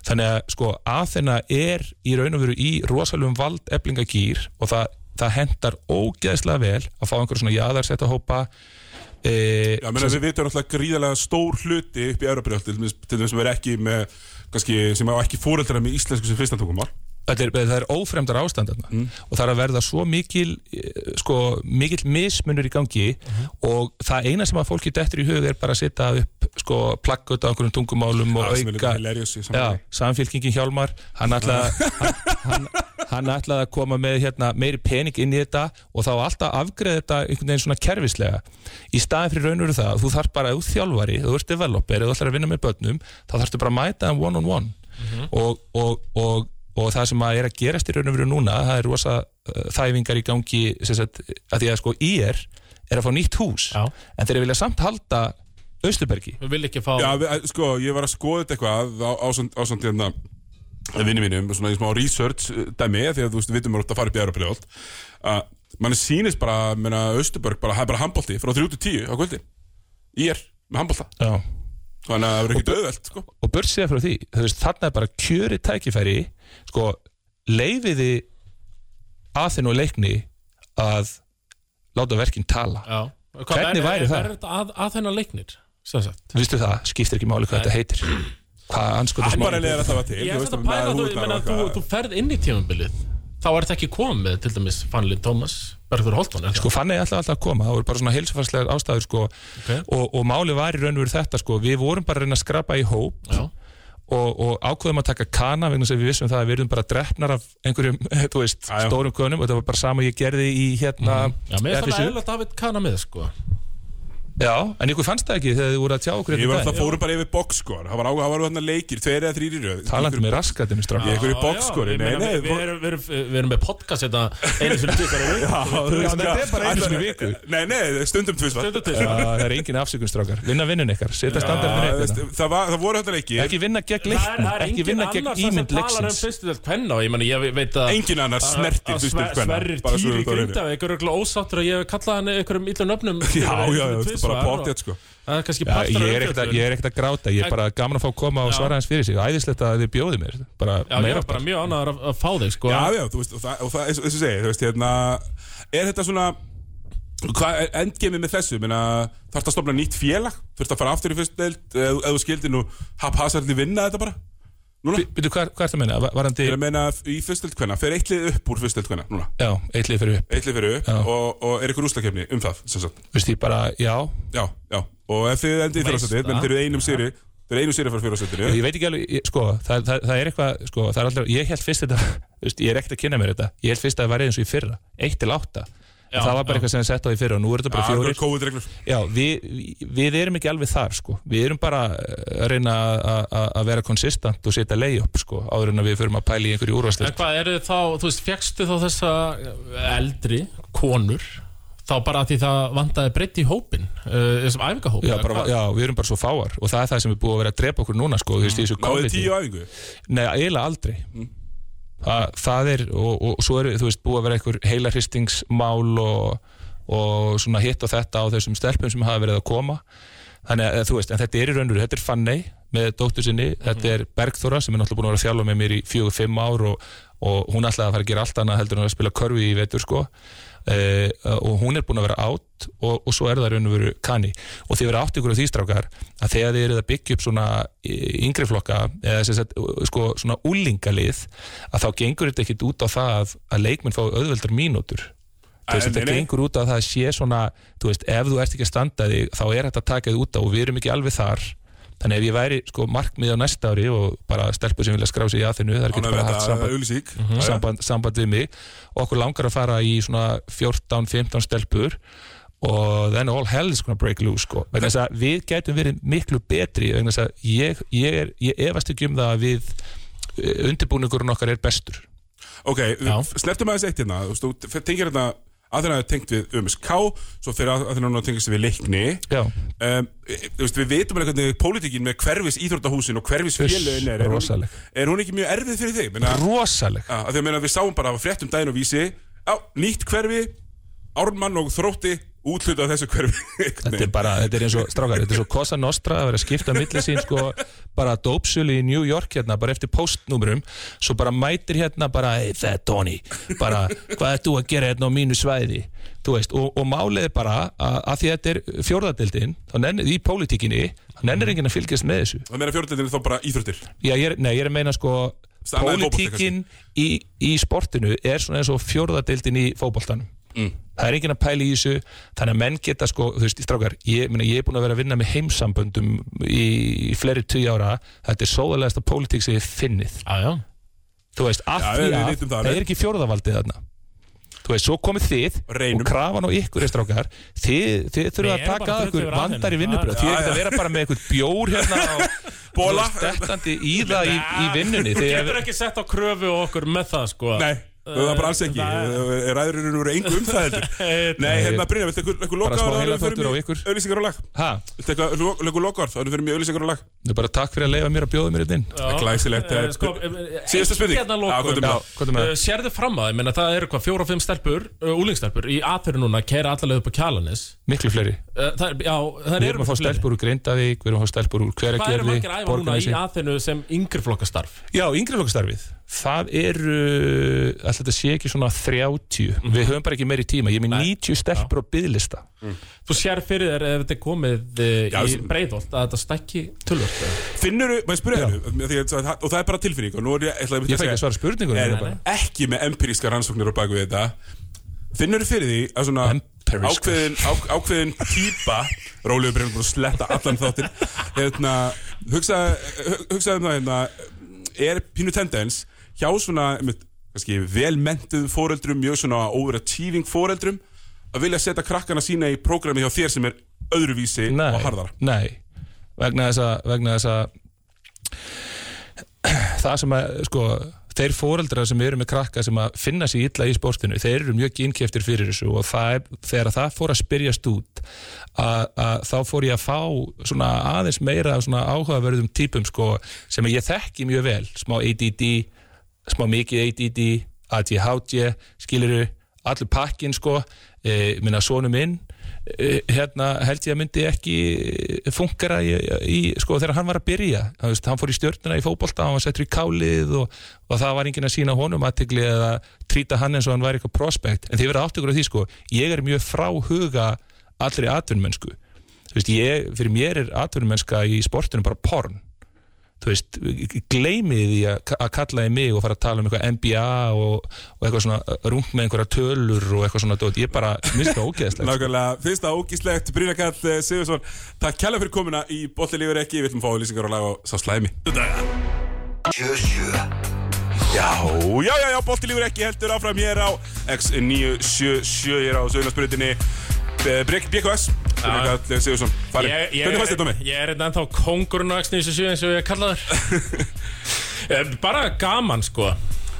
Þannig að sko Aþena er í raun og veru í rosalum vald eflingagýr og það, það hendar ógeðslega vel að fá einhver svona jaðarsetta hópa e, Já, menn að við vitum alltaf gríðarlega stór hluti upp í Európa til dæmis til dæmis sem er ekki með kannski, sem á ekki fóreldra með íslensku sem fyrsta tungumál. Þetta er, það er ófremdar ástand þarna. Og það er að verða svo mikil eh, sko, mikil mismunur í gangi og það eina sem að fólki dettur í hug er bara að setja upp sko, plakkut á einhverjum tungumálum og Það líka auka samfélagi. samfélkingin Hjálmar hann ætlaði hann, hann, hann ætlaði að koma með hérna, meiri pening inn í þetta og þá alltaf afgreða þetta einhvern veginn svona kerfislega. Í staðin fyrir raunveru það, þú þarf bara út þjálfari, þú ert developer, þú ætlar að vinna með börnum þá þarfstu bara að mæta þeim one on one og, og, og, og það sem að er að gerast í raunveru núna, það er rosa uh, þæfingar í gangi sagt, að því að sko IR er að fá nýtt hús. Já. en þeir vilja samt halda Austurbergi. Við vil ekki fá Já, við, sko, ég var að skoða þetta eitthvað á, á, samt hérna vinni mínum, svona í smá research uh, dæmi, því að þú veist, við vitum að þetta fara upp í Európa-ljóð að mann sýnist bara, menna, Östuborg bara, það er bara handbólti frá 3 til 10 á kvöldi. Í er, með handbólta Já. Þannig að það verður ekkert auðvelt, sko. og sér frá því, þú veist, þarna er bara kjöri tækifæri, sko leifiði aðþinn og leikni að láta verkinn tala Já. Hvernig er- væri er- það? Er þetta að, að þennan leiknir? Vistu það, skiptir ekki máli hvað þetta heitir hvað er að til Ég er þetta að pæla, með þú, og þú, þú ferð inn í tímabilið þá ert ekki komið með til dæmis Bergur Holton er það? Sko fann ég alltaf alltaf að koma, það voru bara svona heilsufarslegar ástæður sko Ok. og, og máli var í raun og veru þetta sko, við vorum bara að reyna að skrapa í hóp Já. Og, og ákveðum að taka kana vegna að við vissum það að við erum bara drefnar af einhverjum, [laughs] þú veist, Já, já. stórum konum og þetta var bara sama ég gerði í hérna Já, mér er það eðlilegt að eitt kana með sko Já, en ykkur fannst það ekki þegar þið voru að tjá okkur Ég var hérna alltaf fórum bara yfir boxskor Það var á- það var þarna leikir, tveir eða þrýri röð. Strafn einhverju Já, boxskori, já, ég nei, meina, nei, við, erum, við, erum, við erum með podcast þetta einu í er bara einu í viku. Nei, nei, stundum tvisvar. það er engin afsökunstrákar, vinna vinnun ykkar setja standardin hérna. það, var, það voru þetta leikir. Ekki vinna gegn er, leiknum, er ekki vinna gegn sem ímynd um leiksins. að Engin annar snertir að Sverrir Týri þetta á bara pottjætt sko. Af ég er ekkert að- gráta, ég er bara gaman að fá að koma og svara hans fyrir sig. Æðislegt að þið bjóði mér. Bara Já, ég er bara mjög ánægður að, fá þig sko. Já, já, þú veist, og það, og það eins og eins og segi, þú veist, hérna Er þetta svona Hvað er endgemið með þessu? Þarfst að stopna nýtt félag? Þurft að fara aftur í fyrst deild? Eða skildir nú haphazardly vinna þetta bara? Núna? Býtu, hvað, hvað er það að meina? Va- Varandi, Ég meina í fyrst deild hvenna Fer eitt lið upp úr fyrst deild hvenna? Núna já, eitt lið fyrir upp Eitt lið fyrir upp og, og er ykkur úslakefni um það sem sagt. Vist ég bara, já, Já, já Og ef þið endið í það. menn þeir eru einum sýri Þeir eru einum sýri fyrir fyrstættinu ég veit ekki alveg, ég, sko, það, það, það er eitthvað, sko, það er alltaf, ég held fyrst þetta, [laughs] ég er ekkert að kynna mér þetta, ég held fyrst að það var eins og í fyrra, eitt til átta, Já, það var bara já. eitthvað sem er sett á í fyrra og nú er þetta bara fjórir. Já, við, við- við erum ekki alveg þar, sko, við erum bara að reyna að- vera konsistant og setja lay-up, sko, áður en að við förum að pæla í einhverju En úrvarsleik. hvað eru þá, þú veist, fegstu þá þessa eldri konur þá bara því það vandaði breytt í hópin uh, þessum æfingahópin Já, bara, já, við erum bara svo fáar og það er það sem er búið að vera að drepa okkur núna, sko, þú veist, þessu Náðu þið tíu æfingu? Nei, eiginlega aldrei það, það er, og, og svo er þú veist, búið að vera einhver heila hristingsmál og, og svona hitt og þetta á þessum stelpum sem hafa verið að koma. Þannig að þú veist, en þetta er í raunveru þetta er Fanney með dóttur sinni þetta er Bergþóra sem er náttúrulega búin að vera að þjálfa með mér í fjögur, fimm ár og, og hún ætlaði að fara að gera allt annað heldur en að spila körfi í vetur sko Uh, og hún er búin að vera átt og, og svo er það raun og veru kanni. Og þið verið átt ykkur á því strákar að þegar þið eruð að byggja upp svona yngri flokka eða sem sagt, sko, svona úlingalið að þá gengur þetta ekkit út á það að, leikmenn fá auðveldar mínútur. Veist, Nei, þetta gengur út á það að sé svona þú veist, ef þú ert ekki að standa þig þá er þetta að taka þig út á og við erum ekki alveg þar þannig ef ég væri sko markmið á næsta ári og bara stelpur sem vilja skrá sig í er ekki Ánægð bara haft samband, auglýsík samband, samband við mig. Og okkur langar að fara í svona 14-15 stelpur og then all hell is gonna break loose sko. þess að við gætum verið miklu betri vegna þess að ég, ég, er, ég efast ekki um það að við undirbúningurinn okkar er bestur. Ok, snertum aðeins eitt hérna. Þú tengir hérna Aðeina er tengt við UMSK Svo fyrir aðeina að tengist við leikni. Um, Þú veist, við veitum alveg hvernig Pólitíkin með hverfis íþróttahúsin og hverfis félögin er. Er hún, er hún ekki mjög erfið fyrir þig? Rosaleg. Að því að við sáum bara að fréttum daginn og vísi á, nýtt hverfi Ármann og Þrótti útluta þessu hverfi [laughs] Þetta er bara, þetta er eins og strákar, þetta er svo Cosa Nostra að vera að skipta milli sín sko bara dópsölu í New York hérna bara eftir postnúmerum, svo bara mætir hérna bara, hey það er Tony. Bara, hvað er þú að gera hérna á mínu svæði? Þú veist, og, og málið er bara að, að því að þetta er nennir, í pólitíkinni, þá nennir enginn að fylgjast með þessu, Það meina fjórðildin er þá bara íþróttir. Já, ég er, nei, ég er að meina sko Annað en fótbolti, pólitíkin í, í sportinu er svona eins og fjórðadildin í fótboltanum mm. það er enginn að pæla í þessu þannig að menn geta sko, þú veist, strákar ég, meina, ég er búin að vera að vinna með heimsamböndum í, í fleiri tíu ára. Þetta er sóðalegasta pólitík sem ég finnið. Já, já. Þú veist, af því að það er ekki fjórðavaldið þarna. Þú veist, svo komið þið Reynum. og krafan á ykkur er strákar. Þið, þið þurfum að taka að ykkur 20 yfir vandar í vinnubröð þið er að vera bara með ykkur bjór hérna og [laughs] Bola. og stettandi í það í, í vinnunni. Þú Þið- getur ekki sett á kröfu okkur með það sko. Nei, það var bara alls ekki. Það- Ræðurinn voru engu um það heldur? [laughs] Nei, hérna Brynja, viltu eitthvað- heilaþvottur á ykkur. Auðlýsingar á lag. Ha, Viltu eitthvað eitthvað lokaðar Það er fyrir mjög auðlýsingar á lag. Þið bara takk fyrir að leifa mér að bjóða mér inn. Glæsilegt, Eh, eh, sko, spurning. Hérna með það. komdu með það. Uh, Sérðu fram að, ég meina það eru hvað, fjóra og fimm stelpur, úlingstelpur í aðferðu núna, keira allalega upp á kjalanis miklu fleiri. Það, það Við eru erum að fá stelpur úr Grindavík, við erum að fá stelpur úr Hvað það eru alltaf þetta sé ekki svona 30 Mhm. við höfum bara ekki meiri tíma, ég er með 90 stelpur á byðlista Þú sér fyrir þér ef þetta er komið eh, Já, í breiðolt að þetta stekki tölvöld Finnur, maður spyrja hennu og það er bara tilfinning og nú er ég, ætla ég fæ ekki að svara spurningunum er ekki með empiríska rannsóknir á baku þetta. Finnur fyrir því að svona ákveðin, á, ákveðin típa Rólegur breyfum búin að sletta allan þáttin hérna, hugsa, hugsa um það hérna, er pínu tendens hjá svona einmitt, kannski, velmentuðum foreldrum, mjög svona overachieving foreldrum að vilja setja krakkana sína í prógrami hjá þér sem er öðruvísi nei, og harðara. nei, vegna þess að vegna þess að [clears throat] það sem að sko þeir fóreldrar sem eru með krakka sem að finna sér illa í sportinu, þeir eru mjög innkeftir fyrir þessu og það þegar það fór að spyrjast út að, að þá fór ég að fá svona aðeins meira af svona áhugaverðum típum sko sem ég þekki mjög vel, smá ADD smá mikið ADD ADHD, skiluru allur pakkin sko. E, minna sonu minn e, hérna held ég að myndi ekki funkara í, í sko þegar hann var að byrja. Hann, veist, hann fór í stjórnuna í fótbolta hann var settur í kálið og, og það var enginn að sína honum aðtegli eða trýta hann eins og hann var eitthvað prospekt. En þið verða áttökur á því sko. Ég er mjög frá huga allri atvinnmennsku þú veist ég, fyrir mér er atvinnmennska í sportinu bara porn þú veist, gleymið því að kalla í mig og fara að tala um eitthvað NBA og, og eitthvað svona rung með einhverja tölur og eitthvað svona dót, ég bara minnst það ógeðslegt. Nákvæmlega, fyrsta ógíslegt Brynjarkall Sigursson, takk kjærlega fyrir komuna í Bolli lífur ekki, við að fá lýsingar og laga á sá slæmi. Já, já, já, já, Bolti lífur ekki heldur áfram hér á X977 hér á Sögnarsbrytinni BKS, Brynjarkall Sigursson ég, hvernig fannst þetta með? ég er þetta ennþá kongurinn á X97 eins og ég kallaður [laughs] Eh, Bara gaman sko.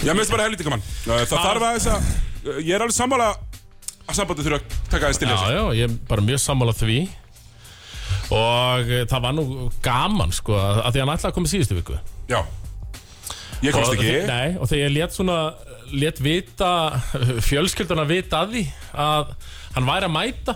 Já, mér finnst bara helviti gaman. Það þarf að þess að Ég er alveg sammála að sambandi þurfa að taka aðeins til Já, þessu. já, ég er bara mjög sammála því. Og eh, það var nú gaman sko að því hann ætlaði að koma í síðustu viku. Já. Ég komst Og ekki. þe- Nei, og þegar ég let svona let vita, fjölskylduna vita að því að hann væri að mæta.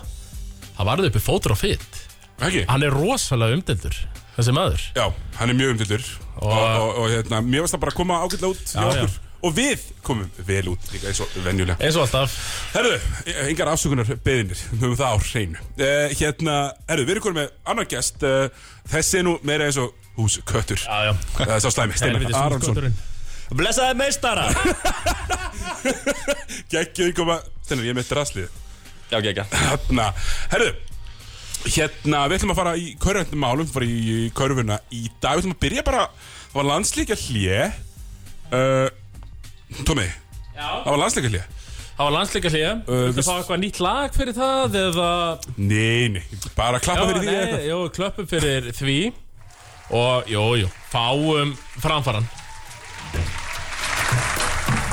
Það varði uppi fótur og fytt Ekki? hann er rosalega umdeldur þessi maður. Já, hann er mjög umtildur og, og, og, hérna, mér varst það bara að koma ágætlega út hjá Já, okkur. já. og við komum vel út líka eins og venjulega. Eins og alltaf. Herðu, engar afsökunar beðinir við höfum það á hreinu. Uh, Hérna, herðu, við erum konum með annar gest. Uh, þessi er nú meira eins og húsköttur. Já, já. Það er sá slæmi, Steinar Helvítis Aronsson húsgöturinn. Blessaði meistara. [laughs] Gekkið koma, Steinar, ég er með draslið Já, ekki Hérna, herðu Hérna, við ætlum að fara í körfundum málum fara í körfuna í dag. Við ætlum að byrja bara, það var landslíkja hlje uh, Tómi, Já. það var landslíkja hlje það var landsleika hlýja Uh, Viltu við- fá eitthvað nýtt lag fyrir það eða? Nei, nei, bara klappa fyrir því nei, eitthvað. jú, klöppum fyrir því. Og jú, jú, fáum framfaran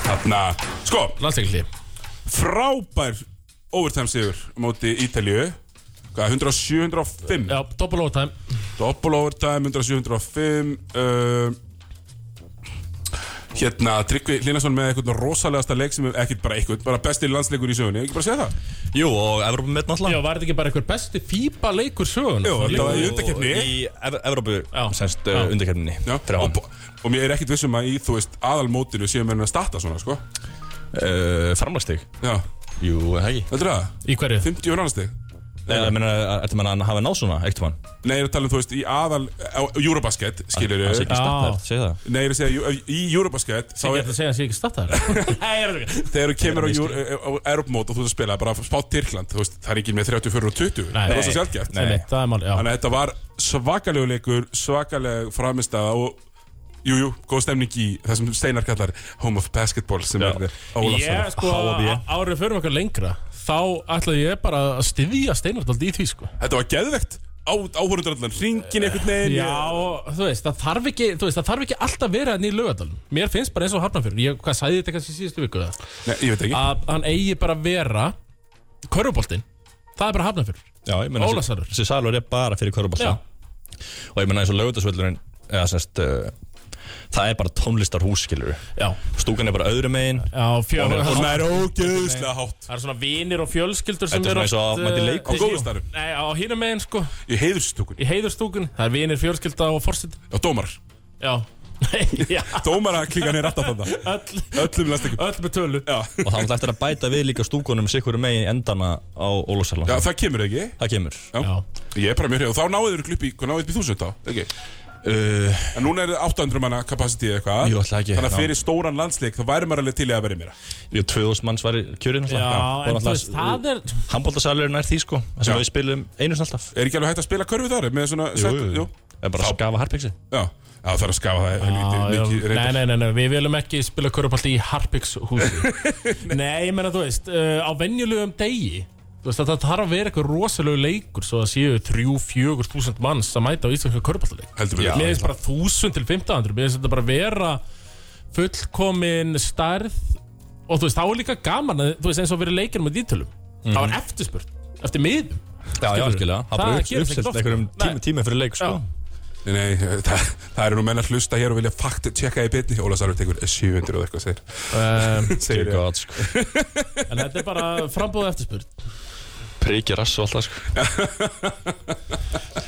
Þarna, sko, landsleika hlýja frábær overtime sigur móti Ítalíu. Hvað, 107-105 Já, double overtime. Double overtime, 107-105 uh, Hérna, Tryggvi Hlinason með eitthvað rosalegasta leik sem er ekkert bara eitthvað, bara besti landsleikur í sögunni, ekki bara segja það? Jú, og Evrópu með Já, náttúrulega var þetta ekki bara einhver besti FIBA leikur sögun? Jú, þetta var í undakeppni. Í Ev Evrópu, Já. semst, Já. uh, Já, Fyrir og, og mér er ekkert vissum að í, þú veist, aðalmótinu séum við að starta svona, sko uh, Framlagstig Já, Jú, er það ekki heldur það? Í hverju? 50 og rannstig? Eða, ég meina, ertu mann að hann hafi náð svona, eitt mann Nei, ég er að tala um, þú veist, í aðal, á Eurobasket, skilur Það sé ekki Já. startað, segja það Nei, ég er að segja, í- Eurobasket, þá [laughs] Ég er, að segja að það sé ekki startaður Nei, er það ekki þegar þú kemur á, Euro- á Europamót og þú ert að spila, bara spá Tyrkland, þú veist, það er ekki með 34 og 20, Nei. það er svo sjálfgeft. Nei. Nei, það er mál, já Þannig að þetta var svakalegu leikur, svakaleg framistæða og Jú, jú, góð stemning í þessum Steinar kallar Home of Basketball sem Já. er Ég, Ólafsson. sko, árið fyrir okkar lengra Þá ætlaði ég bara að styðja Steinardald í því, sko. Þetta var geðvegt. Á, áhórundur allan ringin einhvern veginn. Já, þú veist, það þarf ekki, þú veist, það þarf ekki alltaf vera hann í lögadalum Mér finnst bara eins og hafnafjörn Ég, hvað sagði þetta kannski í síðustu viku það? Nei, ég veit ekki. Að hann eigi bara vera Körfuboltinn. Það er bara hafnafjörn Já, ég meina, Ólafsarur. þessi salur er bara fyrir körubálta Já, Og ég meina eins og lögutasvöldurinn Eða semst, uh, það er bara tónlistarhús, skilur já, Stúkan er bara öðru megin. Og- Og það er ógeðslega hátt. Það er svona vinir og fjölskyldur sem er eru og að eh. Á hínum megin sko. Í heiðurstúkun Það er vinir fjölskylda og forsit Já, dómar Já, [laughs] Já, Dómaraklíkan er alltaf þarna. Öll, með tölu. Og það var eftir að bæta við líka stúkunum sikkur megin endana á Já það kemur ekki? Það kemur. Já, Ég er bara mjög hrifið og þá náðu þér upp í, hvað náðu upp í þúsund þá, ekki? Uh, En núna er 800 manna kapasitið eitthvað. Jú, ætla ekki, Þannig að já. fyrir stóran landsleik þá væri maður alveg til í að vera meira. Jú, 2000 manns var í kjörinn já en þú veist, það er Handbóltasalur er því sko Það sem Já. við spilum einu sinni alltaf. Er ekki alveg hægt að spila körfu þar með svona Jú, set- jú. Það er bara að skafa harpiksi Já, já það er að skafa það. Helviti Já, já, mikið nei, reyndar. nei, nei, nei, við viljum ekki spila körupallt í Harpix húsi [laughs] Nei, ég meina, þú veist, uh, á venjulegum degi Veist, það þarf að vera eitthvað rosalegu leikur Svo að séu þrjú, fjögur þúsund manns að mæta á íslenska við Mér finnst bara þúsund til 1500 Mér finnst þetta bara vera fullkomin stærð. Og þú veist, þá er líka gaman að, Þú veist, eins og verið leikir með dítölum. Það var eftirspurt, eftir miðum Já, já, Það Það ekkert uppselt einhverjum sko. tíma, tíma fyrir leik sko. Nei, nei, það, það eru nú menn að hlusta hér og vilja fakt tjekka í bitni Óla Sarður tekur 700 og eitthvað segir. Um, [laughs] Segir God, sko. [laughs] En þetta er bara frambúð eftirspurt Prikið rass og alltaf sko. [laughs]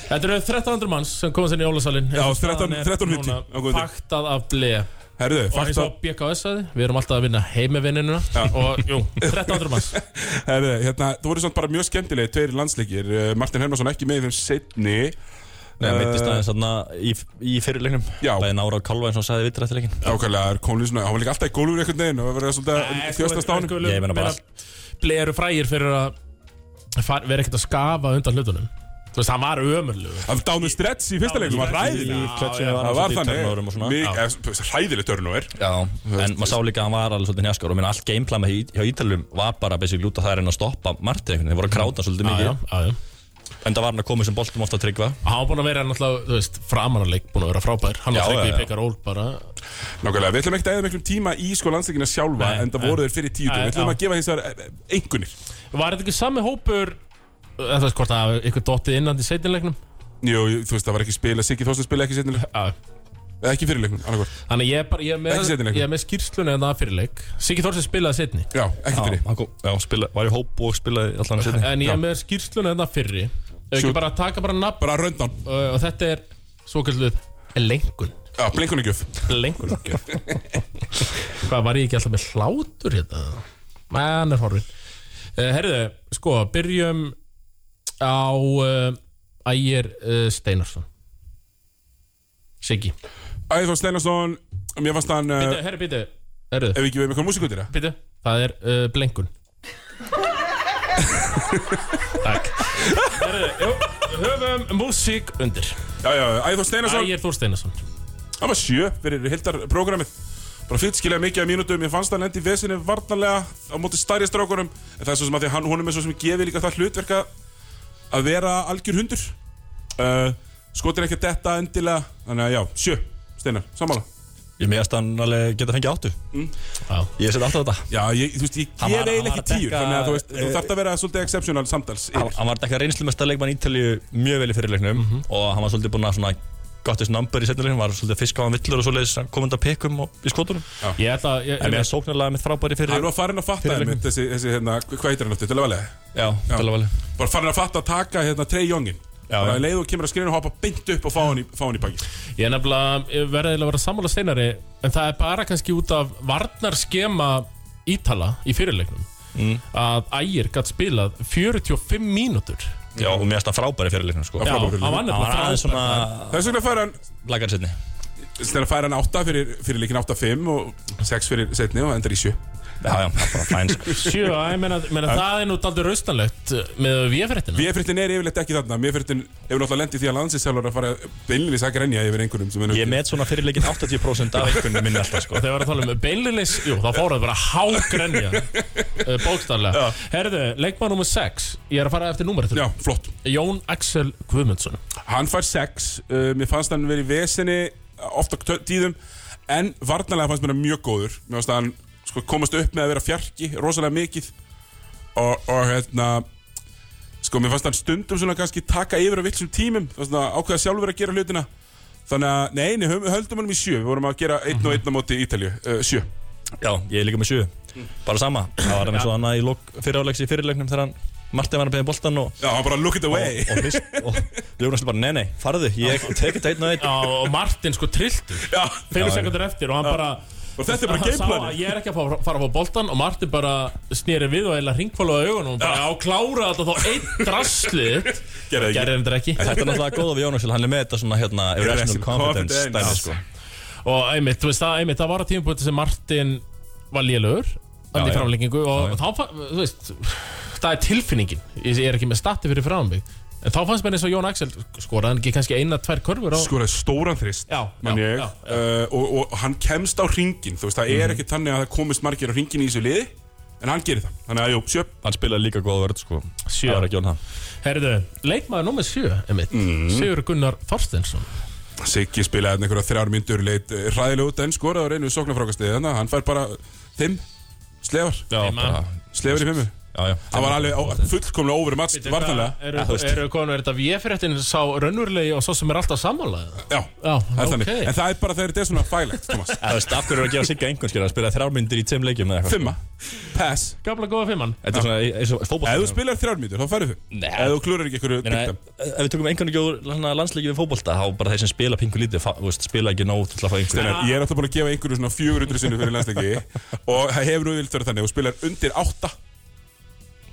Þetta eru 1300 manns sem komast inn í Ólasalinn Já, 13 13.50 á góðum. Faktað af ble. Herðu, Og eins fakt og BKS sagði, við erum alltaf að vinna heimevinnina Og jú, 1300 manns. [laughs] Herðu, hérna, það voru svona bara mjög skemmtilegi Tveir landsleikir, uh, Martin Hermansson ekki með í þeim setni Nei, hann mittist aðeins þarna í, í fyrirleiknum. Já. Bæði Nára og Kalva eins og hann sagði vittur eftir leikin Ákvæmlega er komlið svona, hann var líka alltaf í gólfur einhvern veginn og var verið að þjóstast á hann Ég meina bara Ble eru frægir fyrir að vera ekkert að skafa undan hlutunum. Þú veist, hann var ömurlegur. Hann dáð með stretch í fyrsta leikum, var ræðileg var Það hann var svolítið þannig, veist, hræðileg turnover Já, en maður sá líka að hann var alveg svolítið njaskar og minna allt gameplan með hjá Ítalum var bara basically út af það er að stoppa Martin þeir voru að gráta svolítið Já, já, mikið en það var hann að koma sem boltum ofta að tryggva Hann var búin að vera náttúrulega, þú veist, framanarleik búin að vera frábær. Hann var tryggvi já, í já. pekar ól bara. Nákvæmlega, við ætlum ekki að eða miklum tíma í sko landsleikina sjálfa Nei, en það voru þeir fyrir tíu Við ætlum að gefa hins vegar einhvernir Var þetta ekki sami hópur þú veist hvort að ykkur dottið innan í seitinleiknum Jú, þú veist, það var ekki spila, Siggi Þorsten spila ekki setnileg Já. Eða ekki fyrirleiknum, annarkvort Þannig ég er bara, ég er Ekki með, seinni ég er með skýrslunni en það fyrirleik. Siggi Þórsson spilaði setni Já, ekki fyrir hann kom, já, spila, var í hóp og spilaði allan að sinni En ég er með skýrslunni en það fyrri. Ef ekki Shoot. bara taka bara nafn. Bara röndan, og, og þetta er svo kalluð lengun. Já, blinkuningjöf Lengun. Hvað var ég ekki alltaf með hlátur hérna? Hann er horfinn. uh, Herðu, sko, byrjum á uh, Ægir uh, Steinarsson. Siggi. Æðþór Steinarsson, mér fannst hann Býtu, herru, býtu Herru, Ef við ekki við með út í það býtu Það er uh, blengun. Takk. Herru, jú, höfum músík undir. Já, já, Æðþór Steinarsson. Ægir Þór Steinarsson. Það var sjö fyrir hildarprogrammið Bara fyllt skilja mikið af mínútum. Ég fannst hann endi í vesinni varnarlega Á móti stærri strákurum En það er svo sem að því að hann, honum er svo sem gefið líka það hlutverk að- Að vera algjör hundur. Uh, Skotir ekki að detta endilega. Þannig að já, sjö, Steinar, sammála. Ég meðast hann alveg geta fengið áttu. Já. Ég seti alltaf þetta. Já, ég, þú veist, ég gef eiginlega ekki að tíu dekka, Þannig að þú veist, þú eh, þarft að vera svolítið exceptional samtals hann, hann var ekki reynslu með leikmann Ítalíu mjög vel í fyrirleiknum og hann var svolítið búinn að svona got his number í setnilegin, var svolítið fisk á hann villur og svoleiðis komandi að pekum og, í skotunum. Ég ætla að ég, en mér sóknarlega mitt frábæri fyrir Hann var farin að fatta einmitt, þessi, þessi hérna, hvað heitir hann aftur, valja já, Já. vel að vali Bara farin að fatta að taka hérna Trey Youngin. Já, Þannig að leið og kemur að skrifinu hoppa beint upp og fá hann í, fá hann í baki. Ég er nefnilega ég verði eiginlega að vera sammála steinari En það er bara kannski út af varnarskema Ítala í fyrirleiknum. Mm. Að Ægir gætt spilað 45 mínútur já, og mér finnst það frábæri fyrirleiknum sko. Já, frábær hann var nefnilega aðeins frábær svona Þess vegna fær hann lagari setni Þegar fær hann 8 fyrir, fyrir líkin 8-5 og 6 fyrir setni og endar í 7 já, já, bara fæn sko. [laughs] Sjö, ég meina, meina það er nú daldur raustanlegt með VF-réttina Véfrittin er yfirleitt ekki þarna. Véfrittin hefur náttúrulega lendið því að landsinsjálfur að fara beinlinni að grenja yfir einhverjum sem er ég met svona fyrirleikin 80% af einhvern minni alltaf sko. Þegar við erum að tala um beinlinis, jú, þá fór það bara hágrenja. Uh, [laughs] Bókstaflega. Herðu, leikmann nummer 6 Ég er að fara eftir númer Já, flott. Jón Axel Guðmundsson. Hann fær 6 uh, Mér fannst hann verið í vesinni ofta tíðum En varnarlega fannst mér hann mjög góður. Mér fannst hann sko, komast upp með að vera fjarki Rosalega mikið. Og, og hérna Sko, mér fannst hann stundum svona kannski taka yfir á villsum tímum Það var svona ákveða sjálfur að gera hlutina. Þannig að, nei, nei, höfum- höldum hann í sjö. Við vorum að gera einn og einn á móti Ítalju uh, Sjö. Já, ég er líka með sjö. Bara sama, það var hann eins og hann í lok fyriráleiks í fyrirleiknum þegar hann Martin var að beða boltan og Já, hann bara look it away. og, og, og Jónas bara, nei, nei, farðu, ég tek þetta einn og einn. Já, og Martin sko trilltur. Fyrir sekundur eftir og hann bara og þetta er bara að ég er ekki að fara, fara að fá boltan og Martin bara snýri við og eða ringfólu á augunum og bara á klára þetta þá einn [laughs] drasslið Gerði ekki. gerði þetta ekki. Þetta er náttúrulega góða við Jónas, hann er með þetta svona hérna irrational confidence dæmi, sko. og einmitt, þú veist það, einmitt, það var að tímpunkti sem Martin var lélögur þannig í já. framlengingu og þá, þú veist það er tilfinningin, ég er ekki með stati fyrir framling en þá fannst mér eins og Jón Axel skoraði hann ekki kannski eina, tvær körfur á Skoraði stóran þrist Já, man já, ég, já, já. Uh, og, og hann kemst á ringin Þú veist, það er ekki þannig að það komist margir á ringin í þessu liði En hann gerir það. Þannig að, jú, sjöp Hann spilaði líka góða vörð, sko. Sjö. Það var ekki Jón það Herðu, leikmaður nummer 7 einmitt, Sigur Gunnar Þorstensson Siggi spilaði einhverja þrjár myndur Leit eh, hræðilega út en skoraði á reynu sóknarfrákastið Þannig að hann fær bara fimm slefar Slefar í fimmu Hann var alveg fullkomlega over match vartanlega Eru, þú eru konur, er þetta VF-réttin sá raunverulegi og svo sem er alltaf sammálaðið? Já, Já, það er þannig. En það er bara þegar þetta er svona fælegt, [laughs] Það veist, af hverju er að gefa Sigga einhvern skilja að spila þrjármyndir í tveim leikjum eða eitthvað? Fimma, pass. Gamla góða fimmann Þetta er svona eins og fótboll Ef þú spilar þrjár myndur, þá færðu Nei. Ef þú klúrar ekki einhverju dyktam ef við tökum einhvern [laughs]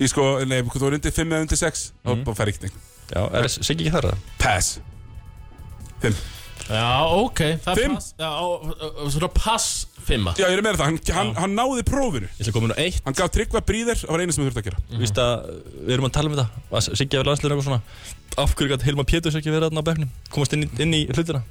ég alltaf búin að gefa einhverju svona 400 sinni fyrir landsleiki og það hefur auðvilt verið þannig og spilar undir 8 í sko, nei, þú er undir 5 eða undir 6 og Mhm. bara fær ekkert Já, er Siggi ekki þar það? Pass. 5 Já, ok, það er Fimm. pass. Já, og- og- og svona pass fimma. Já, ég er með það, hann, hann, hann náði prófinu. Ég ætla að koma nú eitt. Hann gaf tryggva bríðir, það var einu sem þú þurfti að gera. Þú veist að við erum að tala um þetta. Að Siggi hefur landslegur eitthvað svona? Af hverju gæti Hilma Péturs ekki verið þarna á bekknum? Komast inn, í- inn í hlutina.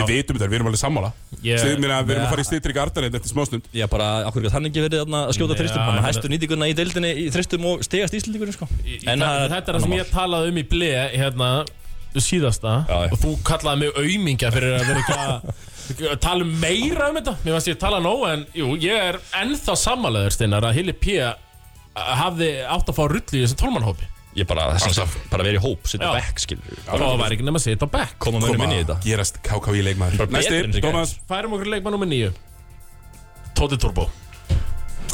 Við vitum þetta, við erum alveg sammála. Ég- Ég meina, Við erum að fara í Ja. stýttrygg Ardarinn eftir smástund. Já, bara af hverju gæti hann ekki verið að skjóta þristum hann hæstur nýtinguna í deildinni í þristum og stegast íslendingur sko. En það- Þetta er það sem ég talaði um í ble hérna síðasta. Og þú kallaði mig aumingja fyrir að vera ekki að að tala um meira um þetta. Mér fannst ég að tala nóg en jú, ég er ennþá sammálaður Steinar að Hilli P hafði átt að fá rullu í þessum tólmannhópi Ég bara, þess að bara verið í hóp setja Já. bekk, skilur það var ekki nema að setja á back. Koma mönnum inn í þetta. gerast KKV leikmaður. Næsti. Thomas Færum okkur leikmann nummer nýju Tóti Turbo.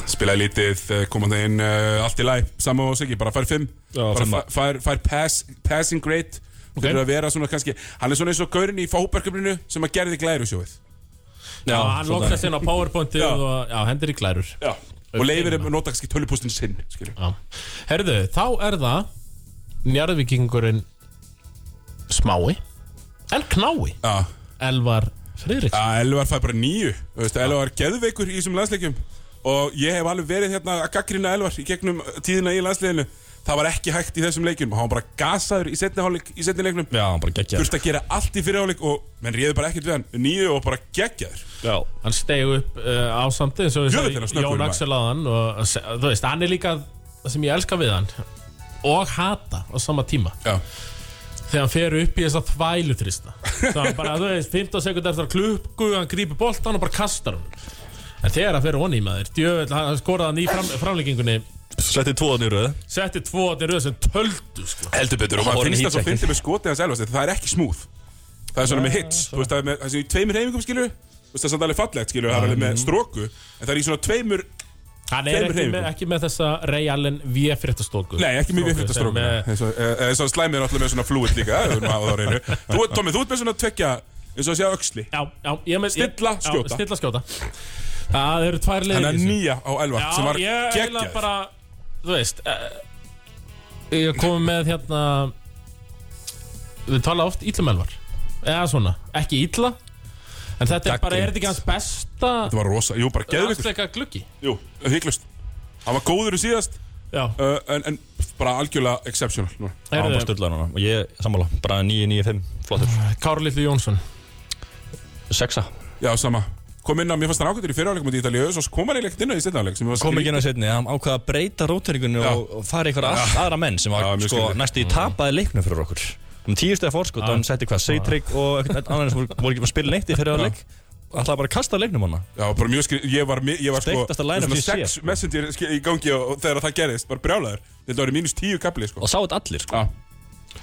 Spilaði lítið, eh, kom hann inn uh, allt í læg Saman og Siggi, bara fær 5 Já, Bara fær, fær, pass, passing grade Fyrir að vera svona kannski Hann er svona eins og gaurinn í fókberkefninu Sem að gerði glæru sjóið Já, hann lókast inn á powerpointið Já. og já, hendur í glærur. Já Og leifir að nota kannski tölupústin sinn. Herðu, þá er það Njarðvíkingurinn Smái. En knái Já. Elvar Friðriks. Já, Elvar fær bara nýju Þú veist, Elvar geðveikur í þessum landsleikjum. Og ég hef alveg verið hérna að gaggrina Elvar Í gegnum tíðina í landsleikinu Það var ekki hægt í þessum leikjum. Hann var bara gasaður í setni, hálfleik, í setni leiknum. Já, hann bara geggja Þurfti að gera allt í fyrirháleik Og menn réði bara ekkert við hann. Nýju og bara geggjaður. Já, Hann steg upp uh, ásamti eins og við Jöfull er hann sagði snöggur Jón maður. Axel aðan og se- þú veist, hann er líka það sem ég elska við hann og hata á sama tíma. Já. Þegar hann fer upp í þessa þvælutrista. Þá hann bara, þú veist, 15 sekundar eftir að klukku hann grípur boltan og bara kastar hann en þegar hann fer honni í maður djövel, hann skoraði hann í fram, framleggingunni setti tvoðan í röð. Setti tvo til röð sem töldu sko. Heldur betur Og maður finnst það svo fyndið með skotið hans Elvars Það er ekki smúð Það er svona með hits Þú veist, það er með Það er í tveimur heimingum skilur Þú veist, það er samt alveg fallegt skilur Það er alveg með stróku En það er í svona tveimur hann er ekki með, ekki með þessa Ray Allen V-fréttastóku Nei, ekki með, Eins og slæmið er alltaf með svona fluid líka að hreinu. Þú, ert með svona tvekja eins og að segja öxli. Já, já, ég með Stilla, skjóta. stilla skjóta það eru tvær leiðir Þannig að nýja á Elvar Já, sem var ég eiginlega geggjað bara Þú veist uh, Ég kom með hérna Við tala oft íllum elvar. Eða svona, ekki illa En þetta er bara, er þetta ekki hans besta Þetta var rosa, jú, bara geðvikur Landsleika gluggi? Jú, hygglust Hann var góður í síðast Já, uh, en, en bara algjörlega exceptional núna. Já, hann bara stöldlaði núna. Og ég, sammála, bara 9-9-5 flottur. Kári Lillu Jónsson. Sexa. Já, sama Kom inn á, mér fannst hann ágættur í fyrirháleik mútið Ítalíu Svo kom hann ekkert inn á í steinnáleik kom ekki inn á setni, hann ákvaða að breyta róteringunni Já. og, og fara allt aðra menn sem var sko, næstu í tapaði leiknum fyrir okkur. Um tíu stegi fórskot og hann setti hvað, Seytrygg og eitthvað annar sem voru, voru ekki að spila neitt í fyrir leik? Ætlaði bara að kasta leiknum hana? Já, bara mjög skrið Ég var, ég var sko ég sex sé. messenger í gangi og, og þegar það gerðist Bara brjálæður Þetta var mínus tíu kapli sko. Og sá þetta allir sko. Já.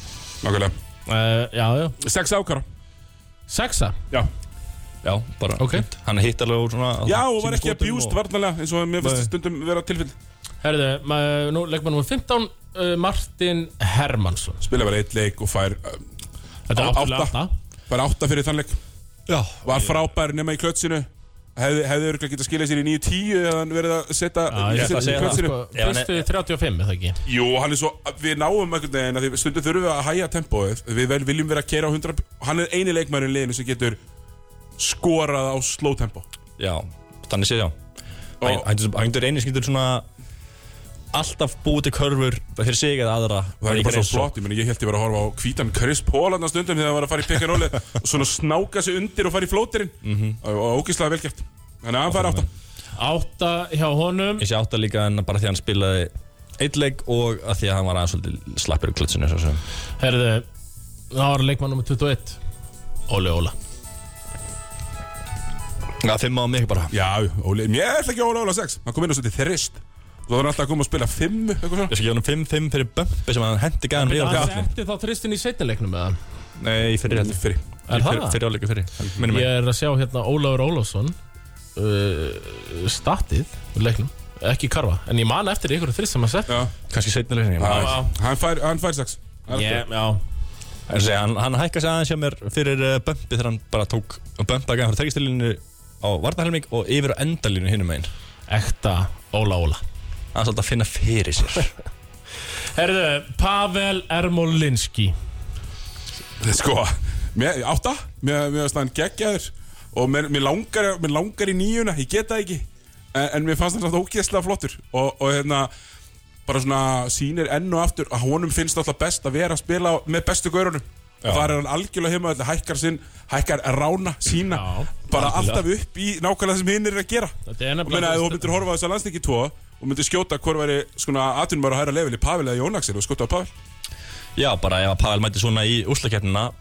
Nákvæmlega. Uh, Já, já. Sex ákara Sexa? Já já, bara Ok. fínt. hann hitt alveg úr svona Já, og var ekki að skotum bjúst og- varnalega eins og mér fannst Nei. stundum vera tilfell Herðu, ma- nú leikmann nummer 15 uh, Martin Hermansson. Spila bara eitt leik og fær uh, Þetta er átta. átta. Fær átta fyrir þann leik. Já. Var frábær nema í klötsinu. Hefði, hefði örgulega getað skilað sér í 9-10 eða hann verið að setja að klötsinu. Sko, er- Fyrstu 35, eða ekki? Jú, hann er svo, við náum að því stundum þurfum við að hæja tempóið. Við vel, viljum vera að kera á 100 Hann er eini leikmærin liðinu sem getur skorað á slow tempo. Já, þannig séð já. Eini sem getur svona alltaf búið til körfur fyrir sig eða aðra. Það er bara svo flott, ég, meni, ég held ég var að horfa á hvítan Chris Paul hann stundum þegar hann var að fara í pick and rolli [laughs] og svona snáka sig undir og fara í flóterinn. Mhm. og, og ógislega velgjart Þannig að hann fær átta. Átta hjá honum. Ég sé átta líka en bara því að hann spilaði eitt leik og að því að hann var aðeins svolítið slappur í klötsinu svo sem. Herðu, það var leikmann nummer 21 Óli Óla Já, fimm á mig bara. Já, Óli, ég ætla ekki að óla óla 6 Hann kom inn og svolítið þerrist Svo var hann alltaf að koma að spila 5 eitthvað svona. Ég skal gefa hann 5-5 fyrir bömpi sem hann hendi gæðan ríða á Það kallin setti þá þristin í setnileiknum með hann Nei, fyrir heldur Fyrir Er það? Fyrir áleika fyrir Minnum mig. Ég er að sjá hérna Ólafur Ólafsson uh, Statið úr leiknum. Ekki karfa En ég man eftir ykkur þrist sem að setja Já, Kanski setni leikin Já, hann, já. hann fær, hann fær 6 yeah, Já. En segja, hann, hann hækka sig aðeins hjá mér fyrir uh, bömpi þegar hann bara tók bömpa gæðan frá þryggistilinu á varnahelming og yfir á endalínu hinum megin. Ekta Óla Óla. Hann er svolítið að finna fyrir sér. [laughs] Herðu, Pavel Ermolinski. Sko, mér, átta Mér mér finnst hann geggjaður Og mér, mér, langar, mér langar í nýjuna, ég get það ekki En, en mér fannst hann svona ógeðslega flottur Og, og hérna Bara svona sýnir enn og aftur Að honum finnst alltaf best að vera að spila með bestu gaurunum Og þar er hann algjörlega heima Þetta hækkar sinn, hækkar rána sína Já, Bara algjörlega. alltaf upp í nákvæmlega sem hinn er að gera er Og meina, ef þú myndir horfa á þessa landsleiki tvo Og myndir skjóta hvort væri svona atvinnumar að hæra leveli Pavel eða Jón Axel og skjóta á Pavel Já, bara ef að Pavel mæti svona í úrslakernina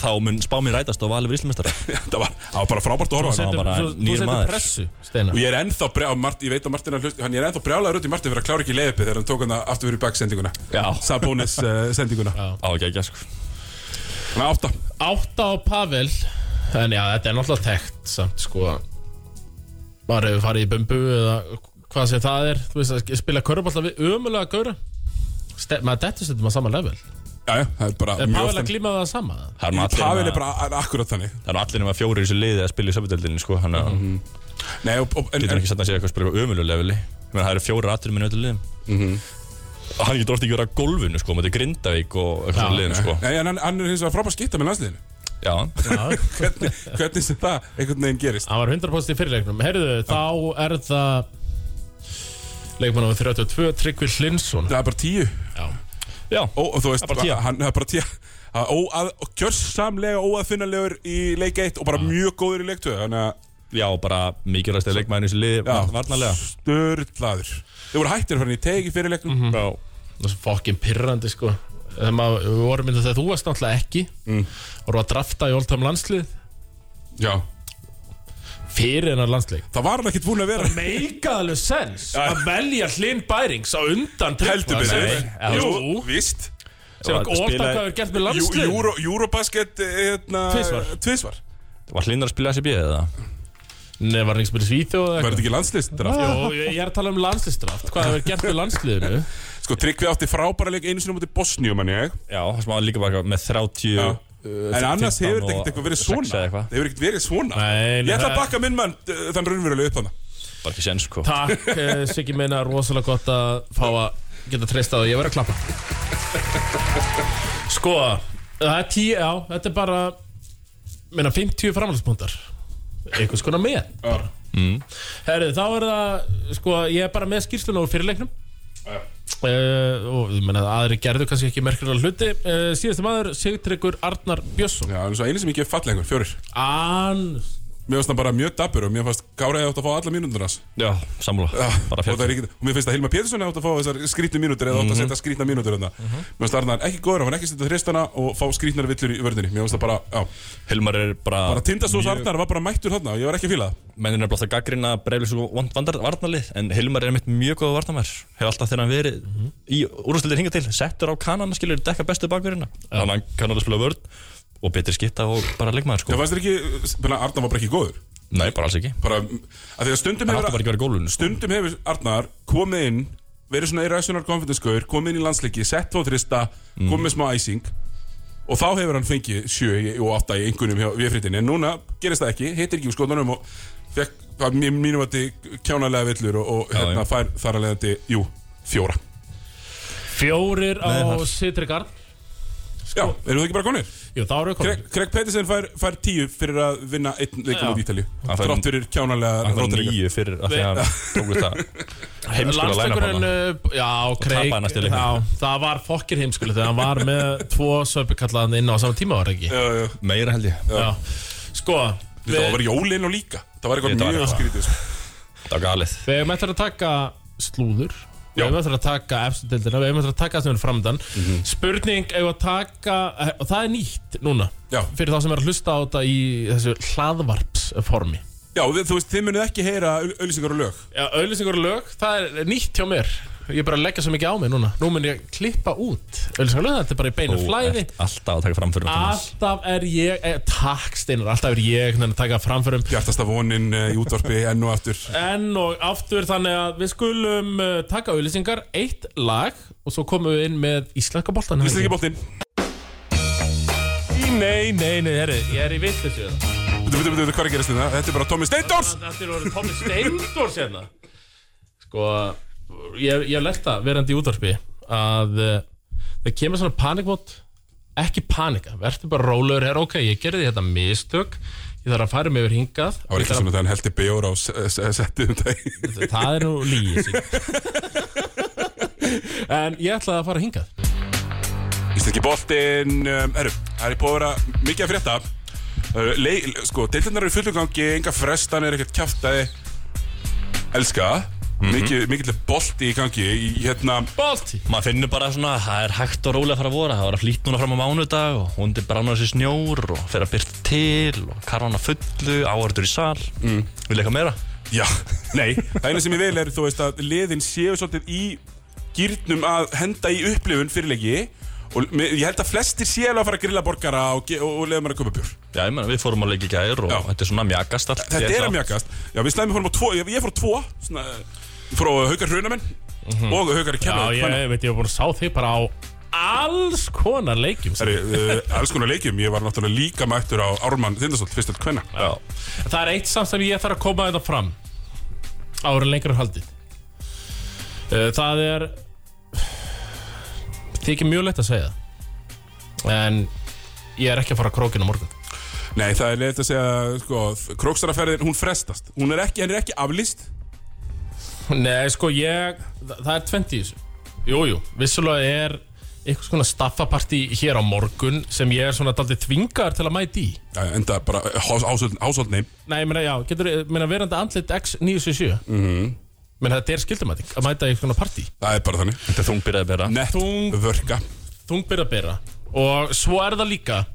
þá mun spá mér rætast og valið við Íslamestara [laughs] Það var, það var bara frábært að horfa hann. setur- bara setur maður. pressu, Steinar Og ég er ennþá brjá, Mart, ég veit að Martin er hlust, hann er ennþá brjálaður út í Martin fyrir að klára ekki leiðupi þegar hann tók hann aftur fyrir back-sendinguna. Já, Sabonis uh, sendinguna. Já. á ekki ekki sko Þannig að átta. Átta á Pavel En já, þetta er náttúrulega þekkt samt sko Maður hefur farið í bumbu eða hvað sem það er Þú veist að spila körbólta við ömulega gaura Ste Maður dettur stundum á sama level Já, já, það er bara Er mjög Pavel að glíma við það sama? Það er nú allir Pavel er nema- bara a- akkurat þannig. það er nú allir nema fjóri í þessu liði að spila í söpudöldinni sko Þannig að Mhm. Nei, og, og, en, getur en, ekki sett að segja eitthvað að spila umölu leveli Menn það eru fjóri aðturum minni öllu liðum Mhm. Hann getur orðið ekki verið að gólfinu sko Mæti Grindavík og eitthvað Já, svona liðinu sko nei, en hann, hann er hins vegar frábært skipta með landsliðinu. Já, Já, [laughs] Hvernig, hvernig sem það einhvern veginn gerist. hann var 100% í fyrirleiknum Herðu, þá er það Leikmann á 32, Tryggvi Hlinsson Það er bara tíu. Já, já, Ó, og þú veist, Það er bara tíu. hann er bara tíu. Óað, gjörsamlega óaðfinnalegur í leik 1 og bara mjög góður í leik 2 þannig að já, bara mikilvægst er leikmæðin í þessu liði Já. Varnarlega störtlaður þau voru hættir fyrir hann í tegi fyrir leiknum Já, það er svo fokkin pirrandi sko. Maður, við vorum myndið þegar þú varst náttúrulega ekki. Mm. voru að drafta í Oldham landslið. Já. Fyrir hennar landslið. Það var hann ekkert búin að vera. Meika alveg sens að velja Hlyn Bærings á undan heldur sem- Jú, víst. Sem að hefur gert með Euro, Eurobasket eh, hérna, Tvisvar. tvisvar. Var Hlinar að spila SCB eða? Nei, var hann ekki spilið Svíþjóð eða var þetta ekki landsliðsdraft Jó, ég er að tala um landsliðsdraft. Hvað hefur gert með landsliðinu? [laughs] sko Tryggvi átti frábæra leik einu sinni mútið Bosníu manni ég. Já, það sem var líka bara með 30 Já. uh, en annars 15 hefur þetta og ekkert verið 6 svona það hefur ekkert verið svona. Nei, ég ætla það- að bakka minn mann eh, þann raunverulega upp hann Bara ekki sens sko. Takk, [laughs] eh, Siggi meina rosalega gott að fá að geta treyst á því. Ég verð að klappa. Sko, það er tíu, já, þetta er bara meina 50 framhaldsbúndar einhvers konar með bara. mm. Herri, þá er það sko, ég er bara með skýrsluna úr fyrirleiknum. Uh, og ég meina að aðri gerðu kannski ekki merkjulega hluti. Uh, síðastu maður Sigtryggur Arnar Björnsson. Já, en svo einu sem ekki er fallengur, fjórir. An mér finnst það bara mjög dabbur og mér fannst Gáraði átt að fá alla mínútur hans. Já, Bara og, það og mér finnst að Hilma Pétursson átt að fá þessar skrítnu mínútur eða átt að setja skrítna mínútur þarna. mér finnst Arnar ekki góður, hann ekki setja hristana og fá skrítnar villur í vörðinni mér finnst það bara, já, Hilmar er bara bara tindastós Arnar var bara mættur þarna og ég var ekki að fíla það. Mennin er blótt að gaggrina breyflis og varnarlið En Hilmar er mitt mjög góða varnarmær Hefur alltaf þegar hann verið í úrústildir hinga til Settur á kannan, skilur, dekka bestu bakverðina. Þannig að hann kann alveg spila vörn Og betri skipta og bara leikmaður sko. Það fannst þér ekki, menna, Arnar var bara ekki góður? Nei, bara alls ekki. Bara, að því að stundum hefur bara að í gólfinu sko. stundum hefur Arnar komið inn verið svona irrational confidence gaur, komið inn í landsleiki, sett á þrista, komið með smá æsing og þá hefur hann fengið sjö í- og átta í einhvernum hjá viðfritinni en núna gerist það ekki, hittir ekki úr skotunum og fekk, mér mínum að þið kjánalega villur og, og Já, hérna fær þar að leiðandi, jú, fjóra. Fjórir á Meðal. Sitrigard Já, eru þið ekki bara konir? Jú, þá eru við Craig, komin Craig Peterson fær, fær tíu fyrir að vinna einn leikum Ítalíu. Hann fær- Trátt fyrir kjánalega var róteringar. nýju fyrir að því að hann [laughs] tók þetta heimskulega læna Landsleikurinn, uh, já. Já, það var fokkir heimskulega þegar hann var með [laughs] tvo söpikallaðan inn á saman tíma var ekki? Já, já. Meira held ég. Já, sko Það var jólinn og líka. Það var eitthvað mjög skrítið sko. Það var galið. Við hefum eftir að taka slúður Við hefum eftir að taka efstu deildina Við hefum eftir að taka það sem er framdann Spurning ef að taka Og það er nýtt núna Já. Fyrir þá sem er að hlusta á þetta í þessu hlaðvarpsformi. Já, við, þú veist, þið munið ekki heyra au- auglýsingar og lög. Já, auðlýsingur og lög Það er nýtt hjá mér Ég er bara að leggja svo mikið á mig núna. Nú mun ég klippa út. Lög Þetta er bara í beinu flæði. alltaf að taka fram fyrir Alltaf er ég eh, Takk Steinar, alltaf er ég Þannig að taka framförum. Bjartasta vonin uh, í útvarpi enn og aftur. Enn og aftur þannig að við skulum uh, taka auðlýsingar Eitt lag Og svo komum við inn með íslenska boltan Íslenski boltinn. Nei, nei, nei, herri, ég er í vitlisju Þú veit, veit, veit, hvað er að gerast þetta? Þetta er bara Tommy Steindors. Þetta er orðið Tommy Steindors hérna. Sko, ég, ég hef lært það verandi í útvarpi að uh, það kemur svona panikmót ekki panika, verður bara rólegur her, ok, ég gerði þetta mistök ég þarf að fara mig yfir hingað Það var ekki svona hann heldur bjór á se- se- settið um dag að- [laughs] það er nú lígi [laughs] en ég ætlaði að fara hingað. Íslenski boltinn um, Herru, það er búið að vera mikið að frétta. Uh, leik, Sko, deildirnar eru í fullum gangi Enga frestan er ekkert kjaftaði. Elska Mikið, mikið bolti í gangi í, hérna, Balti Maður finnur bara svona, það er hægt og rólega að fara að vora. Það var að flýtt núna fram á mánudag og hundi bránar sér snjór og fer að byrta til og karvana fullu, áhörður í sal. Mm. Vil eitthvað meira? Já, [laughs] nei, það eina sem ég vil er þú veist að liðin séu svolítið í gýrnum að henda í upplifun fyrirleiki og ég held að flestir séu alveg að fara að grilla borgara og, og, og leiða mér að köpa bjór. Já, ég menna, við fórum að í gær og Já. þetta er svona mjagast allt Þetta er að mjögast Já, við slæmum fórum á tvo, ég, ég fór á tvo svona, ég fór á haukar hrunamenn og haukar í Já, ég veit, ég var búin að sá þig bara á alls konar leikjum er uh, alls konar leikjum, ég var náttúrulega líka mættur á Ármann Þindarsson, fyrst til hvenna Já, Það er eitt samt sem ég þarf að koma þetta fram ára lengur haldið Uh, Það er þykir mjög lett að segja en ég er ekki að fara að krókina morgun. Nei, það er leitt að segja, sko, krókstaraferðin, hún frestast. Hún er ekki, henn er ekki aflýst Nei, sko, ég það, það er 20 í þessu. Jú, jú, vissulega er eitthvað svona staffapartí hér á morgun sem ég er svona daldið þvingar til að mæti í. Já, Enda bara hásóld neym Nei, ég meina, já, getur, meina, verandi andlit X977 mm -hmm. menn þetta er skildumæting að mæta í svona partí. Það er bara þannig. Þetta er þungbyrðið að bera. Nett Þung- vörka. Þungbyrð að bera. Og svo er það líka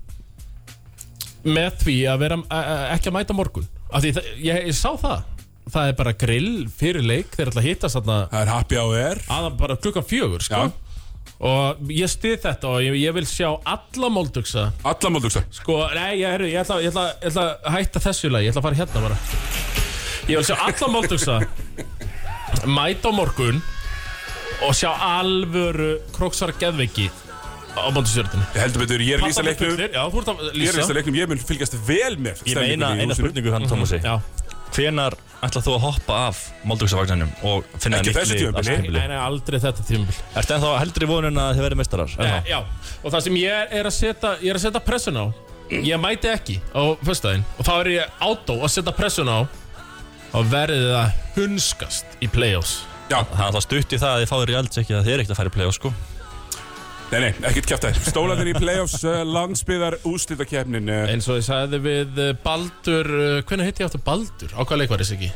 með því að vera a- a- ekki að mæta á morgun. Af því það, ég, ég sá það það er bara grill fyrir leik þeir ætla að hittast þarna Það er happy hour. aðan bara klukkan fjögur sko. Og ég stið þetta og ég, ég vil sjá alla moldugsa. Alla móldugsa sko, nei, ég, heru, ég, ætla, ég, ætla, ég ætla að hætta þessu lagi, ég ætla að fara hérna bara. Ég vil sjá alla moldugsa. Mæta á morgun og sjá alvöru króksara geðveiki á móndusjörðinu Ég heldur betur, ég er lýsa leiknum. Ég er lýsa. leiknum, ég mun fylgjast vel með Ég meina eina spurningu hann, Tómasi. Já, Hvenar ætlað þú að hoppa af Moldugusavagnanum og finna Ekki þessu allt nei, nei, aldrei þetta tímabil. Ertu ennþá heldur í vonun að þið verði meistarar? Eh, Já, og það sem ég er að setja ég er að setja pressun á ég mæti ekki á föstudaginn. Og þá er ég átó að setja pressun á og verðið það hunskast í play-offs. Já, Það er alltaf stutt í það að þið fáið reálds ekki að þið er ekkert að fara í play-off sko nei, nei, ekkert kæft það Stólandir í playoffs, uh, landsbyðar úslitakefnin uh, eins og ég sagði við eh, Baldur uh, hvernig hitti ég áttu Baldur? á hvað leik var þessi ekki?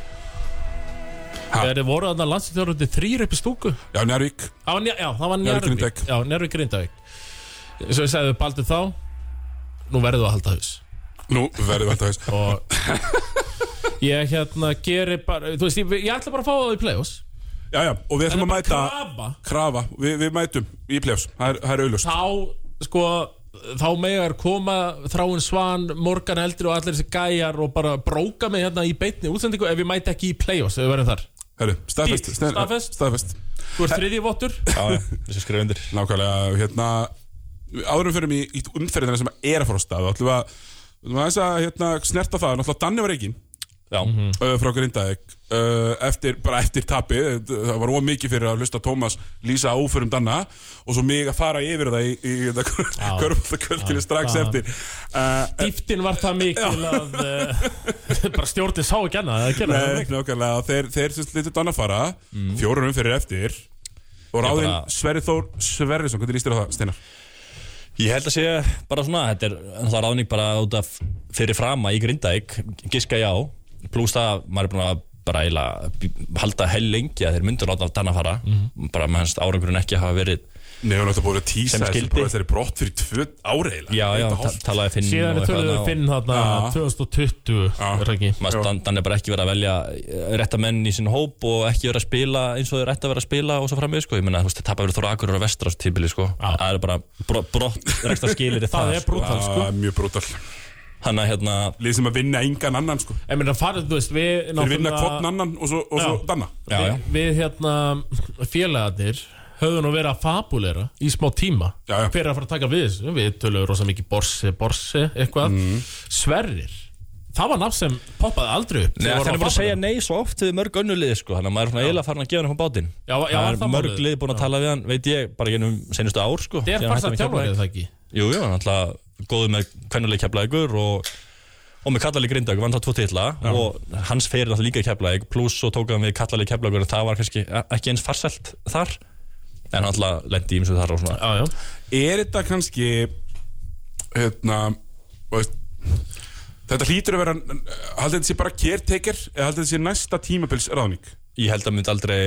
Þið voru þarna landslítjórandi þrýr upp í stúku. Já, Njárvík Já, það var Njárvík. Já, Njárvík Grindavík. Eins og ég sagði við Baldur þá nú verður þú að halda haus. Nú verður við alltaf þess og [laughs] ég hérna gerir bara þú veist, ég, ég ætla bara að fá það í play-offs Já, já, og við ætlum að mæta krafa. Krafa, við, við mætum í playoffs. Það er, er auðlust þá sko þá megar koma Þráin Svan, Morgan Eldri og allir þessi gæjar og bara bróka mig hérna í beitni útsendingu ef ég mæti ekki í play-offs ef við verðum þar. Herru, staðfest staðfest, staðfest. staðfest. Þú ert þriðji vottur. Já, þessi skrif undir. Nákvæmlega, hérna Áðurum fyrir mig í umferðina sem er að fara á stað og ætlum við að, ætlum við aðeins að hérna, snerta það, náttúrulega Danni var ekki Já, uh, frá Grindavík. Uh, eftir, bara eftir tapi það var ómikið fyrir að hlusta Tómas lýsa áförum Danna og svo mig að fara yfir það í, í, í körfaldakvöldinu strax Já. eftir. Uh, Dýftin var það mikil að uh, [laughs] bara stjórnir sá ekki annað að gera Nei, nákvæmlega, þeir, þeir sem litur Danna fara mm. fjórurum fyrir eftir. Og ráðinn bara- Sverri Þór Sverrisson, hvernig líst þér á það, Steinar? Ég held að sé bara svona, þetta er ráðning bara út af fyrir frama í Grindavík, giska já, pluss það, maður er búin að bara eiginlega halda hell lengi að þeir myndur láta af danna fara, bara með hans árangurinn ekki hafa verið, Nei, hún átti að búið að þessi skildi. bara þeirri brott fyrir tvö ári eiginlega. já, já, talaði Finn Síðan er og- Finn þarna Já. 2020 er það ekki Maður Dan, Dan er bara ekki verið að velja eh, rétta menn í sinn hóp og ekki verið að spila eins og þeir ætti að vera að spila og svo framveg sko. ég menna, þú veist, það tapa verið þóra akkur og vestra á tíbili, sko. það er bara bro, brott reksta skilir Það er brútal Já, sko mjög brútal hann að hérna, Lið sem að vinna engan annan sko. Ég meina farið, þú veist, við Þeir vinna hvort annan og svo, og svo Já. Danna. Já, já, við, við hérna félagarnir höfðu nú verið að fabulera í smá tíma Já, já. hver er að fara að taka við þessu. Við töluðum rosa mikið borsi, borsi, eitthvað. Mhm. Sverrir það var nafn sem poppaði aldrei upp. Nei, það er bara að segja nei svo oft við mörg önnu lið sko, þannig að maður er svona eiginlega farin að gefa hann upp á bátinn. Já, já, það er það mörg lið búin að tala við hann veit ég, bara gennum senustu ár sko, þetta er síðan fast hætti að hann í tjálfarið það ekki? Jú, jú, hann alltaf góður með kvennuleik keflaðigur og, og með kallali grindag, vann það tvo titla og hans fyrir alltaf líka í keflaðig pluss svo tók hann við kallali keflaðigur og það var kannski ekki eins farselt þar en hann alltaf lendi í eins og þar og svona já, já. Er þetta kannski Hérna veist, Þetta hlýtur að vera Haldið þetta sé bara caretaker Eða haldið þetta sé næsta tímabils ráðning Ég held að myndi aldrei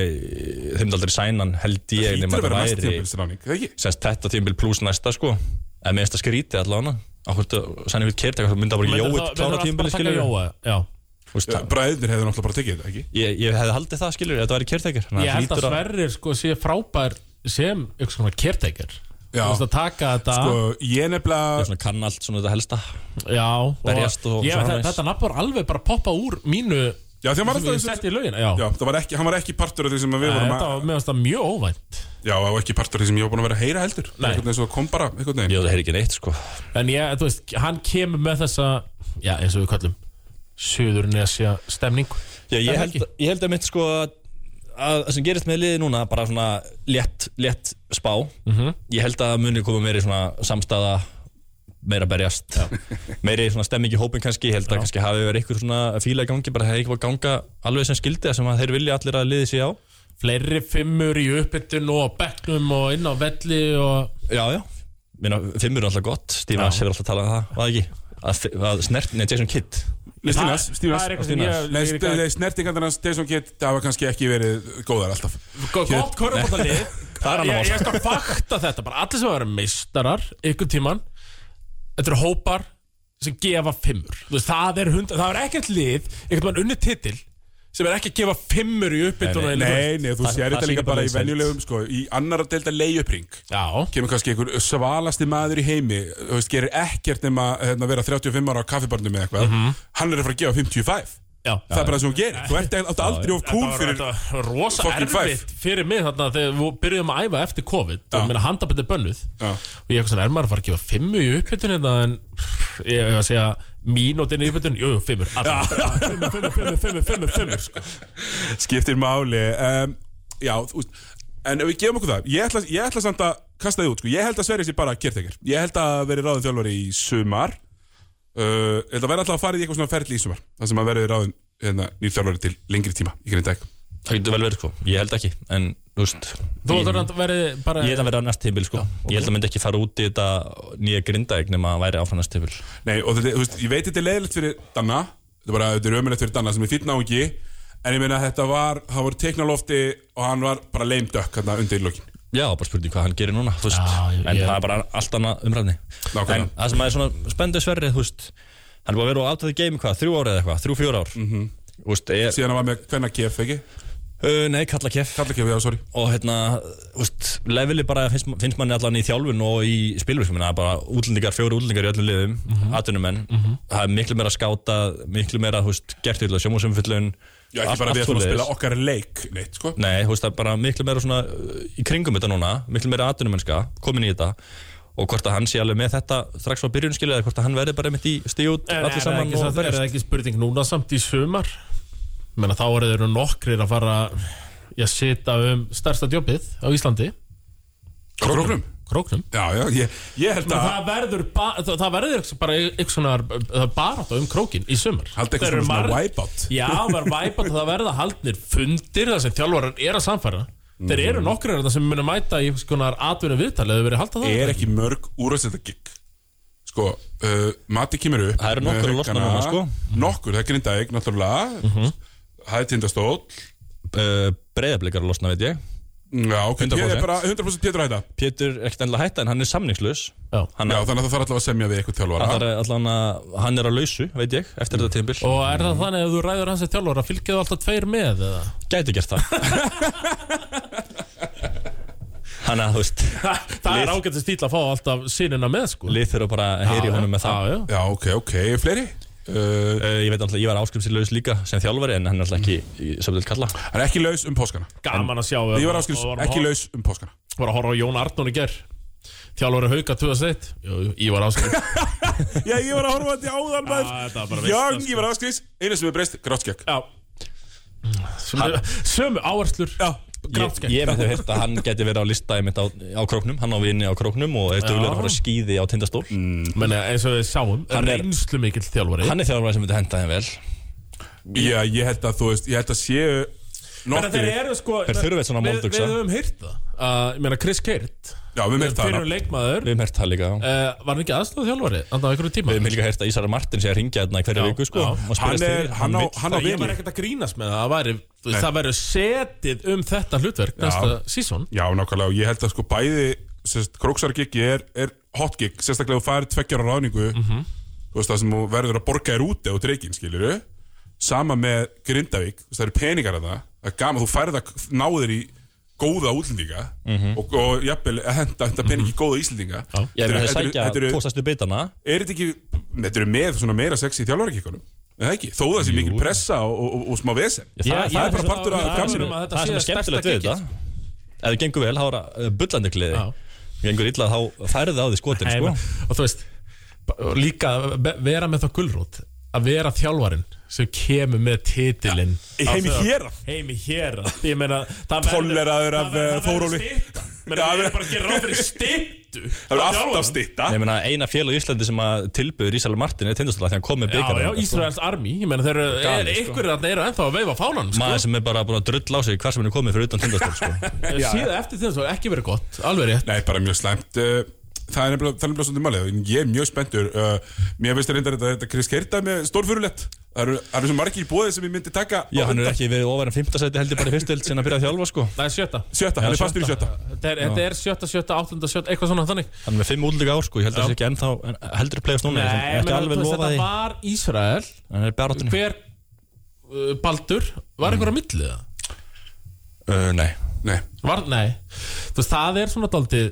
þeim myndi aldrei sæna hann held ég Hlýtur nema að vera það næsta tímabils ráðning Það ekki? semst þetta tímbil pluss næsta sko en með þetta skríti allavega. Áhvert að sæna við kert eitthvað myndi að bara jóið það- klára það tímbili bara taka skilur Jóa, já. ég, Bræðinir hefur náttúrulega bara tekið þetta, ekki? ég, ég hefði haldið það skilur ef þetta væri kertekir ég held að Sverrir sko sé frábær sem ykkur svona caretaker Já. Þú veist að taka þetta Sko, ég nefnilega svona kann allt svona þetta helsta. Já, og berjast og ég, þetta, þetta nafn var alveg bara poppa úr mínu Já, því hann var alltaf setti í lögina já. Já, það var ekki, hann var ekki partur af því sem við Nei, vorum þetta var meðan það mjög óvænt. Já, og ekki partur af því sem ég var búin að vera að heyra heldur. Nei. Einhvern veginn svo kom bara, einhvern veginn. Ég það heyri ekki neitt sko. En ég, þú veist, hann kemur með þessa Já, eins og við kallum Suðurnesja stemning. Já, ég, held, ég held að mitt sko að að það sem gerist með liði núna bara svona létt, létt spá. Mhm. ég held að muni koma meiri svona samstæða meira berjast. Meiri svona stemming í hópin kannski ég held að kannski hafi verið eitthvað svona fíla í gangi bara hefði ekki búið að ganga alveg sem skildi það sem að þeir vilja allir að liði sig á. Fleiri fimmur í uppbytun og á bekknum og inn á velli og Já, já, Minna, fimmur er alltaf gott. Stífans hefur alltaf talað um það, var það ekki? Að, að snert, nei, Jason Kidd. Stínas, Það- er eitthvað sem ég Nei, ég- ég- st- Snertingarnarnas, Jason Kidd, það var kannski ekki verið góðar alltaf. Gott körfbóttalið [laughs] Það er annað Ég mál. ég skal fakta þetta bara. Allir sem vera meistarar ykkur tíman Þetta eru hópar sem gefa fimmur. Veist, það er hund Það er ekkert lið Ekkert mann unni titil sem er ekki að gefa fimmur í uppbytun Nei, Nei, nei, þú sér þetta líka bara í venjulegum sko, í annar að delta leiðupring Já, kemur kannski einhver svalasti maður í heimi þú veist, gerir ekkert nema hérna, vera 35 ára á kaffibarnum eða eitthvað. Hann er að fara að gefa 55 já. Það er bara það sem hún gerir, þú ert átt aldrei of cool fyrir þetta var rosa erfitt fyrir mig þarna þegar við byrjuðum að æfa eftir COVID. Og minna handabætti bönnuð og ég eitthvað svona, er maður að fara að gefa fimmu í uppbytun hérna? En ég hef að segja mínútin í uppbytun, jú, jú, fimmur. Alltaf. fimmur, fimmur, fimmur, fimmur, fimmur, sko. skiptir máli. Um, já, þú veist en ef við gefum okkur það, ég ætla, ég ætla samt að kasta þið út, sko, ég held að Sverri sér bara kértekir ég held að veri ráðin þjálfari í sumar uh, ég held að vera alltaf að fara í eitthvað svona ferli í sumar það sem að verði ráðin hérna, nýr þjálfari til lengri tíma í grinn dag Það getur vel verið sko, ég held ekki En, þú veist Þú ætlar að verði bara ég held að vera á næst tíbil sko. Ég held að myndi ekki fara út í þetta nýja grindaeg nema að væri áfram næst tíbil Nei, og þetta, þú veist, ég veit þetta er leiðilegt fyrir Danna Þetta er bara, þetta er ömulegt fyrir Danna sem er fýtt náungi En ég meina þetta var, það voru teikna lofti Og hann var bara leim dökk hérna undir lokin Já, bara spurning hvað hann gerir núna, Já, ég- En ég- það er bara allt annað umræðni. Nákvæmlega. En það sem er svona spennandi sverrið, Hann er bara verið á aftöðu game hvað, þrjú ár eða eitthvað, þrjú, fjör ár. Mm -hmm. veist, er, Síðan hann var með hvenna kef, ekki? uh, Nei, kalla kef Kalla kef, já, sorry. Og hérna, veist, leveli bara finnst, finnst manni allan í þjálfun og í spilvirkum það er bara útlendingar, fjóri útlendingar í öllum liðum mm -hmm. atvinnumenn, það er miklu meira skáta miklu meira, veist, gert yfirlega sjómúsumfyllun Já, ekki bara við að svoleiðis. spila okkar leik neitt, sko. Nei, þú veist, það er bara miklu meira svona í kringum þetta núna, miklu meira atvinnumennska komin í þetta og hvort að hann sé alveg með þetta strax frá byrjun skilja eða hvort að hann verði bara mitt í stíð út er, allir saman og samt- er það ekki spurning núna samt í sumar? Menna, þá eru þeir nokkrir að fara að sita um stærsta djópið á Íslandi. Króknum Króknum. Já, já, ég, ég held að það verður, ba það það verður bara eitthvað svona barátt um krókin í sumar. Halda eitthvað Þeir eru svona, svona wipeout. Já, það er væpað það verða haldnir fundir þar sem þjálfarar er að samfæra Þeir eru Mhm. nokkrir þarna sem munu mæta í skonar atvinnu viðtalið eða verið haldað það Er ekki mörg úrvæðsleita gig? Sko, uh, Mati kemur upp Það eru með nokkur að losna Haukana. núna, sko. Nokkur, það er Grindavík, náttúrulega. Mhm. Það er Tindastóll uh, breyðablikar að losna, veit ég Já, ok, 100%. ég er bara 100% Pétur að hætta. Pétur er ekkert ennilega hætta en hann er samningslaus. Já. hann, Já, þannig að það þarf alltaf að semja við eitthvað þjálfara. Hann, er, allan að, hann er að lausu, veit ég, eftir þetta tímbil Og er það þannig að ef þú ræður hans að þjálfara fylgjaðu alltaf tveir með eða? Gæti gert það. Hann að, þú veist [laughs] Það er ágætt að stíla að fá alltaf sinina með sko. Lið þurfa bara að heyri honum með það. Já, já. Já, ok, ok, fleiri uh, uh, Ég veit alltaf, ég var áskrifsilaus líka sem þjálfari en hann er alltaf ekki í sömdelt kalla. Hann er ekki laus um páskana. Gaman að sjá Ég var varum ekki laus um páskana. Var að horfa á Jón Arnón í ger Þjálfari Hauka 2001 Jú, jú, ég var áskil Já, ég var að horfa þetta í áðan bara Já, ég var áskils Einu sem er breyst, Sömu, sömu áherslur. Já, Ég, ég myndi að hérta að hann geti verið á lista einmitt á, á króknum, hann á vini á króknum og duglegur að fara að skýði á tindastól. Menni, eins og við sáum Hann er- Reynslu mikill þjálfari. Hann er þjálfari sem myndi henda þeim vel. Já, ég held að þú veist, ég held að séu þeir eru sko Þeir þurfa eitt svona við, moldugsa. við höfum heyrt það. Ég meina Chris Keirt Já, við meint það Fyrir leikmaður. Við hert það líka uh, Var hann ekki aðstofa þjálfari Þannig á einhverju tíma? Við hefum líka hert að Ísara Martin sé að ringja hérna hverju Já, viku sko, Hann er- hann á- hann á það. Ég var ekkert að grínast með það Það væri, það væri setið um þetta hlutverk Næsta sísón Já, nákvæmlega, og ég held að sko bæði sérst, Króksargiggi er, er hot gig. Sérstaklega þú farið tveggjar á ráningu Mhm. Þú veist það sem þú verður að borga þér úti á dreikinn, skilur Sama með Grindavík, það eru peningar að það. Það er gaman, þú færð að náður í góða útlendinga og, og jafnvel að henda, henda pening í góða íslendinga. Ég er með að eru- tóstastu bitana. Er þetta ekki, þetta eru með svona meira sex í þjálfarakíkunum Er það ekki? Þó það sé mikil pressa og, og, og, smá vesen. Það, það, er er bara partur af það- um þetta það sé sem er skemmtilegt við þetta Ef þið gengur vel, þá er það uh, bullandi Já. Gengur illa, þá færið það á því skotin sko. Og þú veist Líka vera með það gulrót Að vera þjálfarin sem kemur með titilinn. Í heimi hérað. Heimi hér Ég meina það verður- Tolleraður af, verður- eh, það verður Þóróli. Já, erum bara að gera ráð fyrir styttu. [laughs] Það eru alltaf stitta Ég meina, eina félag í Íslandi sem að tilbyður Ísala Martin er tindastóla því hann kom með Já, byggarinn já, Ísraels army. Ég meina þeir eru er, sko. Ykkur þarna eru ennþá að veifa fánan sko. Maður sem er bara búin að drull á sig hvar sem hann er komið fyrir utan tindastól sko. [laughs] Síðan eftir það ekki verið gott. Alveg rétt. Nei, bara mjög slæmt uh, Það er nefnilega, það er nefnilega svolítið málið. Ég er mjög spenntur uh, Mér finnst reyndar þetta, þetta Chris Keirta með stórfurulett Það eru, það eru svo margir bóðið sem ég myndi taka á Já, hann er ekki verið ofar en 5. seti heldur bara í fyrstild sinna að byrja að þjálfa sko. Það er sjötta. Sjötta, hann er fastur í sjötta. Þetta er, þetta er sjötta, sjötta, áttunda, sjötta Eitthvað svona þannig. Hann er með 5 útlíka ár sko. Ég held að það sé ekki ennþá en heldur að play-offs núna Nei, menn, þetta var Ísrael. Hann er Hver uh, Baldur Var einhver að milli það? uh, Nei. Nei, Var, nei. Þú veist, það er svona daldið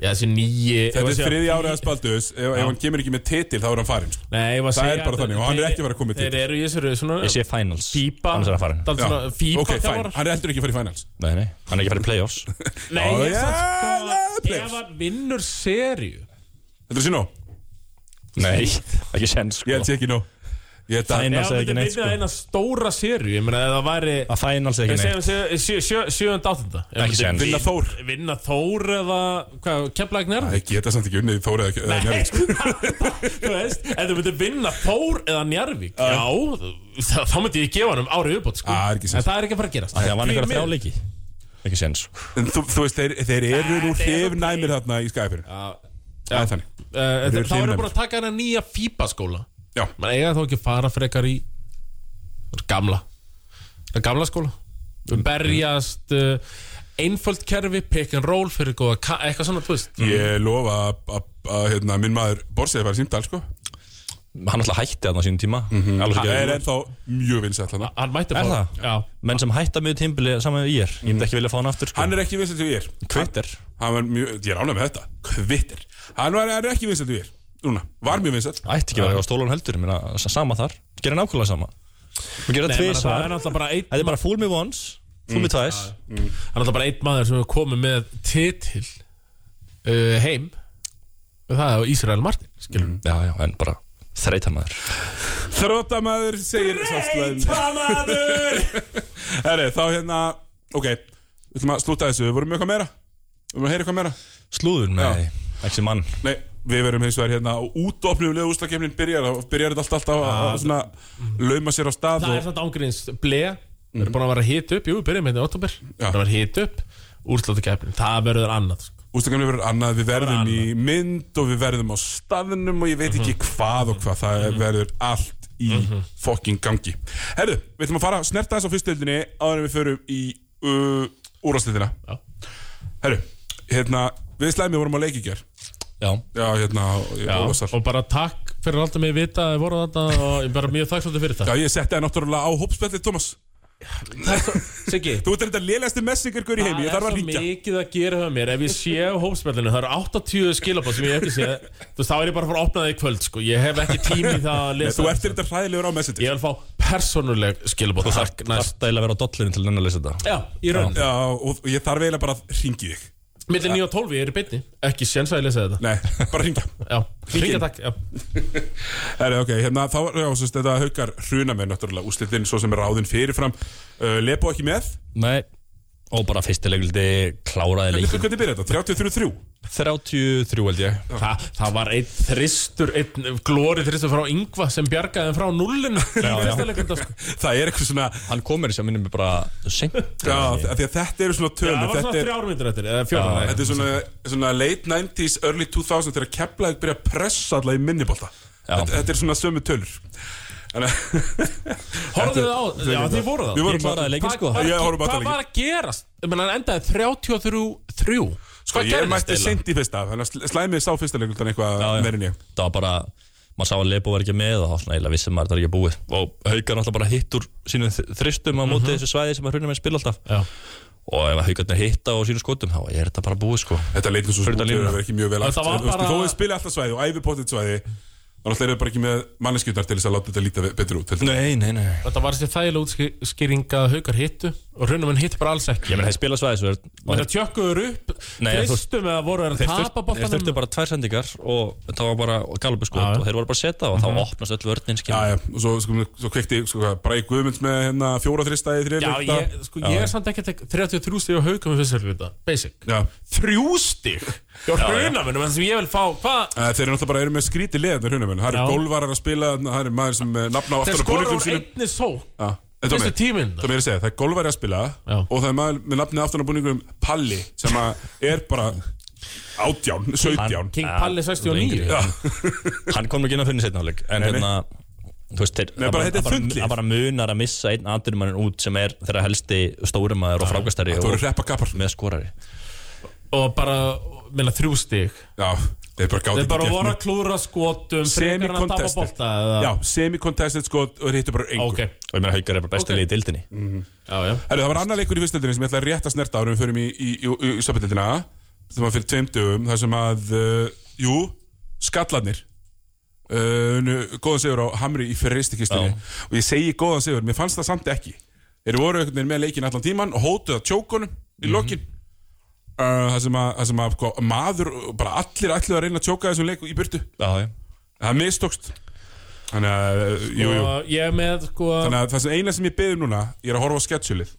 Já, þessi nýji þetta er þriði árið að Spaldus. Ef, ef hann kemur ekki með titil þá er hann farinn sko. Nei, ég var að Það segja er bara þannig, og hann er ekki að fara að koma með Þeir eru í þessu svona Ég sé finals. Annars er það farin Daldið svona Fípa ok, fæn, hann er heldur ekki að fara í finals. Nei, nei. Hann er ekki að fara í play-offs. [laughs] Nei, ég sagði sko. Ef hann vinnur seríu Þetta er sín á, Nei, ekki sens ég held sko. sé ekki að Finals er hann ekki neitt sko eina stóra seríu Ég meina, ef það væri Að finals er Við ekki segjum neitt sjö- sjö- sjöunda, áttunda Ekki séns. Vinna vin- Þór. Vinna Þór eða Hvað, kemlaðið nærð? Það geta samt ekki unnið Þóra eða eða Njarðvík, sko. [laughs] Þú veist, ef þú myndir vinna Þór eða Njarvík Já, þá, þá myndi ég gefa hann um ári viðbót sko. Ah, er ekki En sens. það er ekki að fara að gerast að vann Því einhverja miður. þrjá leiki Ekki sens En þú, þú veist, þeir, þeir eru nú er hrifnæmir þarna í skæfinu Það er þannig eru Þá erum hrifnæmir. búin að taka hennar nýja FIBA skóla Já, Man eiga þá ekki að fara frekar í Gamla Það gamla skóla. Berjast uh, Einföld kerfi, pick and roll Fyrir góða, eitthvað svona, þú veist. Ég lofa að- að að, hérna, minn maður Borsið var símdal, sko. Hann alltaf hætti þarna á sínum tíma. Alveg svo Það er ennþá mjög vinsætt þarna. Hann mætti Er fá það? Já, Menn sem hætta með tímbili saman með ég Ég myndi ekki vilja fá hann aftur sko. Hann er ekki vinsætt við ég Kvitter Hann var mjög, ég er ánægð með þetta. Kvittir Hann var, hann er ekki vinsætt við ég Núna, var mjög vinsætt Ætti ekki að vera á stólun heldur Ég meina, Sama þar. Gerir nákvæmlega sama. Við gerum Nei, það menn, það er tvisvar náttúrulega bara einn Þetta er bara fool me once, fool me twice. Það er náttúrulega bara einn maður sem hefur komið með titil uh, heim. Og það er Ísrael Martin skilur Já, já, en bara þreita maður Þrótamaður segir Tamaður [laughs] Herri, þá hérna Ok, við ætlum að slúta þessu. Við vorum með eitthvað meira? Við vorum að heyra eitthvað meira? Slúður, nei, ekki mann. Nei, við verum hins vegar hérna Útofnulega úslakefnin byrjar Byrjar þetta allt alltaf að- svona Lauma sér á stað Það er og, samt ángríns ble Við erum búin að vera hit upp, jú, við byrjum hérna í oktober Við erum að vera hit upp Úrsláttu keppnin, það verður annað sko. Úslakefnin verður annað Við verðum annað. í mynd og við verðum á staðnum Og ég veit ekki hvað og hvað. Það verður allt í fokking gangi. Herru, við ætlum að fara að snerta þess á fyrstildinni Áður en við förum í uh, úrastildina Já. Herru, hérna Við slæmið vorum á leikigjör Já, Já, hérna, Já, og bara takk fyrir að láta mig vita að þið voru þetta og ég er bara mjög þakkláttur fyrir Já, þetta ég setti það náttúrulega á hópspjallið, Thomas. Siggi, Þú ert þetta lélegasti messingargur í heimi, ég þarf að svo ringja mikið að gera hjá mér. Ef ég sé á hópspjallinu, það eru 80 skilabóð sem ég hef ekki séð, þú veist, þá er ég bara að fara að opna það í kvöld, sko, ég hef ekki tími í það að lesa Þú ert þetta hræðilegur á messenger. Ég vil fá persónuleg skilabóð Takk, það næst er að vera á dollinu til að að lesa þetta. Já, í raun. Já, og ég þarf eiginlega bara að ringi þig Millir 9 og 12 ég er í beinni. Ekki séns að ég lesa þetta. Nei, [laughs] bara ringja Já, ringja takk já. [laughs] Herri, ok, hérna, þá sagt, þetta haukar hruna með náttúrulega úslitinn svo sem er ráðinn fyrirfram. Uh, Lepo ekki með? Nei, og bara fyrstileguldi kláraði leikin hvernig byrja þetta? 33 33 held ég Þa, Það var einn þristur Einn glóri þristur frá Yngva Sem bjargaði þeim frá nullinu já. sko. Það er eitthvað svona Hann kom mér sem minnum mig bara seint Já, af því að þetta eru svona Já, tölur það var Þetta svona er, þrjár myndir eftir Eða fjóra þetta er svona, svona late 90s, early 2000 þegar Keflavík byrja að pressa alla í minnibólta Já. þetta, þetta er svona sömu tölur Horfðu þið á Já, þið voru það. Við vorum Ég kláraði leikin sko. Hvað- var að gerast? Meina, hann endaði 33-3 Sko, ég mætti seint í fyrsta að slæmið sá fyrsta leikultan eitthvað Já, já. meir en ég. Það var bara maður sá að Lebo var ekki með og svona eiginlega vissum maður að það er ekki búið. Og Haukar náttúrulega bara hitt úr sínum þristum á móti þessu svæði sem að hrunum með spila alltaf. Og ef að Haukarnir hitta á sínum skotum þá er þetta bara búið sko. Þetta leitin svo smútið að vera ekki mjög vel var Þú bara- spila alltaf svæði og æfipotið svæði Þannig að þeir eru bara ekki með manneskjöndar til þess að láta þetta líta betur út. Nei, nei, nei. Þetta var þessi þægilega útskýring að haukar hittu og hrunum hitt bara alls ekki. Ég menn þeir spila svæði svo er Það tjökkuður upp Tristum eða voru þeir að tapa þurftu- þeir þurftu bara tvær sendingar og það var bara galubu skot Já, já. og þeir voru bara að setja og þá opnast öll vörnin Já, já, og svo, sko, svo kveikti sko, hvað, Bræði Guðmunds með hérna, fjóra þrista í Já, þriðleikta ég, ég samt ekki að tek 33 stíg á haugum í fyrsta hluta Basic Já, hrunamennum en sem ég vil fá Hvað? Eh, Þeir eru náttúrulega bara eru með skríti leðan húnum Það eru gólvarar að spila Það er maður sem eh, nafna á Þeir aftur á skora búningum úr sínum. einni só Já, þetta var Fyrstu með tíminn. Það er að segja, það er gólvari að spila Já. Og það er maður með aftur á búningum Palli Sem að er bara átján, sautján. King Palli 69 Já, [laughs] Hann kom ekki inn á fyrir setna hálfleik En hérna Þú veist, þeir, Nei, bara það þunglið. Það bara munar að missa einn aðdurumannin út sem er þeirra helsti stórumæður og frákastari það og með skorari. Og bara, minna þrjú stíg Já, þeir bara gáði Þeir bara voru að klúra skotum Frekar en að tapa Semi-contested. bolta eða? Já, semi-contested skot og hittu bara engu. Ok, Og ég meina Haukar er bara bestu Ok. liðið í dildinni já, já. Herru, það var annar leikur í fyrstöldinni sem ég ætla að rétt að snerta árum við förum í, í, í, í, í stoppeldina það var fyrir tveim dögum þar sem að uh, jú, skallarnir uh, nu, góðan sigur á Hamri í fyriristikistunni Já. og ég segi góðan sigur, mér fannst það samt ekki. Þeir voru með leikin allan tíman og hótuð að tjókonum í lokin. uh, það sem að, það sem að sko, maður, bara allir ætluðu að reyna að tjóka þessum leiku í burtu, Já, já. Það mistókst. Þannig að, uh, jú, jú. Og ég er með, sko Þannig að það sem eina sem ég beður núna Ég er að horfa á sketsjulið.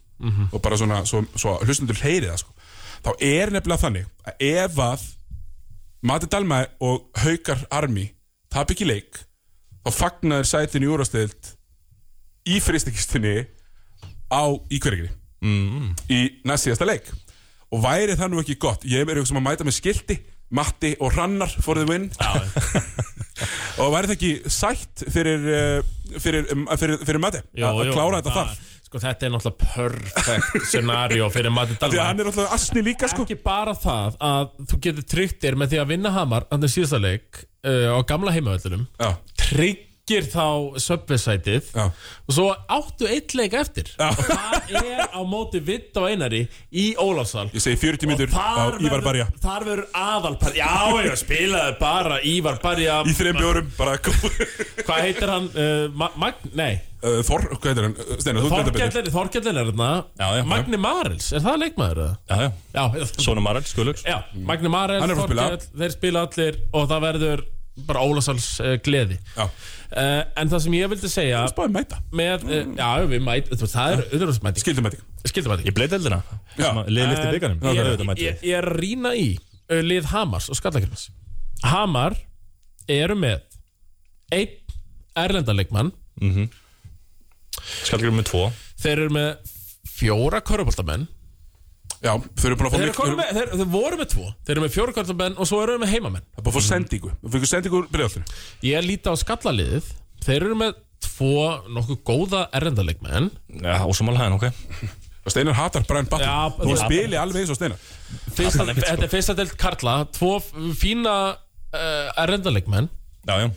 Og bara svona, svo, svo hlustundur heyri það sko. Þá er nefnilega þannig Að ef að Mati Dalmæ og Haukar Armi Tap ekki leik Þá fagnar sætin í úrastild Í fristekistunni Á í hverjegri mm. Í næst síðasta leik Og væri það nú ekki gott? Ég er eitthvað sem að mæta með skilti Matti og Hrannar for the win. [laughs] Og væri það ekki sætt fyrir, uh, fyrir, um, fyrir, fyrir Matti? Að klára þetta það- þar. Sko þetta er náttúrulega perfect [laughs] scenario fyrir Matti Því að Dalman hann er alltaf asni líka sko. Ekki bara það að þú getur tryggt þér með því að vinna Hamar Þannig síðasta leik uh, á gamla heimavöldunum Já, Tryggir þá söpvesætið Og svo áttu eitt leik eftir Já. Og það er á móti vitt á einari Í Ólafsal ég segi 40 mínútur á Ívar Barja Þar verður aðalparja Já, ég spilaði bara Ívar Barja Í þreim bjórum, bara Hvað heitir hann? Uh, Ma Mag nei, uh, Þor, hvað heitir hann? Betur Þorkjallin Þorkjallin er þarna. Magni Marels, er það leikmaður? Já, já, Sónu Marel, skulur Magni Marels. Þorkjall Þeir spila allir og það verður bara Ólasals uh, gleði. Já, uh, En það sem ég vildi segja mæta. með, uh, já, við mæt, þú veist, það er auðvitaðsmæting Skildum mæting. Skildum mæting Í bleiteldina Já. Liðið lifti En byggarnum ég, Auðvitað ég, mætti. ég, ég er að rýna í uh, lið Hamars og Skallakirknis Hamar eru með einn erlendarleikmann Skallgrum með tvo. Þeir eru með fjóra köruboltamenn Já, þau eru búin að fá þeir, komin með, þeir, þeir voru með tvo. Þeir eru með fjóra köruboltamenn og svo eru þeir með heimamenn. Það er búin að fá sendingu. Þú fikk sendingu úr bregðaltinu ég líti á skallaliðið. Þeir eru með tvo nokkuð góða erlendarleikmenn. Já, ósumála hæðan, ok. Og Steinar hatar Brian Button Já, Þú spili alveg eins og Steinar. Fyrsta, þetta er fyrsta delt Karla. Tvo fína uh, erlendarleikmenn. Já, já.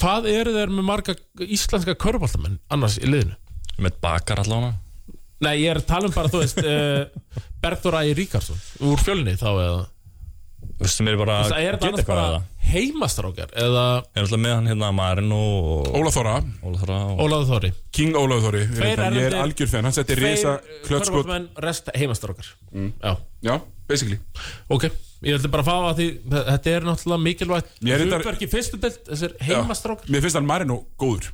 Hvað eru þeir með marga íslenska köruboltamenn annars í liðinu? Með bakar allavega Nei, ég er að tala um bara, þú veist uh, Bergþór Ægir Ríkarsson úr fjölni þá eða? Þú veist sem er bara er þetta Geta eitthvað bara eða? heimastrákar eða? Ég er alltaf með hann hérna Marino og Óla Þóra, Óla Þóra og Ólaður Þóri. King Óla Þóri Ég Tveir Ég er erlendir- algjör fenn Hann setti risa klötskot körfbóltmenn, rest heimastrákar. Já, Já, basically. Ok Ég ætla bara að fá að því Þetta er náttúrulega mikilvægt Ég er reyndar- Hlutverki fyrstu deild Þessir Já. heimastrákar. Mér finnst hann Marino góður.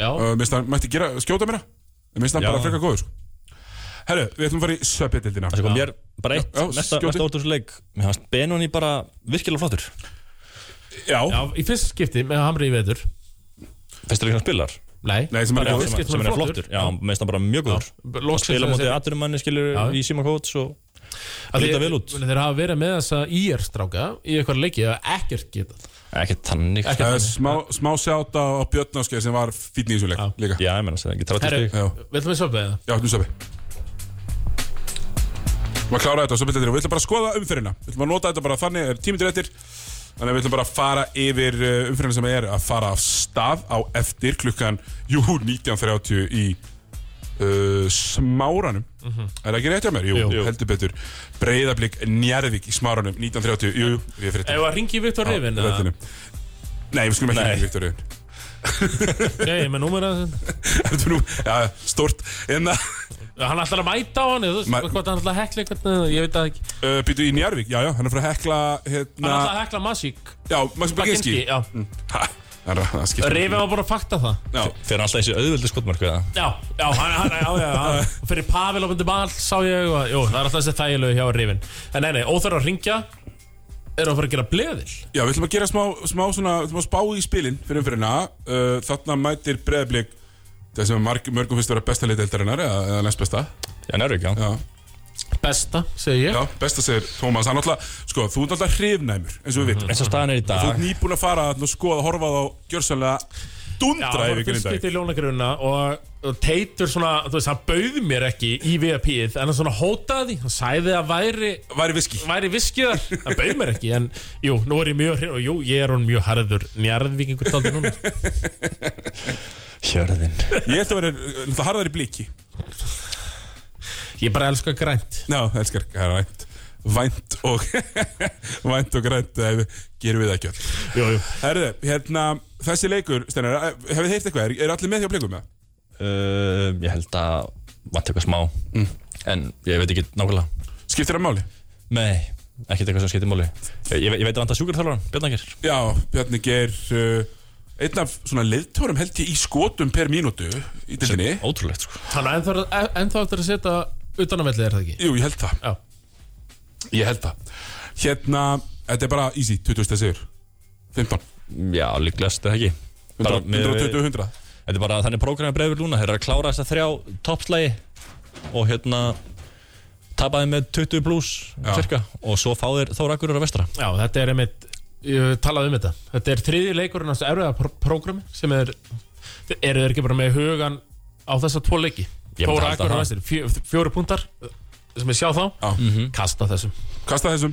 Já, uh, Mér finnst hann mætti gera, skjóta mér Mér finnst hann Já. bara frekar góður. sko. Herru, við ætlum að fara í söpjadildina Það kom mér bara eitt Já, já, Mesta skjóti. mesta út úr þessu leik Mér fannst Benoni bara virkilega flottur Já, já í fyrsta skipti með Hamri í vetur Fyrstu leikin hann spilar Nei, Nei, sem er bara í góður. fyrsta skipti Sem hann er flottur Já, mér finnst hann bara mjög góður Loksins Spila mótið þessi- aturumanni skilur Já. í Sima Coach og Að líta vel út. Þeir hafa verið með þessa IR-stráka í eitthvað leiki að ekkert geta Ekki tannig Ekkert. uh, smá, smá sjáta á Björnáskei sem var fínn í þessu leik Já. líka Já, ég menna það ekki 30 Herru, stík Já. Viltum við söpja það? Já, nú söpja Við ætlum að klára þetta á söpjadildina Við ætlum bara að skoða umferðina. Við ætlum að nota þetta bara þannig er tímyndir eftir. Þannig að við ætlum bara að fara yfir uh, umferðina sem er að fara af stað á eftir klukkan, jú, 19.30 í uh, smáranum. Er það ekki rétt hjá mér? Jú, Jú. heldur betur. Breiðablík Njarðvík í smáranum 19.30 Jú, jú, við erum fyrir Ef að ringi Viktor reddinu. Nei, við skulum ekki Nei. ringa Viktor Reyðin Nei, með númer að Þetta já, stort En að, Hann ætlar að mæta á hann Þú veist, hvað hann ætlar að hekla eitthvað Ég veit það ekki. Uh, býtu í Njarðvík, já, já, hann er fyrir að hekla Hann hérna, ætlar að hekla Masík. Já, Maxi Baginski Já, Ha, það er það skiptir Rifin var bara að fakta það. Já, Fyrir alltaf þessi auðvöldu skotmarku eða? Já, já, hann, hann, já, já, já. [laughs] Fyrir Pavel á myndi ball sá ég og, Jú, það er alltaf þessi þægilegu hjá Rifin. En nei, nei, óþarf að ringja Er að fara að gera bleðil já, við ætlum að gera smá, smá svona, að spá í spilin fyrir umfyrirna uh, Þarna mætir Breiðablík Það sem marg, mörgum finnst að vera besta leiteldarinnar eða, eða næst besta. Já, Nærvík, já. Já, Besta, segi ég. Já besta segir Tómas Hann alltaf, sko, þú ert alltaf hrifnæmur eins og við vitum. Eins og staðan er í Þú dag. ert nýbúin að fara þarna og skoða horfa á gjörsanlega Já, dundra það var yfir fyrst grindag skipti í ljónagrunna og, og Teitur svona, þú veist, hann bauði mér ekki í VIP-ið en hann svona hótaði því, hann sagði að væri Væri viski. Væri viskiðar, hann bauði mér ekki en jú, nú er ég mjög hrifin og jú, ég er hún mjög harður njarðvíkingur taldi núna [laughs] Hjörðin. Ég ætla að vera, það harðar í blíki Ég bara elska grænt. Já, elskar, það er vænt og [laughs] Vænt og grænt eh, Gerum við það ekki jú Herðu, hérna, þessi leikur Steinar, eh, hefur þið heyrt eitthvað? Er, er allir með því að blikum með? uh, Ég held að Vant eitthvað smá. En ég veit ekki nákvæmlega. Skiptir það máli? Nei, ekkert eitthvað sem skiptir máli. Ég, ég, veit að vant að sjúkarþjálfaran, Bjarnangir Já, Bjarni Geir uh, Einn af svona leiðtórum held ég í skotum per mínútu Í dildinni Ótrúlegt, sko. Hann er ennþá, ennþá eftir að setja utanamellið er það ekki? Jú, ég held það. Já. Ég held það. Hérna, þetta er bara easy, 20 steg sigur. 15, Já, líklegast eða ekki? Bara 100, með- 120, 100 Þetta er bara þannig prógrami breyfur lúna Þeir eru að klára þess að þrjá toppslægi Og hérna Tapaði með 20 pluss cirka. Og svo fá þeir Þóra Akurur á vestra. Já, þetta er einmitt Ég talaði um þetta. Þetta er þriði leikurinn hans erfiða pr prógrami sem er eru þeir ekki bara með hugan á þessa tvo leiki? Ég myndi Þóra halda Akur og það. Vestir, fjó, fjóri púntar sem ég sjá þá, Já. kasta þessum. Kasta þessum.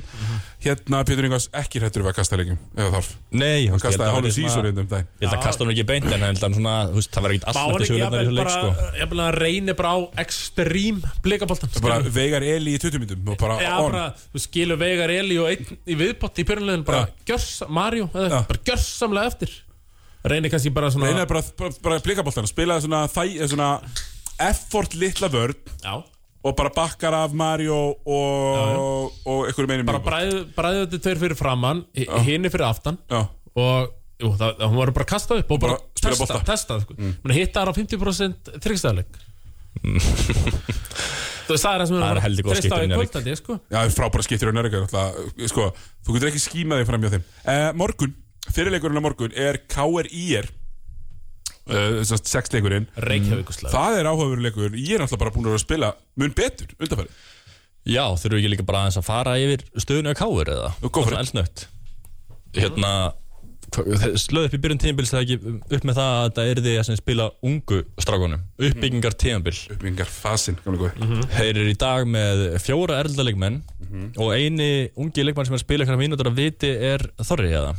Hérna, Pétur Ingvars ekki hrættur við að kasta leikjum Eða þarf Nei, Hann ég held kastaði verði svona- sísur um daginn. Ég held að kasta hann ekki beint En ég held að svona, veist, það verður ekkert Má allt hann eftir ekki sögurnar í þessu leik, bara, sko. jafnvel að reynir bara á ekstrím blikaboltan bara Veigar Eli í 20 myndum og bara Já, on. bara, þú skilur Veigar Eli og einn í viðbót í byrjunlegin bara Já. gjörs, Mario, eða Já. bara gjörsamlega eftir. Reynir kannski bara svona Reynaði bara, bara, bara blikaboltan Spilaði svona, þæ, svona effort litla vörn. Já, Og bara bakkar af Mario Og, og einhverju meini bara bræði, bræði þetta tveir fyrir framann Hini fyrir aftan. Já, Og jú, það, það, hún var bara að kasta upp Og bara, Bara testa, testa sko. mm. Hitta þar á 50% þryggstæðleik [laughs] Þú veist það er það sem Það er heldur góð skipti í í kvöldandi sko. Já, það er frábæra skiptir á nörgur sko, Þú getur ekki skímað þig fram hjá þeim. Uh, Morgun, fyrirleikurinn á morgun Er KRIR uh, Sexleikurinn Reykjavíkuslega Það er áhugaveruleikur Ég er náttúrulega bara búin að spila Mun betur undanfæri Já, þurfum við ekki líka bara aðeins að fara yfir stöðunu að káur eða? It. Elsnögt Hérna Slöð upp í byrjun tímabil það ekki upp með það að þetta er því að spila ungu strákunum. Uppbyggingar tímabil. Uppbyggingar fasin, gamlega góði. Mhm. Þeir eru í dag með fjóra erlda leikmenn Mhm. og eini ungi leikmann sem er að spila mínútur að viti er Þorri eða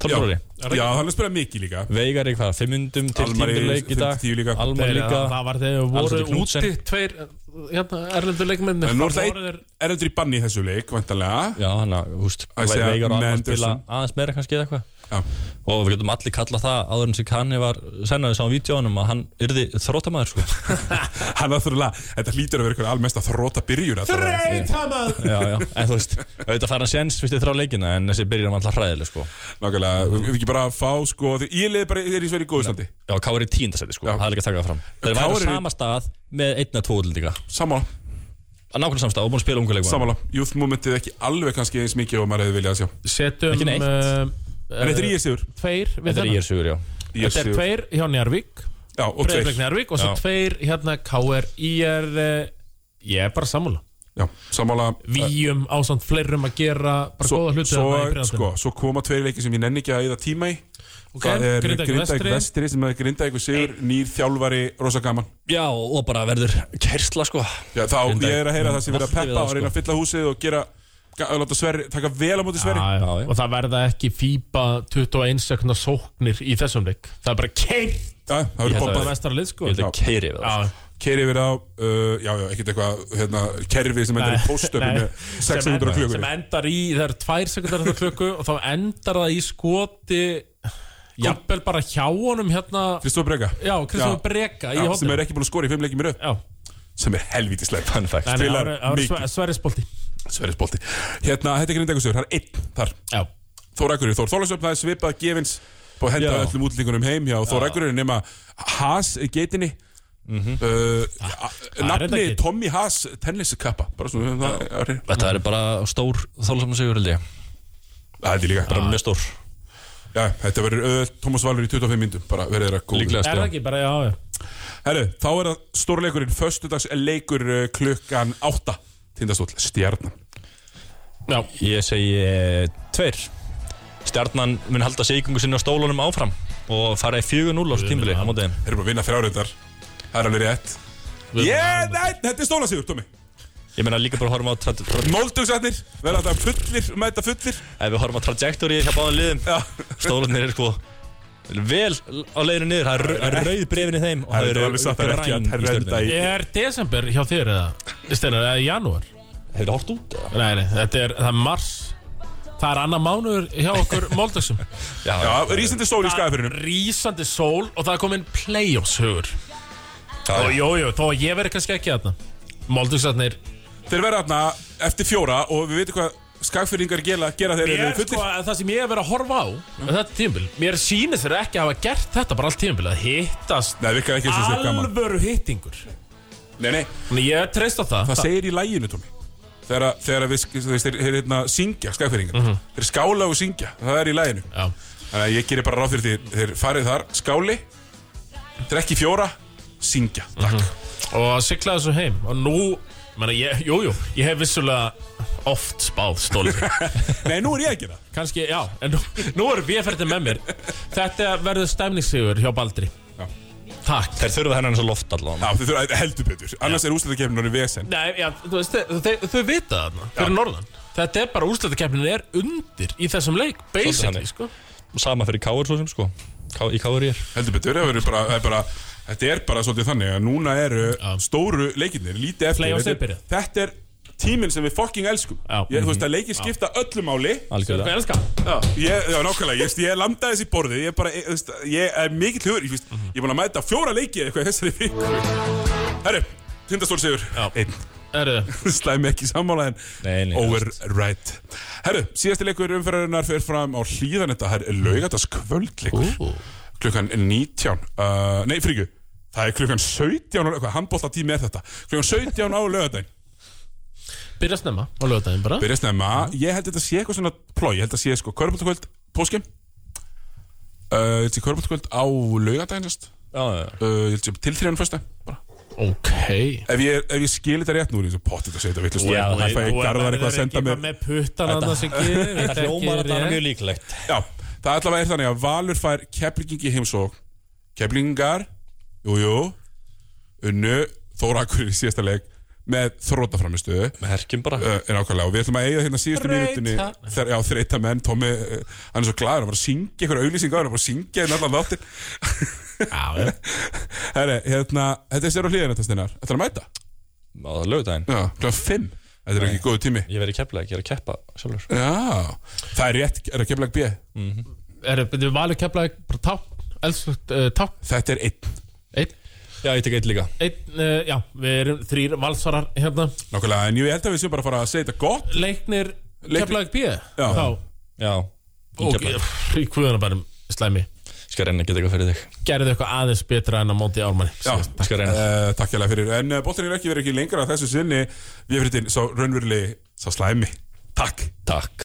Þorri Já, hann er að spila mikið líka. Veigar í hvað, 5 myndum til Almar í tímabil leik í dag? 5-10 líka. Almar líka. það var þegar voru úti tveir hérna, erlendur leikmenn En nú er það einn Er endur í banni í þessu leik, vantanlega Já, hann að, húst, Að Veigar og Almar Mendelsohn. spila aðeins meira kannski eða eitthvað og við getum allir kallað það áður en sem kanni var sennaði sá á vídjónum að hann yrði þrótamaður sko. [laughs] hann náttúrulega Þetta hlýtur að vera eitthvað almest að þróta byrjun já. en þú veist, auðvitað fær hann séns fyrst í þrá leikina en þessi byrjun var alltaf hræðileg sko. Nákvæmlega, við við ekki bara að fá sko því Ég liði bara, er í sverið í góðu standi. Já, Káur í tíundasæti, sko. Það er líka að taka það fram. Þeir væri á sama stað með einna tvo útlendinga. Sammála, nákvæmlega samstað og búin að spila ungu leikmann sammála. Youth momentið ekki alveg kannski eins mikið og maður hefði viljað að sjá Ekki uh, En þetta er í sigur Tveir við þetta er ég sugur, já. Þetta er tveir hjá Njarvík Já, og Breiðblik tveir. Njarvík og svo tveir hérna KR Í er uh, Ég er bara sammála. Já, sammála. Víum ásamt fleirum að gera bara svo, góða hluti svo, sko, svo koma tveir leiki sem ég nenni ekki að eða tíma í. Ok, Það er Grindavík Vestri. Sem er Grindavík sigur, nýr þjálfari, rosa gaman. Já, og bara verður kersla sko. Já, þá Grindavík. ég er að heyra það sem verið að peppa og reyna að fylla húsið og gera að láta Sverri, taka vel á móti Sverri. Já, já. Og það verða ekki FIBA 21 sekundar sóknir í þessum leik. Það er bara keirt Já, það verður bombað sko. Ég held að keiri við það Já, Kerri verið á, uh, já, já, ekkert eitthvað hérna, kerfi sem endur í Nei, póstöfum nei. með sem, 600 end, klukkur sem endar í, það er tvær sekundar þetta klukku og þá endar það í skoti jafnvel bara hjá honum hérna. Kristóf Brega. Já, Kristofur Já. Breka í já, sem er ekki búin að skora í fimm leikjum í röð. Já, sem er það það var Sverrisbolti. Sverrisbolti. Hérna, þetta er grindagursur, það er einn þar. Já, Þór Akureyri, Þór Þólasöfn, það er svipað gefins og henda Já. öllum útlendingunum heim. Hjá Þór Akureyri nema Haas geitinni. Uh, er nafni þetta geit. Tommy Haas tenniskappa. Bara svona það þetta er bara stór þólasafn sigur held ég. Það er líka. Bara mjög stór. Já, þetta verður öll Thomas Valur í 25 myndum bara verður þeirra góð Líklega. er það ekki bara, já, já Herru, þá er það stórleikurinn Föstudags leikur uh, klukkan 8 Tindastóll, stjarnan. Já, Ég segi eh, tveir. Stjarnan mun halda sigungu sinni á stólunum áfram og fara í 4-0 á tímbili á móti þeim. Þeir eru bara að vinna þrjáröndar Það er alveg rétt. Ég, nei, þetta er stólasigur, Tómi Ég meina líka bara að horfum á tra- tra- Moldungsatnir, verða þetta fullir, mæta fullir. Ef við horfum á trajectory hjá báðum liðum Já, stólanir eru sko vel á leiðinu niður það er rauð brefin í þeim og það er eru alveg satt að ekki græn að í í er desember hjá þér eða? Steinar, eða janúar? Hefur það hort út? nei, nei, þetta er, það er mars. Það er annar mánuður hjá okkur [laughs] Moldagsum Já, Já, rísandi sól í skæðafyrinu rísandi sól og það er komin play-offs hugur. Og er- jú, jú, þó að ég veri kannski ekki þarna. Moldagsarnir Þeir verða þarna eftir fjóra og við veitum hvað skagfyrringar gera, gera þeir eru sko, fullir það sem ég hef verið að horfa á þetta tímabil, mér sýnir þeir ekki að hafa gert þetta bara allt tímabil, að hittast Nei, alvöru hittingur. Nei, nei, Þannig ég treyst á það, það segir í læginu, Tómi. Þegar, þegar við, þeir, hérna, syngja skagfyrringar Þeir skála og syngja, það er í læginu Já. Þannig að ég gerir bara ráð fyrir því Þeir farið þar, skáli Drekki fjóra, syngja. Takk. Og sigla þessu heim. Og nú, menna, ég, jú, jú ég hef vissulega oft spáð stóli [laughs] Nei, nú er ég að gera. Kannski, já, en nú, nú er við ferðið með mér. Þetta verður stemningssigur hjá Baldri. Já. Takk. Þeir þurfa hennar eins og loft allavega. Já, þau þurfa heldur betur. Annars er úslutakefnin orðið vesen. Nei, já, þú veist, þau, þau, þau vita þarna fyrir norðan. Þetta er bara úrslutakeppnin er undir í þessum leik Basically, þannig. sko. Sama fyrir Káur svo sem sko. Ká, Í Káur ég er. Heldur betur, það verður bara, það er bara Þetta er bara svolítið þannig að núna eru stóru leikirnir Lítið eftir. Playoffs er byrjað. Þetta er tíminn sem við fucking elskum. Já. ég, Þú veist að leikir skipta öllu máli? Já, ég, já nákvæmlega, ég, ég lamdaði þessi borðið. Ég, er bara, ég, ég er mikill hugur Ég, veist, ég er búin að mæta fjóra leiki eða eitthvað í þessari viku. Herru, tindastór sigur. Já. Einn, Herðu, [laughs] slæmi ekki sammála en Overright. Herru, síðasti leikur umferðarinnar fer fram á hlýðan Þetta er laugataskvöldleikur Ú. Klukkan 19 uh, Nei, fríku Það er klukkan 17 á hvað handbólta tími er þetta? Klukkan 17 á laugadaginn byrja snemma á lögdæðin bara Byrja snemma Ég held að þetta sé eitthvað svona plói Ég held að sé sko Körbóltakvöld Póskim uh, Ég held að sé Körbóltakvöld á laugadaginn sérst. Já, já, já. uh, Ég held að sé til þrjóðan fyrsta bara. Ok Ef ég, ef ég skil þetta rétt nú er ég svo pottið að segja þetta vittlust Já, Það fæ ég garðar eitthvað að senda mér með puttan að það sem gerir Þetta hljómar að það er mjög líklegt Já, það allavega er þannig að Valur fær keplingingi heimsók Keplingingar, jú, jú Unnu Þórakur í síðasta leik með þrótaframistuðu Með herkjum bara. Uh, er ákvæmlega og við ætlum að eiga hérna síðustu Þreyta. mínutinni þegar, já, þreita menn, Tómi uh, hann er svo glaður, hann var að syngja einhver auðlýsingar hann var að syngja hérna allan þáttir Já, já. [laughs] Herri, hérna, þetta er sér á hlýðin þetta steinar, er að mæta? Á lögudaginn já, kláð fimm, þetta er ekki góðu tími. Ég verði kepla, ég er að keppa sjálfur. Já, það er rétt, er að kemla B? Tákn þetta er Já, ég tek eitt líka. Einn, uh, já, við erum þrýr valsarar hérna. Nákvæmlega en ég held að við séum bara að fara að segja þetta gott. Leiknir Leiknir- keflaði B Já. Þá. Já, Og í kvöðunabærum slæmi. Skal reyna að geta eitthvað fyrir þig. Gerðu eitthvað aðeins betra en að móti ármanni. Já, Skal reyna uh, takk hérlega fyrir. En uh, boltin er ekki verið ekki lengra að þessu sinni. Við erum fyrir sá raunverulegi, sá slæmi. Takk. Takk